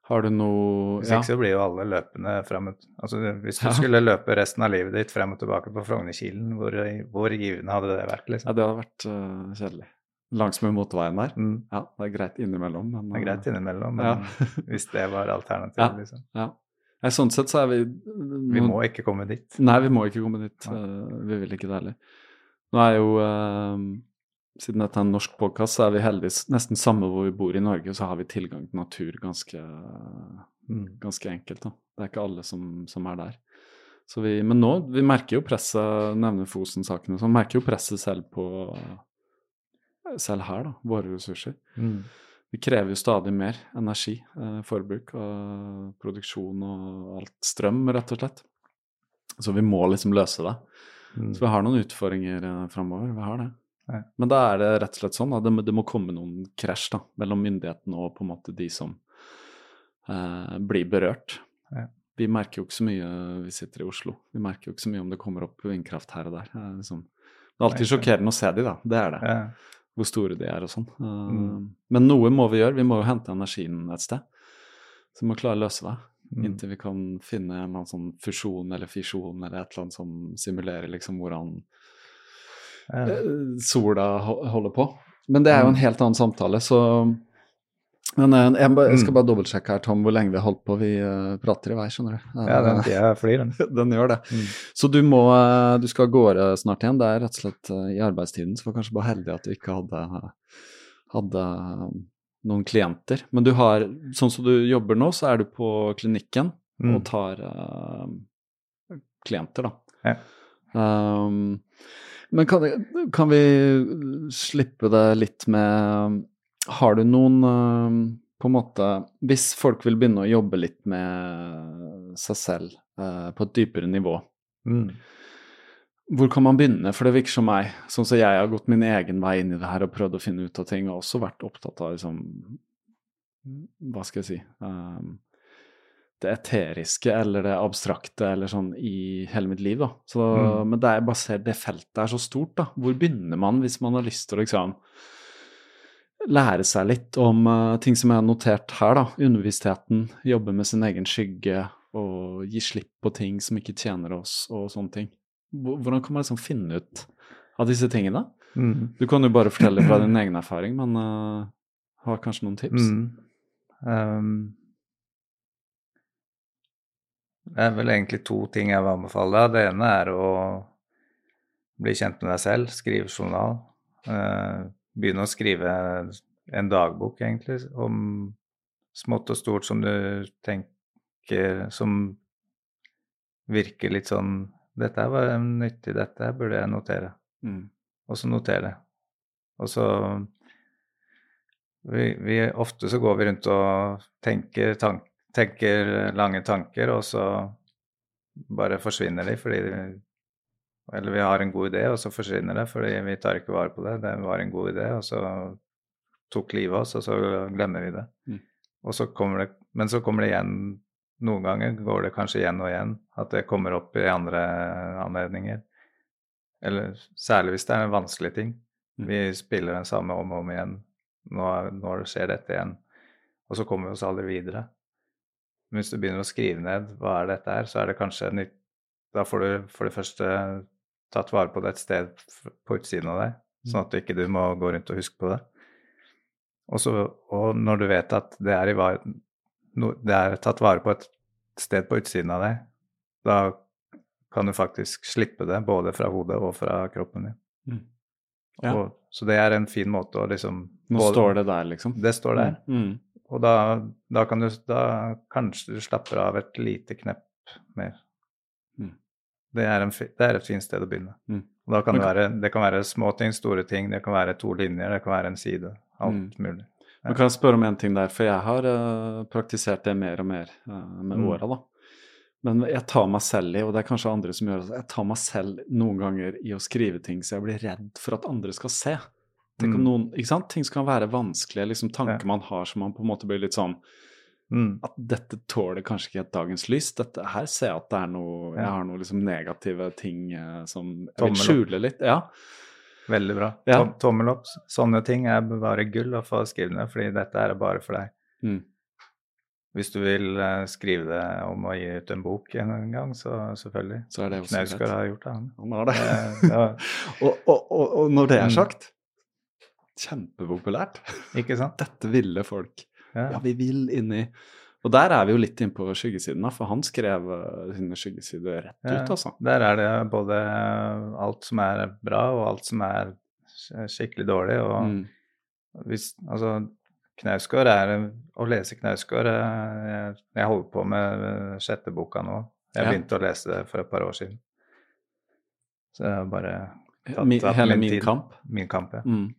Har du noe Hvis ja. ikke så blir jo alle løpende frem Altså, hvis du Ja. skulle løpe resten av livet ditt frem og tilbake på Frognerkilen, hvor, hvor givende hadde det vært, ja, liksom? det hadde vært uh, kjedelig. Langs med motorveien der. Mm, Ja, det er greit innimellom, men det er greit eh, innimellom, men Ja. hvis det var <laughs> alternativet, Ja. liksom. Ja. Nei, sånn sett så er vi Vi må ikke komme dit. Nei, vi må ikke komme dit. Eh, vi vil ikke det heller. Nå er jo uh, Siden dette er en norsk podkast, så er vi heldigvis nesten samme hvor vi bor i Norge, så har vi tilgang til natur ganske, Mm. ganske enkelt. Da. Det er ikke alle som, som er der. Så vi, men nå, vi merker jo presset, nevner Fosen-sakene, så merker jo presset selv på Selv her, da, våre ressurser. Mm. Vi krever jo stadig mer energi, eh, forbruk og produksjon og alt. Strøm, rett og slett. Så vi må liksom løse det. Mm. Så vi har noen utfordringer eh, framover. Vi har det. Nei. Men da er det rett og slett sånn at det, det må komme noen krasj da, mellom myndighetene og på en måte de som eh, blir berørt. Nei. Vi merker jo ikke så mye vi sitter i Oslo. Vi merker jo ikke så mye om det kommer opp vindkraft her og der. Er, liksom, det er alltid sjokkerende å se de da, det er det Ja. Hvor store de er og sånn. Mm. Men noe må vi gjøre, vi må jo hente energien et sted. Så vi må klare å løse det. Mm. Inntil vi kan finne en sånn fusjon eller fisjon eller et eller annet som simulerer liksom hvordan eh, sola holder på. Men det er jo en Mm. helt annen samtale, så Men eh, jeg, jeg skal Mm. bare dobbeltsjekke her, Tom, hvor lenge vi har holdt på. Vi eh, prater i vei, skjønner du. ja, den Eh, tida flyr, den. <laughs> den gjør det. Mm. Så du må Du skal av gårde snart igjen. Det er rett og slett i arbeidstiden, så var kanskje bare heldig at du ikke hadde, hadde noen klienter. Men du har Sånn som du jobber nå, så er du på klinikken Mm. og tar uh, klienter, da. Ja. Um, men kan, kan vi slippe det litt med Har du noen eh, på en måte Hvis folk vil begynne å jobbe litt med seg selv eh, på et dypere nivå, Mm. hvor kan man begynne? For det virker som meg, sånn som jeg har gått min egen vei inn i det her og prøvd å finne ut av ting, og også vært opptatt av liksom Hva skal jeg si um, Det eteriske eller det abstrakte eller sånn i hele mitt liv, da. Så, Mm. Men det er bare ser det feltet er så stort, da. Hvor begynner man hvis man har lyst til å liksom lære seg litt om uh, ting som jeg har notert her, da. Underbevisstheten, jobbe med sin egen skygge og gi slipp på ting som ikke tjener oss, og sånne ting. Hvordan kan man liksom finne ut av disse tingene? Mm. Du kan jo bare fortelle fra din egen erfaring, men uh, har kanskje noen tips? Mm. Um, det er vel egentlig to ting jeg vil anbefale. Det ene er å bli kjent med deg selv, skrive journal. Eh, begynne å skrive en dagbok, egentlig, om smått og stort som du tenker Som virker litt sånn Dette var nyttig, dette burde jeg notere. Mm. Og så notere det. Og så vi, vi, Ofte så går vi rundt og tenker, tank, tenker lange tanker, og så bare forsvinner de fordi Eller vi har en god idé, og så forsvinner det fordi vi tar ikke vare på det. Det var en god idé, og så tok livet av oss, og så glemmer vi det. Mm. Og så kommer det, men så kommer det igjen noen ganger går det kanskje igjen og igjen, at det kommer opp i andre anledninger. Eller særlig hvis det er en vanskelig ting. Mm. Vi spiller den samme om og om igjen. Nå, nå skjer dette igjen. Og så kommer vi oss aldri videre. Men hvis du begynner å skrive ned hva er dette her, så er det kanskje nytt Da får du for det første tatt vare på det et sted på utsiden av deg, sånn at du ikke du må gå rundt og huske på det. Og, så, og når du vet at det er, i, var- det er tatt vare på et sted på utsiden av deg, da kan du faktisk slippe det både fra hodet og fra kroppen din. Mm. Ja. Og, så det er en fin måte å liksom Nå både- står det der, liksom. Det står der. Mm. Og da, da kan du da kanskje du slapper av et lite knepp mer. Mm. Det, er en, det er et fint sted å begynne. Mm. Kan det, være, det kan være små ting, store ting, det kan være to linjer, det kan være en side. Alt mulig. Men kan jeg spørre om en ting der, for jeg har uh, praktisert det mer og mer uh, med Mm. åra, da. Men jeg tar meg selv i, og det er kanskje andre som gjør det, jeg tar meg selv noen ganger i å skrive ting så jeg blir redd for at andre skal se. Tenk om Mm. noen, ikke sant? Ting som kan være vanskelige, liksom tanker Ja. man har som man på en måte blir litt sånn Mm. At dette tåler kanskje ikke et dagens lys. Dette, her ser jeg at det er noe Jeg har noen liksom negative ting eh, som jeg Tommel vil opp. skjule litt. Ja. Veldig bra. Ja. Tom, tommel opp. Sånne ting er bare gull å få skrevet ned, fordi dette er bare for deg. Mm. Hvis du vil eh, skrive det om å gi ut en bok en gang, så selvfølgelig. Så er det også Knausgård har gjort det, han. Han har det. Ja. <laughs> og, og, og, og når det er Mm. sagt Kjempepopulært. Ikke sant? <laughs> Dette ville folk. Ja. Ja, vi vil inn i Og der er vi jo litt inn på skyggesiden, for han skrev eh, sine skyggesider rett Ja, ut, altså. Der er det både alt som er bra, og alt som er skikkelig dårlig. Og Mm. hvis Altså, Knausgård er Å lese Knausgård eh, Jeg, jeg holder på med eh, sjette boka nå. Jeg Ja. begynte å lese det for et par år siden. Så jeg har bare tatt tatt hele min min kamp. Min kamp, ja. Mm.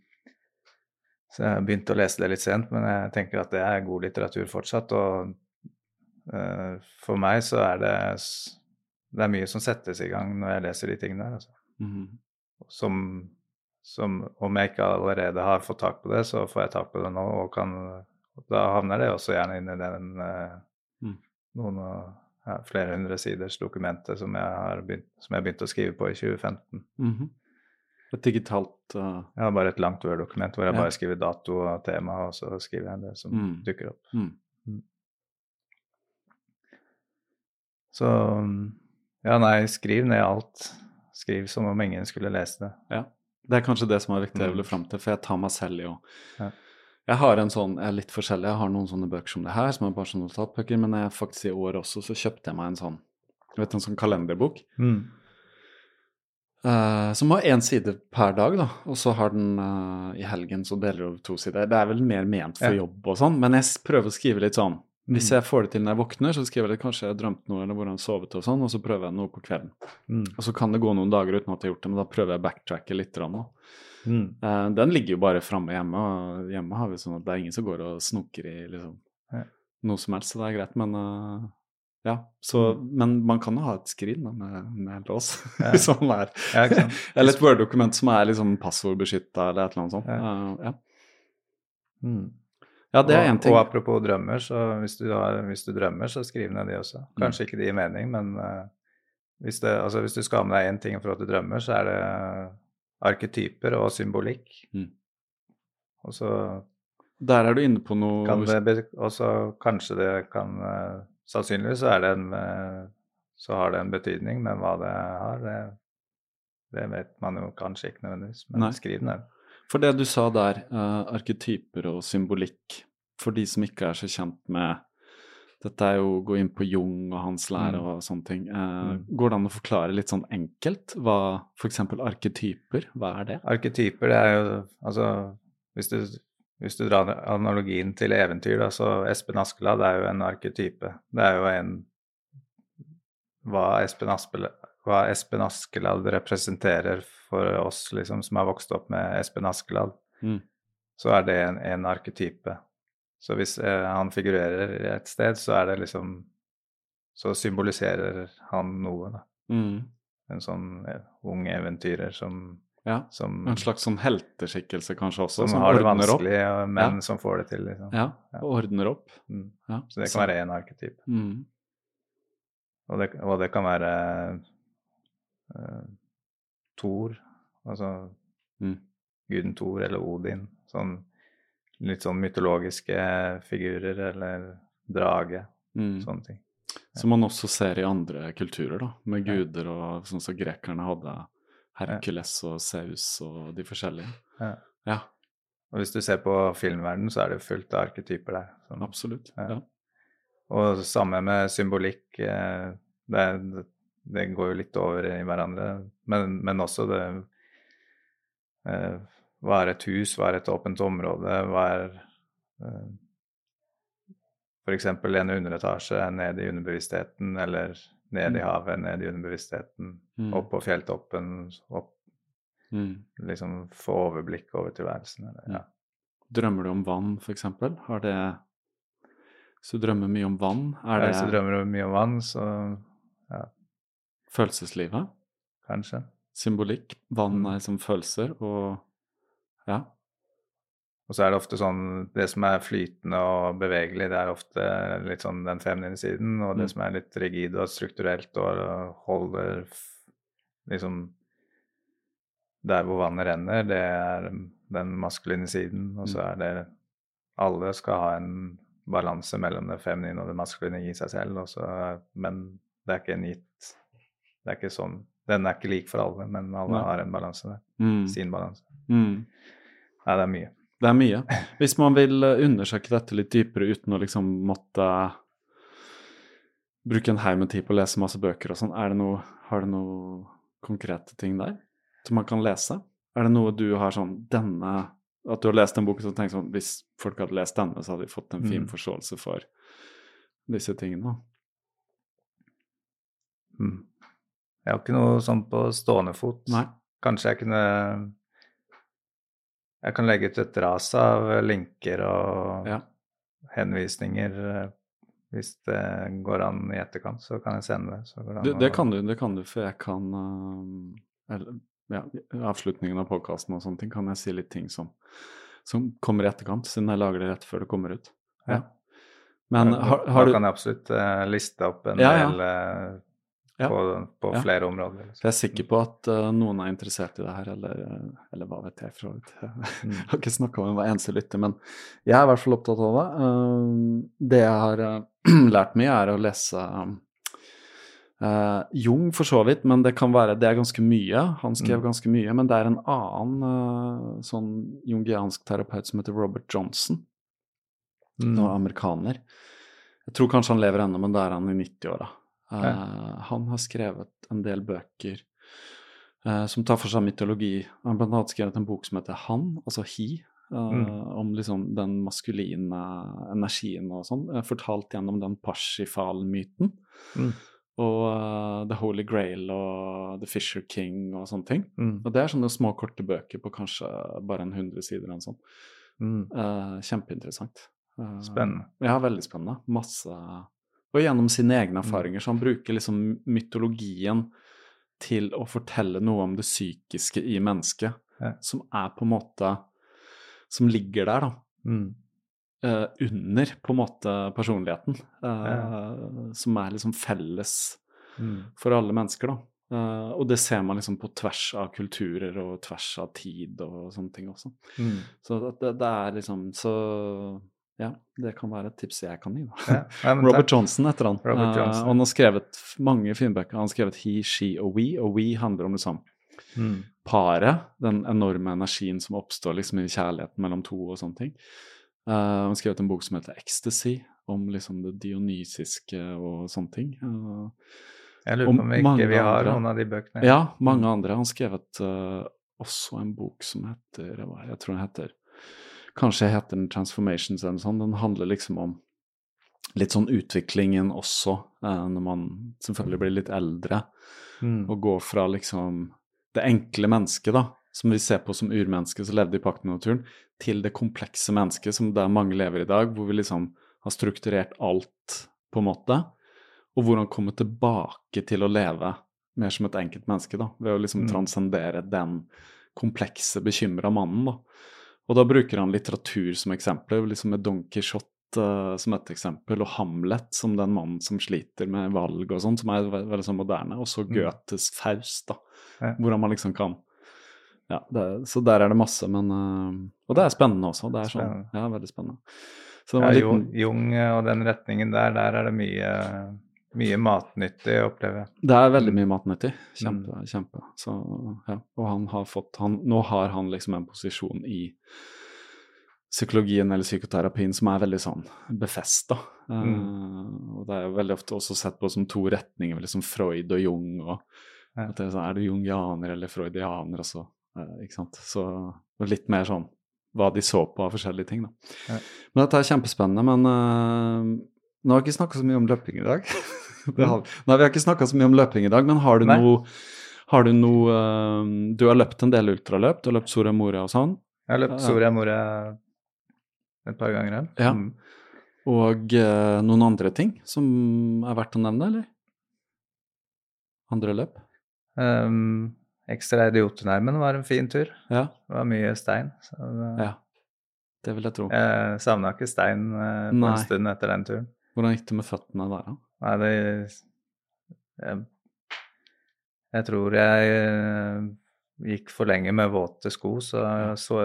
Så jeg begynte å lese det litt sent, men jeg tenker at det er god litteratur fortsatt. Og eh, for meg så er det Det er mye som settes i gang når jeg leser de tingene der. Altså. Mm. Som, som om jeg ikke allerede har fått tak på det, så får jeg tak på det nå, og kan Da havner det også gjerne inn i den eh, Mm. noen av- ja, flere hundre siders dokumentet som jeg har begynt, som jeg begynte å skrive på i 2015. Mhm. Et digitalt uh, Ja, bare et langt Word-dokument hvor jeg Ja. bare skriver dato og tema, og så skriver jeg det som Mm. dukker opp. mm. Så ja, nei, skriv ned alt. Skriv som om ingen skulle lese det. Ja. Det er kanskje det som er viktig jeg Mm. ville fram til, for jeg tar meg selv i å Ja. Jeg har en sånn, jeg er litt forskjellig, jeg har noen sånne bøker som det her, som er bare sånne notatbøker, men jeg, faktisk i år også så kjøpte jeg meg en sånn du vet, en sånn kalenderbok. Eh, som har én side per dag, da, og så har den uh, i helgen så deler du to sider. Det er vel mer ment for Ja. jobb og sånn, men jeg prøver å skrive litt sånn. Hvis Mm. jeg får det til når jeg våkner, så skriver jeg kanskje jeg har drømt noe, eller hvordan jeg sovet og sånn, og så prøver jeg noe på kvelden. Mm. Og så kan det gå noen dager uten at jeg har gjort det, men da prøver jeg å backtracke litt. nå. Mm. Uh, den ligger jo bare framme hjemme, og hjemme har vi sånn at det er ingen som går og snoker i liksom, Ja. noe som helst, så det er greit. Men ja, så, men man kan jo ha et skrin da, med, med lås. <laughs> Ja. som er, Ja, <laughs> eller et Word-dokument som er liksom passordbeskytta, eller et eller annet sånt. Ja. Uh, ja. Mm. ja, det er en én ting. Og apropos drømmer, så hvis du, har, hvis du drømmer, så skriv ned de også. Mm. Kanskje ikke de gir mening, men uh, hvis, det, altså, hvis du skal ha med deg én ting for at du drømmer, så er det arketyper og symbolikk. Mm. Og så Der er du inne på noe kan det Og så kanskje det kan eh, Sannsynligvis så det en eh, så har det en betydning, men hva det har, det, det vet man jo kanskje ikke nødvendigvis. Men Nei. skriv ned. For det du sa der, uh, arketyper og symbolikk, for de som ikke er så kjent med Dette er jo å gå inn på Jung og hans lære Mm. og sånne ting. Eh, Mm. Går det an å forklare litt sånn enkelt hva f.eks. arketyper, hva er det? Arketyper, det er jo Altså, hvis du, hvis du drar analogien til eventyr, da, så Espen Askeladd er jo en arketype. Det er jo en Hva Espen, Aspel, hva Espen Askeladd representerer for oss liksom, som har vokst opp med Espen Askeladd, Mm. så er det en, en arketype. Så hvis eh, han figurerer et sted, så er det liksom Så symboliserer han noe, da. Mm. En sånn eh, ung eventyrer som, Ja. som En slags sånn helteskikkelse kanskje også, som, som, har det ordner opp. vanskelig, men Ja. som får det til. Liksom. Ja, og ordner opp. Mm. Ja. Så det kan være én arketyp. mm. Og det, og det kan være uh, Thor, altså Mm. guden Thor eller Odin. Sånn litt sånn mytologiske figurer eller drage, Mm. sånne ting. Som man også ser i andre kulturer, da, med guder og sånn som grekerne hadde Hercules og Zeus og de forskjellige. Ja. Ja, Og hvis du ser på filmverden, så er det fullt av arketyper der. Sånn. absolutt. Ja. Ja. Og samme med symbolikk. eh, Det, det går jo litt over i hverandre. Men, men også det eh, Hva er et hus? Hva er et åpent område? Hva er eh, f.eks. en underetasje ned i underbevisstheten, eller ned i Mm. havet, ned i underbevisstheten, Mm. opp på fjelltoppen, opp, Mm. liksom få overblikk over tilværelsen. Eller, ja. Drømmer du om vann, eksempel? Har det du drømmer mye om vann, er Hvis du drømmer mye om vann, så følelseslivet? kanskje. Symbolikk? Vann Mm. er som følelser, og ja. Og så er det ofte sånn Det som er flytende og bevegelig, det er ofte litt sånn den feminine siden. Og det Mm. som er litt rigid og strukturelt og holder liksom Der hvor vannet renner, det er den maskuline siden. Og så Mm. er det Alle skal ha en balanse mellom det feminine og det maskuline i seg selv. Og så, men det er ikke en gitt Det er ikke sånn Den er ikke lik for alle, men alle Nei. har en balanse der. Mm. Sin balanse. Mm. Nei, det er mye. Det er mye. Hvis man vil eh, undersøke dette litt dypere uten å liksom måtte bruke en haug med tid på å lese masse bøker og sånn, har du noen konkrete ting der som man kan lese? Er det noe du har sånn denne At du har lest en bok og tenker sånn Hvis folk hadde lest denne, så hadde de fått en fin Mm. forståelse for disse tingene. Mm. Jeg har ikke noe sånn på stående fot. Nei. Kanskje jeg kunne Jeg kan legge ut et ras av linker og Ja. henvisninger eh, hvis det går an i etterkant, så kan jeg sende det. An Det, det, kan du, det kan du, for jeg kan eh, eller, ja, avslutningen av podkasten og sånne ting kan jeg si litt ting som, som kommer i etterkant, siden jeg lager det rett før det kommer ut. Ja. Men Da- har, har du kan jeg absolutt uh, liste opp en Ja, del eh, Ja. på, på Ja. flere områder. liksom. Jeg er sikker på at uh, noen er interessert i det her, eller, eh, eller hva vet jeg. for vidt. <laughs> Mm. Jeg har ikke snakka med hver eneste lytter, men jeg er i hvert fall opptatt av det. Uh, det jeg har uh, <clears throat> lært mye, er å lese uh, Jung for så vidt, men det kan være Det er ganske mye. Han skrev Mm. ganske mye, men det er en annen uh, sånn jungiansk terapeut som heter Robert Johnson, Mm. og amerikaner. Jeg tror kanskje han lever ennå, men da er han i 90-åra. Ja. Han har skrevet en del bøker uh, som tar for seg mytologi. Han har blant annet skrevet en bok som heter Han, altså He, Uh, Mm. om liksom den maskuline energien og sånn, fortalt gjennom den Parsifal-myten. Mm. Og The Holy Grail og The Fisher King og sånne ting. Mm. Og det er sånne små, korte bøker på kanskje bare en hundre sider eller noe sånt. Mm. Kjempeinteressant. Spennende. Ja, veldig spennende. Masse Og gjennom sine egne Mm. erfaringer. Så han bruker liksom mytologien til å fortelle noe om det psykiske i mennesket, Ja. som er på en måte Som ligger der, da. Mm. Uh, under på en måte personligheten. eh, Som er liksom felles Mm. for alle mennesker, da. Uh, og det ser man liksom på tvers av kulturer og tvers av tid og sånne ting også. Mm. Så det, det er liksom Så ja, det kan være et tips jeg kan gi. Ja. Nei, <laughs> Robert. Johnson heter han. Eh, Johnson. og han har skrevet mange mange bøker. Han har skrevet He, She og We, og We handler om liksom Mm. paret, den enorme energien som oppstår liksom i kjærligheten mellom to og sånne ting. Uh, han har skrevet en bok som heter Ecstasy, om liksom det dionysiske og sånne ting. Uh, Jeg lurer på om vi ikke vi har andre. noen av de bøkene. ja, mange andre. Han har skrevet uh, også en bok som heter Jeg tror den heter Kanskje heter den Transformations eller noe sånt. Den handler liksom om litt sånn utviklingen også, eh, når man selvfølgelig blir litt eldre. Mm. Og går fra liksom det enkle mennesket, da, som vi ser på som urmennesket som levde i pakt med naturen, til det komplekse mennesket som der mange lever i dag, hvor vi liksom har strukturert alt, på en måte. Og hvordan komme tilbake til å leve mer som et enkelt menneske, da, ved å liksom Mm. transcendere den komplekse, bekymra mannen, da. Og da bruker han litteratur som eksempel, liksom med Don Quijote uh, som et eksempel, og Hamlet som den mannen som sliter med valg og sånn, som er veldig, veldig sånn moderne, og så Mm. Goethes Faust, da, Ja. hvordan man liksom kan ja, det, Så der er det masse, men uh, Og det er spennende også. Det er sånn, Spennende. ja, veldig spennende. Så Ja, liten, Jung og den retningen der, der er det mye, mye matnyttig, opplever jeg. Det er veldig mye matnyttig. Mm. Kjempe, kjempe. Så, ja. Og han har fått han, Nå har han liksom en posisjon i psykologien eller psykoterapien som er veldig sånn befesta. Mm. og det er jo veldig ofte også sett på som to retninger, liksom Freud og Jung. og Ja. at det er, sånn, er du jungianer eller freudianer? Og så, eh, ikke sant? Så litt mer sånn hva de så på av forskjellige ting. da. Ja. Men dette er kjempespennende. Men eh, nå har vi ikke snakka så mye om løping i dag. <laughs> har, nei, vi har ikke snakka så mye om løping i dag, men har du Nei. noe har du noe eh, Du har løpt en del ultraløp, du har løpt Soria Moria og sånn. Jeg har løpt Soria Moria et par ganger. ja. Ja. Mm. Og eh, noen andre ting som er verdt å nevne, eller? Andre løp? Um, ekstra idiotenærmen var en fin tur. Ja. Det var mye stein. Så ja. Det vil jeg tro. Jeg savna ikke stein eh, på Nei. en stund etter den turen. Hvordan gikk det med føttene der, da? Nei, det Jeg, jeg tror jeg eh, gikk for lenge med våte sko, så, så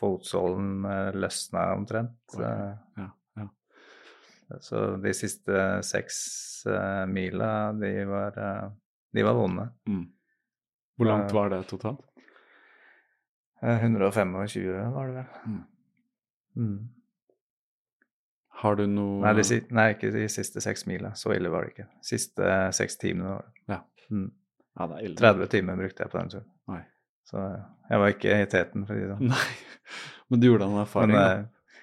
fotsålen eh, løsna omtrent. Ja, ja. Så de siste seks eh, mila, de var, de var vonde. Mm. Hvor langt var det totalt? Eh, 125 var det vel. Mm. Mm. Har du noe Nei, de, nei, ikke de siste seks mila. Så ille var det ikke. Siste eh, seks timene var det. Ja. Mm. Ja, det er ille. 30 timer brukte jeg på den turen. Nei. Så eh, jeg var ikke i teten, for å si det sånn. Nei, <laughs> men du gjorde en erfaring, Men da. eh,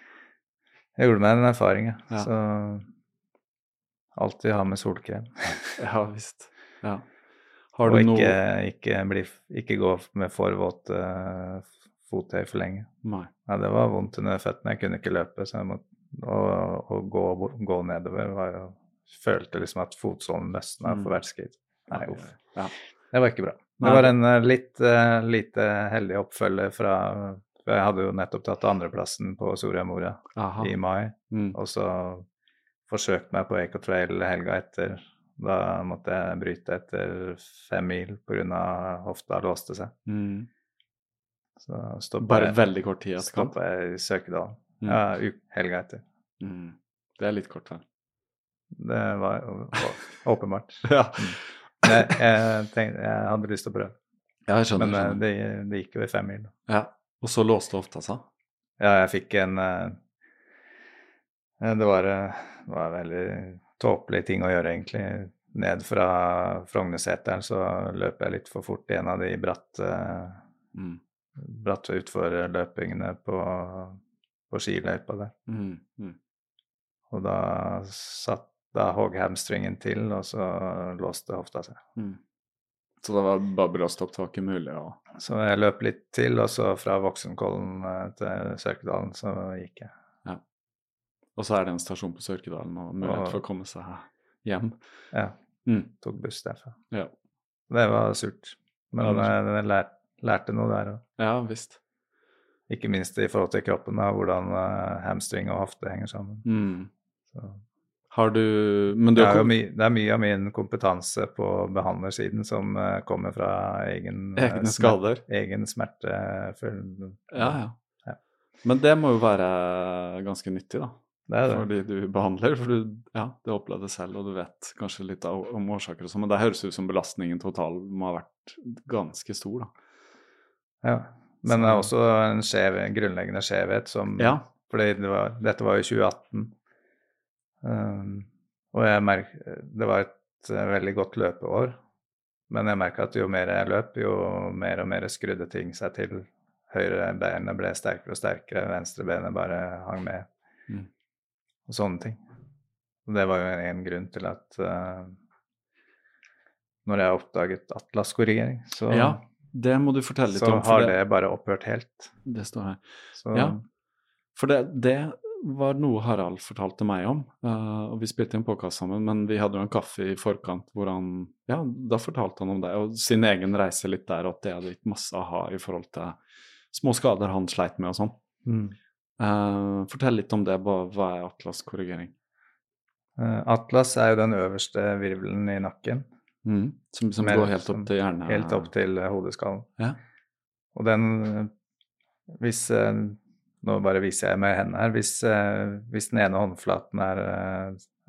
jeg gjorde meg en erfaring, ja. Ja. Så Alltid ha med solkrem. <laughs> Ja visst. Ja. Har og ikke, noe ikke, bli, ikke gå med for våte fottøy for lenge. Nei. Ja, det var vondt under føttene. Jeg kunne ikke løpe. Så jeg måtte, og gå, gå nedover var jo Følte liksom at fotsålen løsna Mm. for hvert skritt. Nei, uff. Ja. Det var ikke bra. Det var en eh, litt uh, lite heldig oppfølger fra Jeg hadde jo nettopp tatt andreplassen på Soria Moria Aha. i mai, Mm. og så forsøkte meg på Eco Trail helga etter. Da måtte jeg bryte etter fem mil pga. hofta låste seg. Mm. Så stoppa Bare veldig kort tid etterkant. stoppa jeg i Søkedalen. Mm. Ja, u- helga etter. Mm. Det er litt kort, da. Det var åpenbart. <laughs> Ja. Jeg, jeg, tenkte, jeg hadde lyst til å prøve, ja, jeg skjønner. men eh, det, det gikk jo i fem mil. Ja. Og så låste ofte, seg. Ja, jeg fikk en eh, Det var, uh, var veldig tåpelig ting å gjøre, egentlig. Ned fra Frognerseteren så løp jeg litt for fort i en av de bratte, Mm. bratte utforløpingene på, på skiløypa der. Mm. Mm. Og da satt da hogg hamstringen til, og så låste hofta seg. Mm. Så det var bare brastopptaket mulig Ja. Så jeg løp litt til, og så fra Voksenkollen eh, til Sørkedalen så gikk jeg. Og så er det en stasjon på Sørkedalen og mulighet Og- for å komme seg hjem. Ja, Mm. tok buss derfra. Ja. Det var surt. Men Ja, det er eh, jeg lær, lærte noe der òg. ja visst. Ikke minst i forhold til kroppen, da, hvordan eh, hamstring og hofte henger sammen. Mm. Så. Har du Men du Det, er my, det er mye av min kompetanse på behandlersiden som eh, kommer fra egen, eh, egne skader? egen smertefølelse. Ja, ja. Ja. Men det må jo være ganske nyttig, da. Det det. Fordi du behandler. For du, ja, du har opplevd det selv, og du vet kanskje litt om årsaker og sånn. Men det høres ut som belastningen total må ha vært ganske stor, da. Ja. Men det er også en skjev, en grunnleggende skjevhet som Ja. Fordi det var, dette var jo 2018. Um, og jeg merk, det var et eh, veldig godt løpeår. Men jeg merka at jo mer jeg løp, jo mer og mer skrudde ting seg til. Høyre benet ble sterkere og sterkere, venstre benet bare hang med. Mm. Og sånne ting. Og det var jo en grunn til at uh, når jeg oppdaget atlaskorrigering, så, Ja, det må du fortelle litt så om. Så har det bare opphørt helt. det står her. Så Ja. For det, det var noe Harald fortalte meg om. Uh, og Vi spilte en påkast sammen, men vi hadde jo en kaffe i forkant hvor han Ja, da fortalte han om det, og sin egen reise litt der, og at det hadde gitt masse aha i forhold til små skader han sleit med og sånn. mm. Uh, fortell litt om det. Hva, er atlaskorrigering? Eh, Atlas er jo den øverste virvelen i nakken, Mm. Som, som med, går helt opp til hjernen? helt opp til eh, hodeskallen. Ja. Og den eh, Hvis eh, Nå bare viser jeg med hendene her. Hvis, hvis den ene håndflaten er,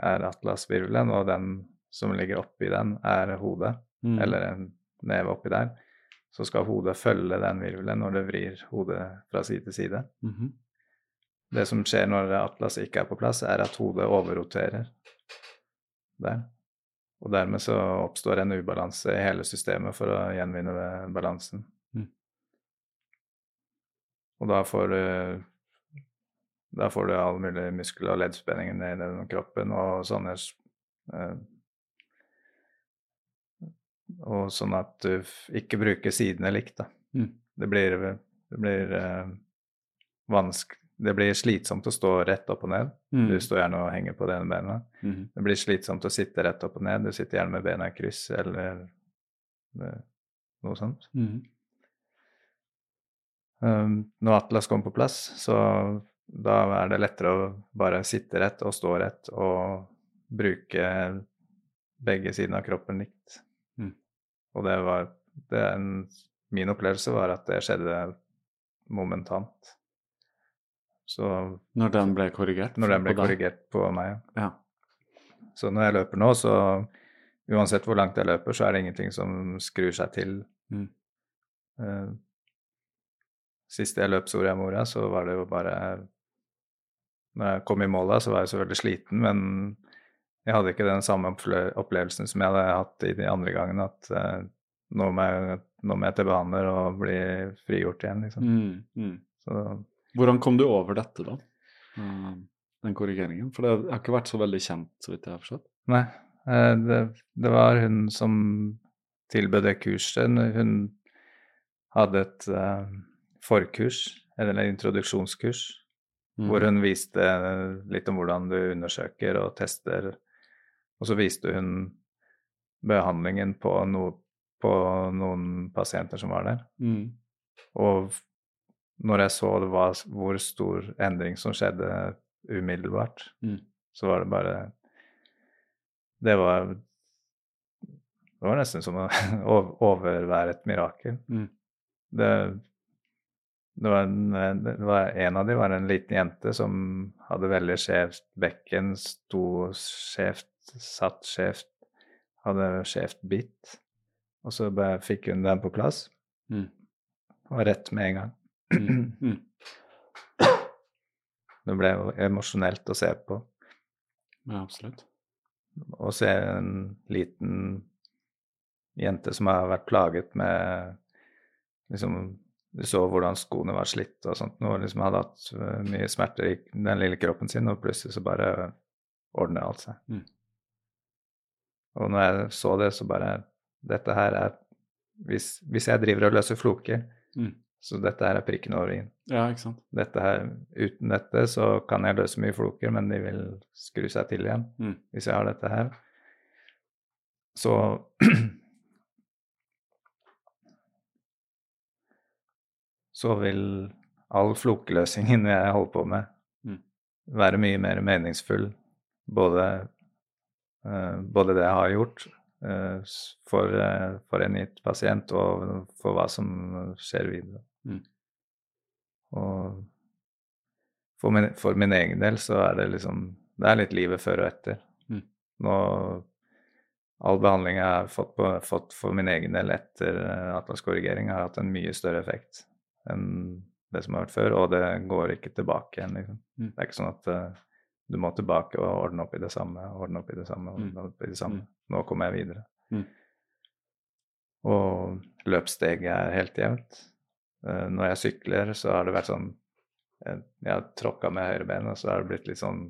er atlasvirvelen, og den som ligger oppi den, er hodet, Mm. eller en neve oppi der, så skal hodet følge den virvelen når det vrir hodet fra side til side. Mhm. Det som skjer når atlas ikke er på plass, er at hodet overroterer der. Og dermed så oppstår en ubalanse i hele systemet for å gjenvinne balansen. Mm. Og da får du da får du all mulig muskel- og leddspenninger ned i den kroppen og sånne eh, Og sånn at du ikke bruker sidene likt, da. Mm. Det blir, det blir eh, vansk... Det blir slitsomt å stå rett opp og ned. Mm. Du står gjerne og henger på det ene benet. Mm. Det blir slitsomt å sitte rett opp og ned. Du sitter gjerne med bena i kryss eller eh, noe sånt. Mm. Um, når Atlas kom på plass, så da er det lettere å bare sitte rett og stå rett og bruke begge sidene av kroppen likt. Mm. Og det var det en, Min opplevelse var at det skjedde momentant. Så Når den ble korrigert? når den ble på korrigert på meg Ja. Så når jeg løper nå, så uansett hvor langt jeg løper, så er det ingenting som skrur seg til. Mm. Uh, sist jeg løp Soria Moria, så var det jo bare Når jeg kom i mål da, så var jeg selvfølgelig sliten, men jeg hadde ikke den samme opplevelsen som jeg hadde hatt i de andre gangene, at uh, nå, må jeg, nå må jeg til behandler og bli frigjort igjen, liksom. Mm. Mm. Så Hvordan kom du over dette, da? Eh, Den korrigeringen? For det har ikke vært så veldig kjent, så vidt jeg har forstått. Nei. eh, Det, det var hun som tilbød det kurset. Hun hadde et eh, forkurs, eller et introduksjonskurs, Mm. hvor hun viste litt om hvordan du undersøker og tester. Og så viste hun behandlingen på, no, på noen pasienter som var der. Mm. Og når jeg så det var, hvor stor endring som skjedde umiddelbart, Mm. så var det bare Det var Det var nesten som å <laughs> overvære et mirakel. Mm. Det, det, var en, det var en av de var en liten jente som hadde veldig skjevt bekken, sto skjevt, satt skjevt, hadde skjevt bitt. Og så bare fikk hun den på plass. Mm. Og rett med en gang. Mm. <clears throat> Det ble jo emosjonelt å se på. Ja, absolutt. Å se en liten jente som har vært plaget med liksom Du så hvordan skoene var slitt og sånt, og liksom hadde hatt øh, mye smerter i den lille kroppen sin, og plutselig så bare ordner alt seg. Mm. Og når jeg så det, så bare Dette her er Hvis, hvis jeg driver og løser floker, Mm. Så dette her er prikken over i-en. Ja, ikke sant. Dette her, uten dette så kan jeg løse mye floker, men de vil skru seg til igjen Mm. hvis jeg har dette her. Så <clears throat> Så vil all flokeløsningen jeg holder på med, Mm. være mye mer meningsfull. Både, uh, både det jeg har gjort eh, for, eh, for en gitt pasient, og for hva som skjer videre. Mm. Og for min, for min egen del så er det liksom Det er litt livet før og etter. Mm. Nå All behandling jeg har fått, på, fått for min egen del etter eh, atlaskorrigering, har hatt en mye større effekt enn det som har vært før, og det går ikke tilbake igjen. Liksom. Mm. Det er ikke sånn at uh, du må tilbake og ordne opp i det samme, ordne opp i det samme, Mm. ordne opp i det samme. Mm. Nå kommer jeg videre. Mm. Og løpssteget er helt jevnt. Eh, når jeg sykler, så har det vært sånn eh, Jeg har tråkka med høyrebeinet, og så har det blitt litt sånn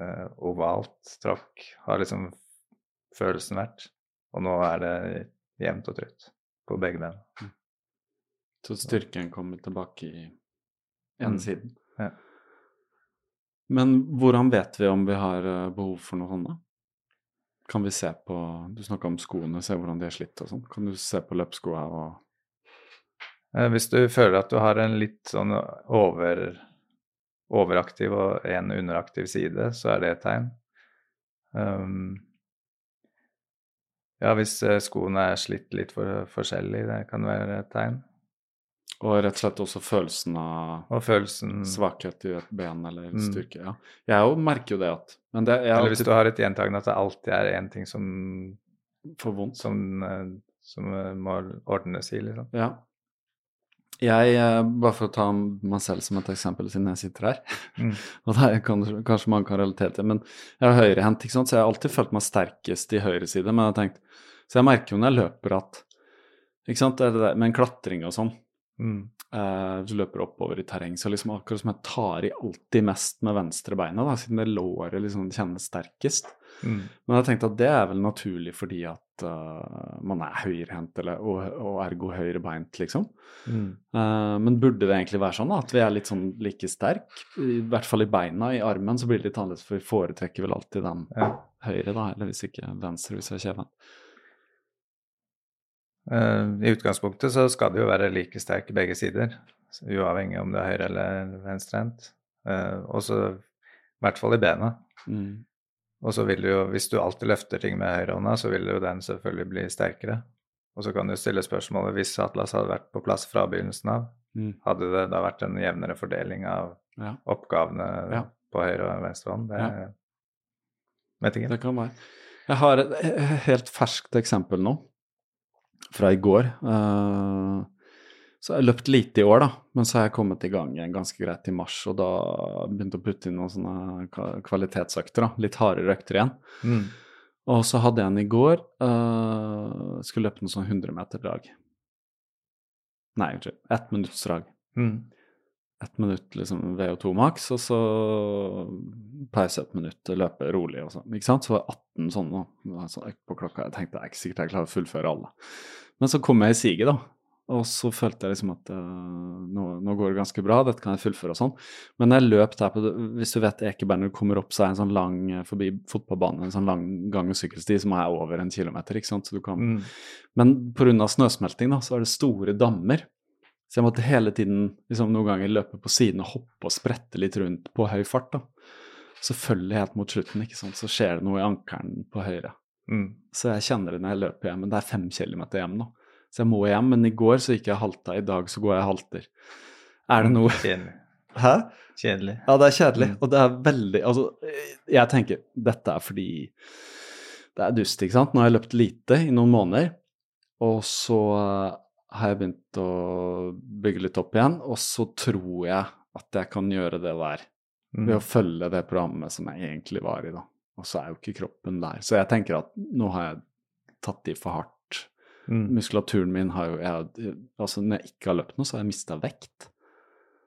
eh, ovalt tråkk. Har liksom følelsen vært. Og nå er det jevnt og trutt på begge ben. Så styrken kommer tilbake i ene Mm. siden. Ja. Men hvordan vet vi om vi har eh, behov for noe sånt? da? Kan vi se på Du snakka om skoene, se hvordan de er slitt og sånn. Kan du se på løpsskoa og Hvis du føler at du har en litt sånn over, overaktiv og en underaktiv side, så er det et tegn. Um, ja, hvis eh, skoene er slitt litt for forskjellig, det kan være et tegn. Og rett og slett også følelsen av Og følelsen svakhet i et ben eller Mm. styrke. Ja. Jeg jo merker jo det at Men det Eller hvis alltid du har et gjentagende at det alltid er én ting som, for vondt. som, eh, som eh, må ordnes i, liksom. Ja. Jeg, eh, bare for å ta meg selv som et eksempel, siden jeg sitter her Mm. <laughs> Og det er kan, kanskje mange kan relatere til, men jeg har høyrehendt, ikke sant, så jeg har alltid følt meg sterkest i høyre side. Men jeg har tenkt, så jeg merker jo når jeg løper at ikke sant, det er det med en klatring og sånn, Mm. eh, du løper oppover i terreng, så liksom akkurat som jeg tar i alltid mest med venstre beinet, da, siden det låret liksom kjennes sterkest. Mm. Men jeg tenkte at det er vel naturlig fordi at eh, man er høyrehendt, og, og ergo høyrebeint, liksom. Mm. Uh, men burde det egentlig være sånn da, at vi er litt sånn like sterk, i hvert fall i beina, i armen så blir det litt annerledes, for vi foretrekker vel alltid den Ja. høyre da, eller hvis ikke venstre hvis vi er kjeven. Uh, I utgangspunktet så skal det jo være like sterk i begge sider, uavhengig om det er høyre- eller venstrehendt. Uh, og så i hvert fall i bena. Mm. Og så vil du jo, hvis du alltid løfter ting med høyrehånda, så vil jo den selvfølgelig bli sterkere. Og så kan du stille spørsmålet hvis Atlas hadde vært på plass fra begynnelsen av, Mm. hadde det da vært en jevnere fordeling av Ja, oppgavene Ja. på høyre og venstre hånd? Det vet ikke. det kan være. Jeg har et helt ferskt eksempel nå, fra i går. Eh, så jeg har løpt lite i år, da, men så har jeg kommet i gang igjen ganske greit i mars, og da begynte å putte inn noen sånne kvalitetsøkter, da, litt hardere økter igjen. Mm. Og så hadde jeg en i går. Uh, skulle løpe noen sånn 100 meter drag. Nei, unnskyld. Ett minutts drag. Mm. Ett minutt liksom VO2 maks, og så pause et minutt, løpe rolig og sånn. Ikke sant? Så var det 18 sånne på klokka. Jeg tenkte det er ikke sikkert jeg klarer å fullføre alle. Men så kom jeg i siget, da. Og så følte jeg liksom at uh, nå, nå, går det ganske bra, dette kan jeg fullføre og sånn. Men jeg løp der på Hvis du vet Ekeberg kommer opp, så er en sånn lang forbi fotballbanen, en sånn lang gang- og sykkelsti som er over en kilometer, ikke sant. Så du kan mm. Men pga. snøsmelting, da, så er det store dammer. Så jeg måtte hele tiden liksom, noen ganger løpe på siden og hoppe og sprette litt rundt på høy fart. da. Selvfølgelig helt mot slutten ikke sant? så skjer det noe i ankelen på høyre. Mm. Så jeg kjenner det når jeg løper hjem. Men det er fem kilometer hjem nå. Så jeg må hjem. Men i går så gikk jeg halta. I dag så går jeg halter. Er det noe Kjedelig. Hæ? Kjedelig. Ja, det er kjedelig. Mm. Og det er veldig Altså, jeg tenker dette er fordi det er dust, ikke sant. Nå har jeg løpt lite i noen måneder, og så har jeg begynt å bygge litt opp igjen, og så tror jeg at jeg kan gjøre det der mm. ved å følge det programmet som jeg egentlig var i, da. Og så er jo ikke kroppen der. Så jeg tenker at nå har jeg tatt i for hardt. Mm. Muskulaturen min har jo jeg, Altså når jeg ikke har løpt noe, så har jeg mista vekt.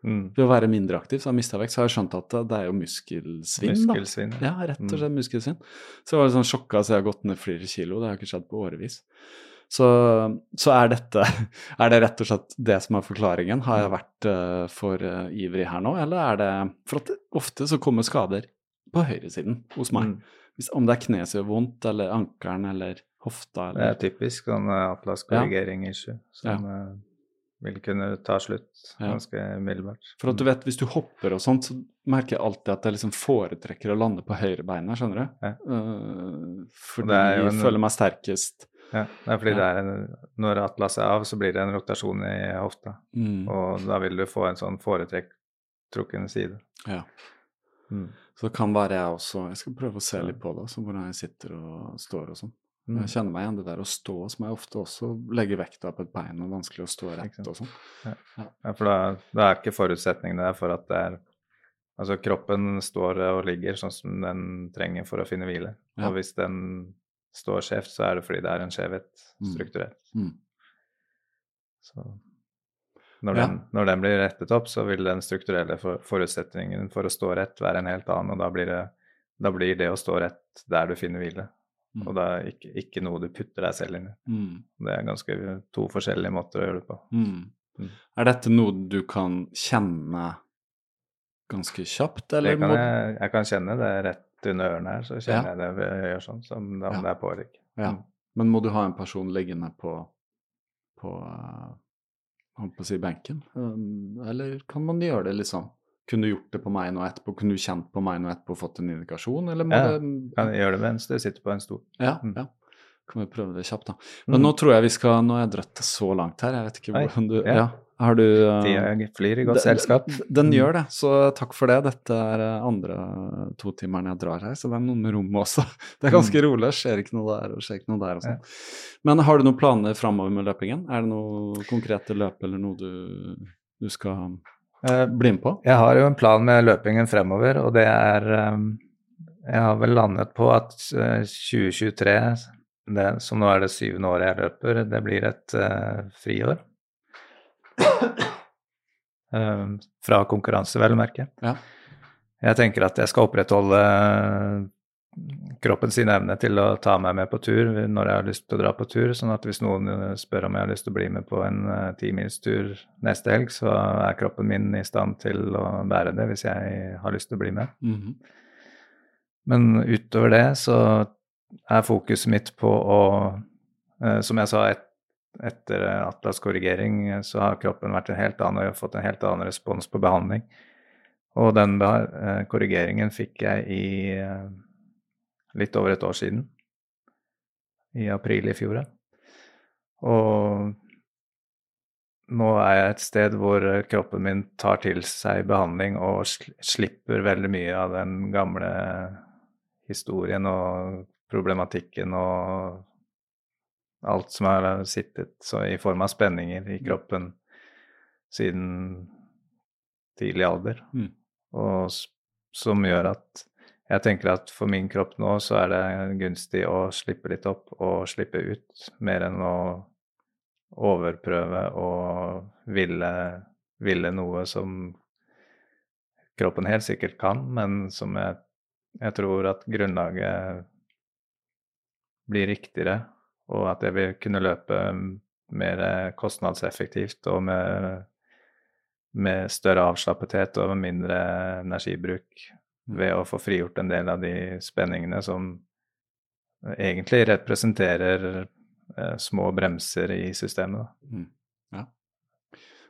Mm. Ved å være mindre aktiv så har jeg mista vekt, så har jeg skjønt at det er jo muskelsvinn. muskelsvinn da. Ja, rett og slett mm. muskelsvinn. Så jeg var sånn sjokka så jeg har gått ned flere kilo. Det har ikke skjedd på årevis. Så, så, er dette <laughs> Er det rett og slett det som er forklaringen? Har jeg vært uh, for uh, ivrig her nå, eller er det For at ofte så kommer skader på høyresiden hos meg. Mm. Hvis, om det er kneet som gjør vondt, eller ankelen, eller hofta, eller Det er typisk sånn uh, atlaskorrigering-issue som ja. vil kunne ta slutt ganske umiddelbart. For at du vet, hvis du hopper og sånt, så merker jeg alltid at jeg liksom foretrekker å lande på høyrebeinet, skjønner du? Ja. fordi jeg en... føler meg sterkest ja, det er fordi det er en, når atlas er av, så blir det en rotasjon i hofta. Mm. Og da vil du få en sånn foretrukken side. Ja. Mm. Så det kan være jeg også Jeg skal prøve å se litt på det, hvordan jeg sitter og står og sånn. Mm. Jeg kjenner meg igjen det der å stå, som jeg ofte også legger vekta på et bein, og vanskelig å stå rett og sånn. Ja. ja. for da, er ikke forutsetningene der for at det er Altså kroppen står og ligger sånn som den trenger for å finne hvile. Ja. Og hvis den står skjevt, så er det fordi det er en skjevhet mm. Mm. Så når den, ja. når den, blir rettet opp, så vil den strukturelle for, forutsetningen for å stå rett være en helt annen, og da blir det, da blir det å stå rett der du finner hvile. Mm. Og da er ikke, ikke noe du putter deg selv inn i. Mm. Det er ganske to forskjellige måter å gjøre det på. Mm. Mm. Er dette noe du kan kjenne ganske kjapt, eller? Kan jeg, jeg, kan kjenne det rett under ørene her, så kjenner ja. jeg det ved å gjøre sånn, som om ja. det er ikke. Ja. Mm. Men må du ha en person liggende på, på uh, holdt på å si benken? Um, eller kan man gjøre det liksom Kunne du gjort det på meg nå etterpå? Kunne du kjent på meg nå etterpå og fått en indikasjon, eller må ja, det kan jeg gjøre det mens du sitter på en stol. Ja, mm. ja. Kan vi prøve det kjapt, da. Men mm. nå tror jeg vi skal Nå har jeg dratt det så langt her, jeg vet ikke hvordan du ja. Har du uh, flyr i godt selskap. Den mm. gjør det, så takk for det. Dette er uh, andre totimeren jeg drar her, så det er noen med rommet også. <laughs> Det er ganske mm. rolig, skjer ikke noe der og skjer ikke noe der og sånn. Ja. Men har du noen planer framover med løpingen? Er det noe konkrete løp eller noe du, du skal bli med på? Jeg har jo en plan med løpingen fremover, og det er um, Jeg har vel landet på at 2023, det, som nå er det syvende året jeg løper, det blir et friår. <coughs> Ehm, fra konkurranse, vel å merke. Ja. Jeg tenker at jeg skal opprettholde eh, kroppen sin evne til å ta meg med på tur når jeg har lyst til å dra på tur. Sånn at hvis noen eh, spør om jeg har lyst til å bli med på en uh, timilstur neste helg, så er kroppen min i stand til å bære det hvis jeg har lyst til å bli med. Mm -hmm. Men utover det så er fokuset mitt på å, uh, som jeg sa, et, etter Atlas korrigering så har kroppen vært en helt annen og fått en helt annen respons på behandling. Og den eh, korrigeringen fikk jeg i eh, litt over et år siden. I april i fjor. Og nå er jeg et sted hvor kroppen min tar til seg behandling og slipper veldig mye av den gamle historien og problematikken og alt som har sittet i form av spenninger i mm. kroppen siden tidlig alder. Mm. Og som gjør at jeg tenker at for min kropp nå så er det gunstig å slippe litt opp og slippe ut, mer enn å overprøve og ville, ville noe som kroppen helt sikkert kan, men som jeg jeg tror at grunnlaget blir riktigere, og at jeg vil kunne løpe mer kostnadseffektivt og med, med større avslappethet og mindre energibruk ved å få frigjort en del av de spenningene som egentlig representerer eh, små bremser i systemet. Mm. Ja.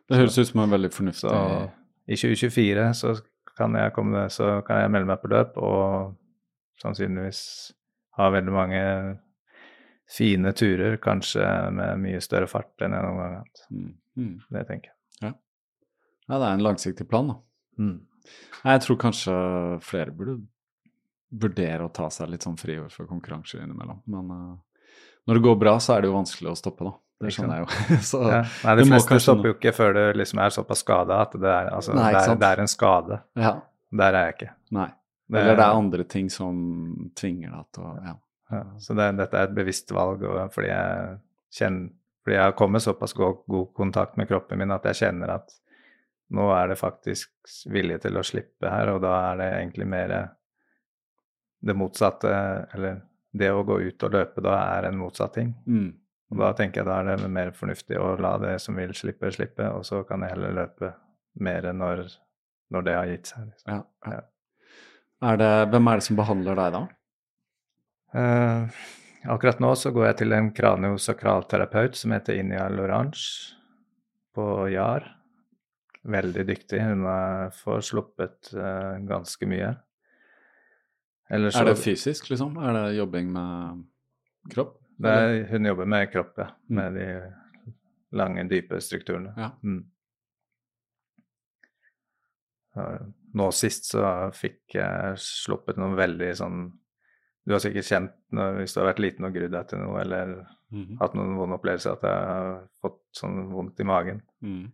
Det høres ut som en veldig fornuftig Så i 2024 så kan jeg, komme, så kan jeg melde meg på løp og sannsynligvis ha veldig mange fine turer, kanskje med mye større fart enn jeg noen gang har hatt. mm. Mm. Det tenker jeg. Ja, det er en langsiktig plan, da. Mm. Nei, Jeg tror kanskje flere burde vurdere å ta seg litt sånn friår for konkurranser innimellom. Men uh, når det går bra, så er det jo vanskelig å stoppe, da. Det skjønner jeg jo. <laughs> så Ja. Nei, de fleste stopper jo ikke før du liksom er såpass skada at det er, altså, Nei, det, er, det er en skade. Ja. Der er jeg ikke. Nei. Det- Eller det er andre ting som tvinger deg til å Ja. Ja, så det, dette er et bevisst valg, fordi jeg kjenner fordi jeg har kommet såpass god, god kontakt med kroppen min at jeg kjenner at nå er det faktisk vilje til å slippe her, og da er det egentlig mer det motsatte Eller det å gå ut og løpe da er en motsatt ting. Mm. Og da tenker jeg da er det mer fornuftig å la det som vil slippe, slippe, og så kan jeg heller løpe mer når, når det har gitt seg. Liksom. Ja, ja. Er det, hvem er det som behandler deg da? Eh, akkurat nå så går jeg til en kraniosakralterapeut som heter Inia Lorange på Jar. Veldig dyktig. Hun har får sluppet uh, ganske mye. Ellers Er det fysisk, liksom? Er det jobbing med kropp? er, Hun jobber med kropp, ja. Mm. Med de lange, dype strukturene. Ja. Mm. Nå sist så fikk jeg sluppet noe veldig sånn Du har sikkert kjent hvis du har vært liten og grudd deg til noe, eller Mhm. hatt noen vonde opplevelser, at jeg har fått sånn vondt i magen. Mm.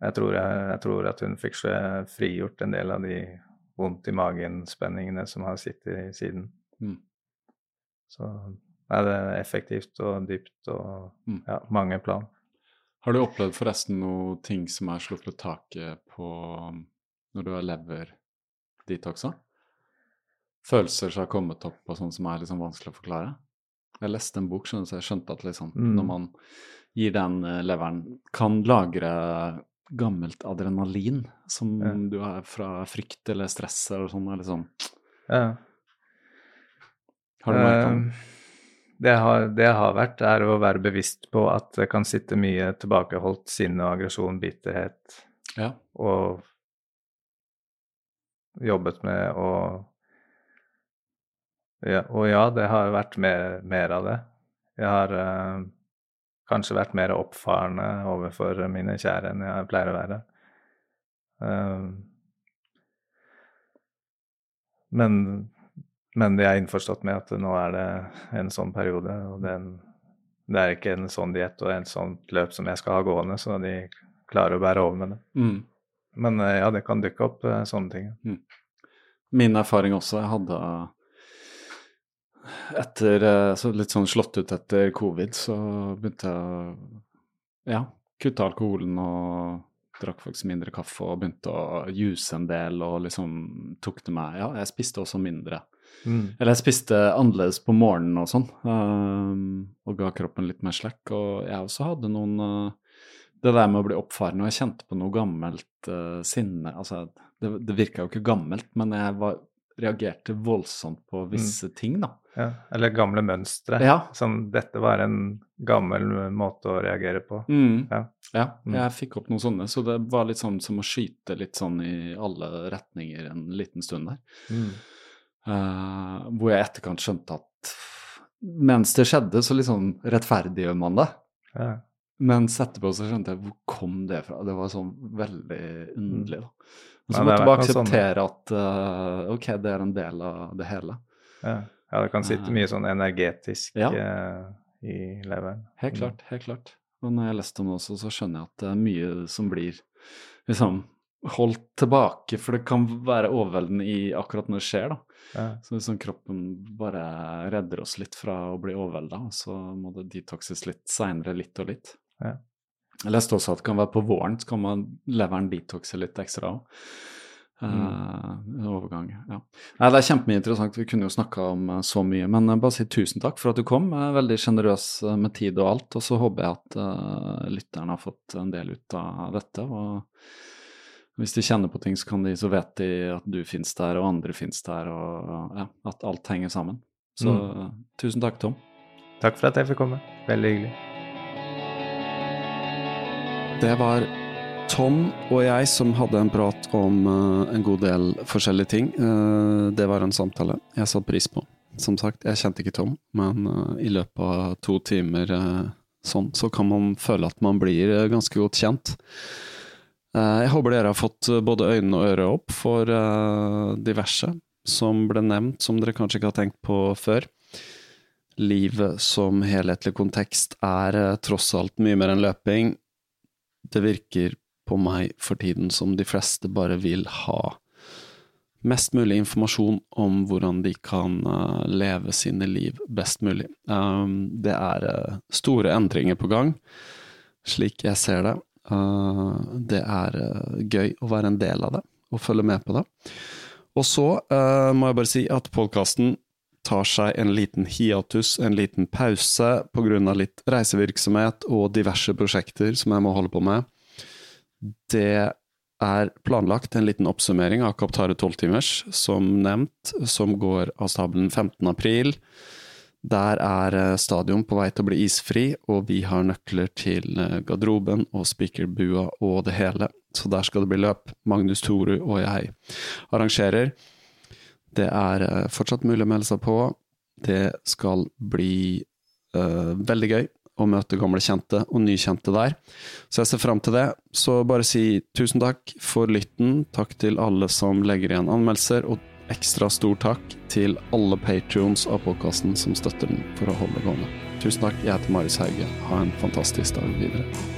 Jeg tror, jeg, jeg tror at hun fikk seg frigjort en del av de vondt i magen-spenningene som har sittet i siden. Mm. Så nei, det er effektivt og dypt og Mm. ja, mange plan. Har du opplevd forresten noe ting som er sluppet taket på um, når du har lever-detoxa? Følelser som har kommet opp og sånn som er liksom vanskelig å forklare? Jeg leste en bok, skjønner du, så jeg skjønte at liksom, Mm. når man gir den eh, leveren Kan lagre gammelt adrenalin som Ja. du har fra frykt eller stress eller sånn. Eller sånn. Ja. Har du merka Eh, det? Det har, det har vært, er å være bevisst på at det kan sitte mye tilbakeholdt sinne, og aggresjon, bitterhet Ja. og jobbet med å ja, Og ja, det har vært mer, mer av det. Jeg har eh, kanskje vært mer oppfarende overfor mine kjære enn jeg pleier å være. Eh, men, men de er innforstått med at nå er det en sånn periode, og den, det er ikke en sånn diett og et sånt løp som jeg skal ha gående, så de klarer å bære over med det. Mm. Men eh, ja, det kan dukke opp eh, sånne ting. Min erfaring også, jeg hadde etter eh, så litt sånn slått ut etter covid, så begynte jeg ja, kutte alkoholen og drakk faktisk mindre kaffe og begynte å juse en del og liksom tok det meg Ja, jeg spiste også mindre. Mm. Eller jeg spiste annerledes på morgenen og sånn, um, og ga kroppen litt mer slack. Og jeg også hadde noen uh, Det der med å bli oppfaren, og jeg kjente på noe gammelt uh, sinne Altså, det, det virka jo ikke gammelt, men jeg var, reagerte voldsomt på visse ting, da. Ja, eller gamle mønstre. Ja. Som dette var en gammel måte å reagere på. Mm. Ja. Ja, Mm. jeg fikk opp noen sånne, så det var litt sånn som å skyte litt sånn i alle retninger en liten stund der. Mm. Uh, hvor jeg etterkant skjønte at mens det skjedde, så liksom rettferdiggjør man det. Ja. Mens etterpå så skjønte jeg hvor kom det fra. Det var sånn veldig underlig, da. Og så måtte du bare sånn- akseptere at uh, ok, det er en del av det hele. Ja. ja, det kan sitte mye sånn energetisk Ja. uh, i leveren. Helt Mm. klart, helt klart. Og når jeg leste om det også, så skjønner jeg at det er mye som blir liksom holdt tilbake, for det kan være overveldende i akkurat når det skjer, da. Ja. Så liksom kroppen bare redder oss litt fra å bli overvelda, og så må det detoxes litt seinere, litt og litt. Ja. Jeg leste også at det kan være på våren, så kan man leveren detoxe litt ekstra òg. Uh, overgang. Ja. Nei, det er kjempemye interessant. Vi kunne jo snakka om uh, så mye. Men uh, bare si tusen takk for at du kom. veldig sjenerøs med tid og alt. Og så håper jeg at lytterne har fått en del ut av dette. Og hvis de kjenner på ting, så, kan de, så vet de at du finnes der, og andre finnes der, og ja, at alt henger sammen. Så mm. tusen takk, Tom. Takk for at jeg fikk komme. Veldig hyggelig. Det var Tom og jeg som hadde en prat om uh, en god del forskjellige ting. Uh, det var en samtale jeg satte pris på. Som sagt, jeg kjente ikke Tom, men uh, i løpet av to timer sånn, så kan man føle at man blir ganske godt kjent. jeg håper dere har fått både øynene og øret opp for diverse som ble nevnt, som dere kanskje ikke har tenkt på før. Livet som helhetlig kontekst er tross alt mye mer enn løping. Det virker på meg for tiden som de fleste bare vil ha mest mulig informasjon om hvordan de kan uh, leve sine liv best mulig. Um, det er uh, store endringer på gang, slik jeg ser det. Uh, det er gøy å være en del av det, og følge med på det. Og så må jeg bare si at podkasten tar seg en liten hiatus, en liten pause, av litt reisevirksomhet og diverse prosjekter som jeg må holde på med. Det er planlagt en liten oppsummering av Kaptare 12-timers, som nevnt, som går av stabelen 15. april. Der er eh, stadion på vei til å bli isfri, og vi har nøkler til eh, garderoben og spikerbua og det hele. Så der skal det bli løp. Magnus Toru og jeg arrangerer. Det er eh, fortsatt mulig å melde seg på. Det skal bli uh, veldig gøy å møte gamle kjente og nykjente der. Så jeg ser fram til det. Så bare si tusen takk for lytten. Takk til alle som legger igjen anmeldelser, og ekstra stor takk til alle patrions av podkasten som støtter den for å holde gående. Tusen takk. Jeg heter Marius Hauge. Ha en fantastisk dag videre.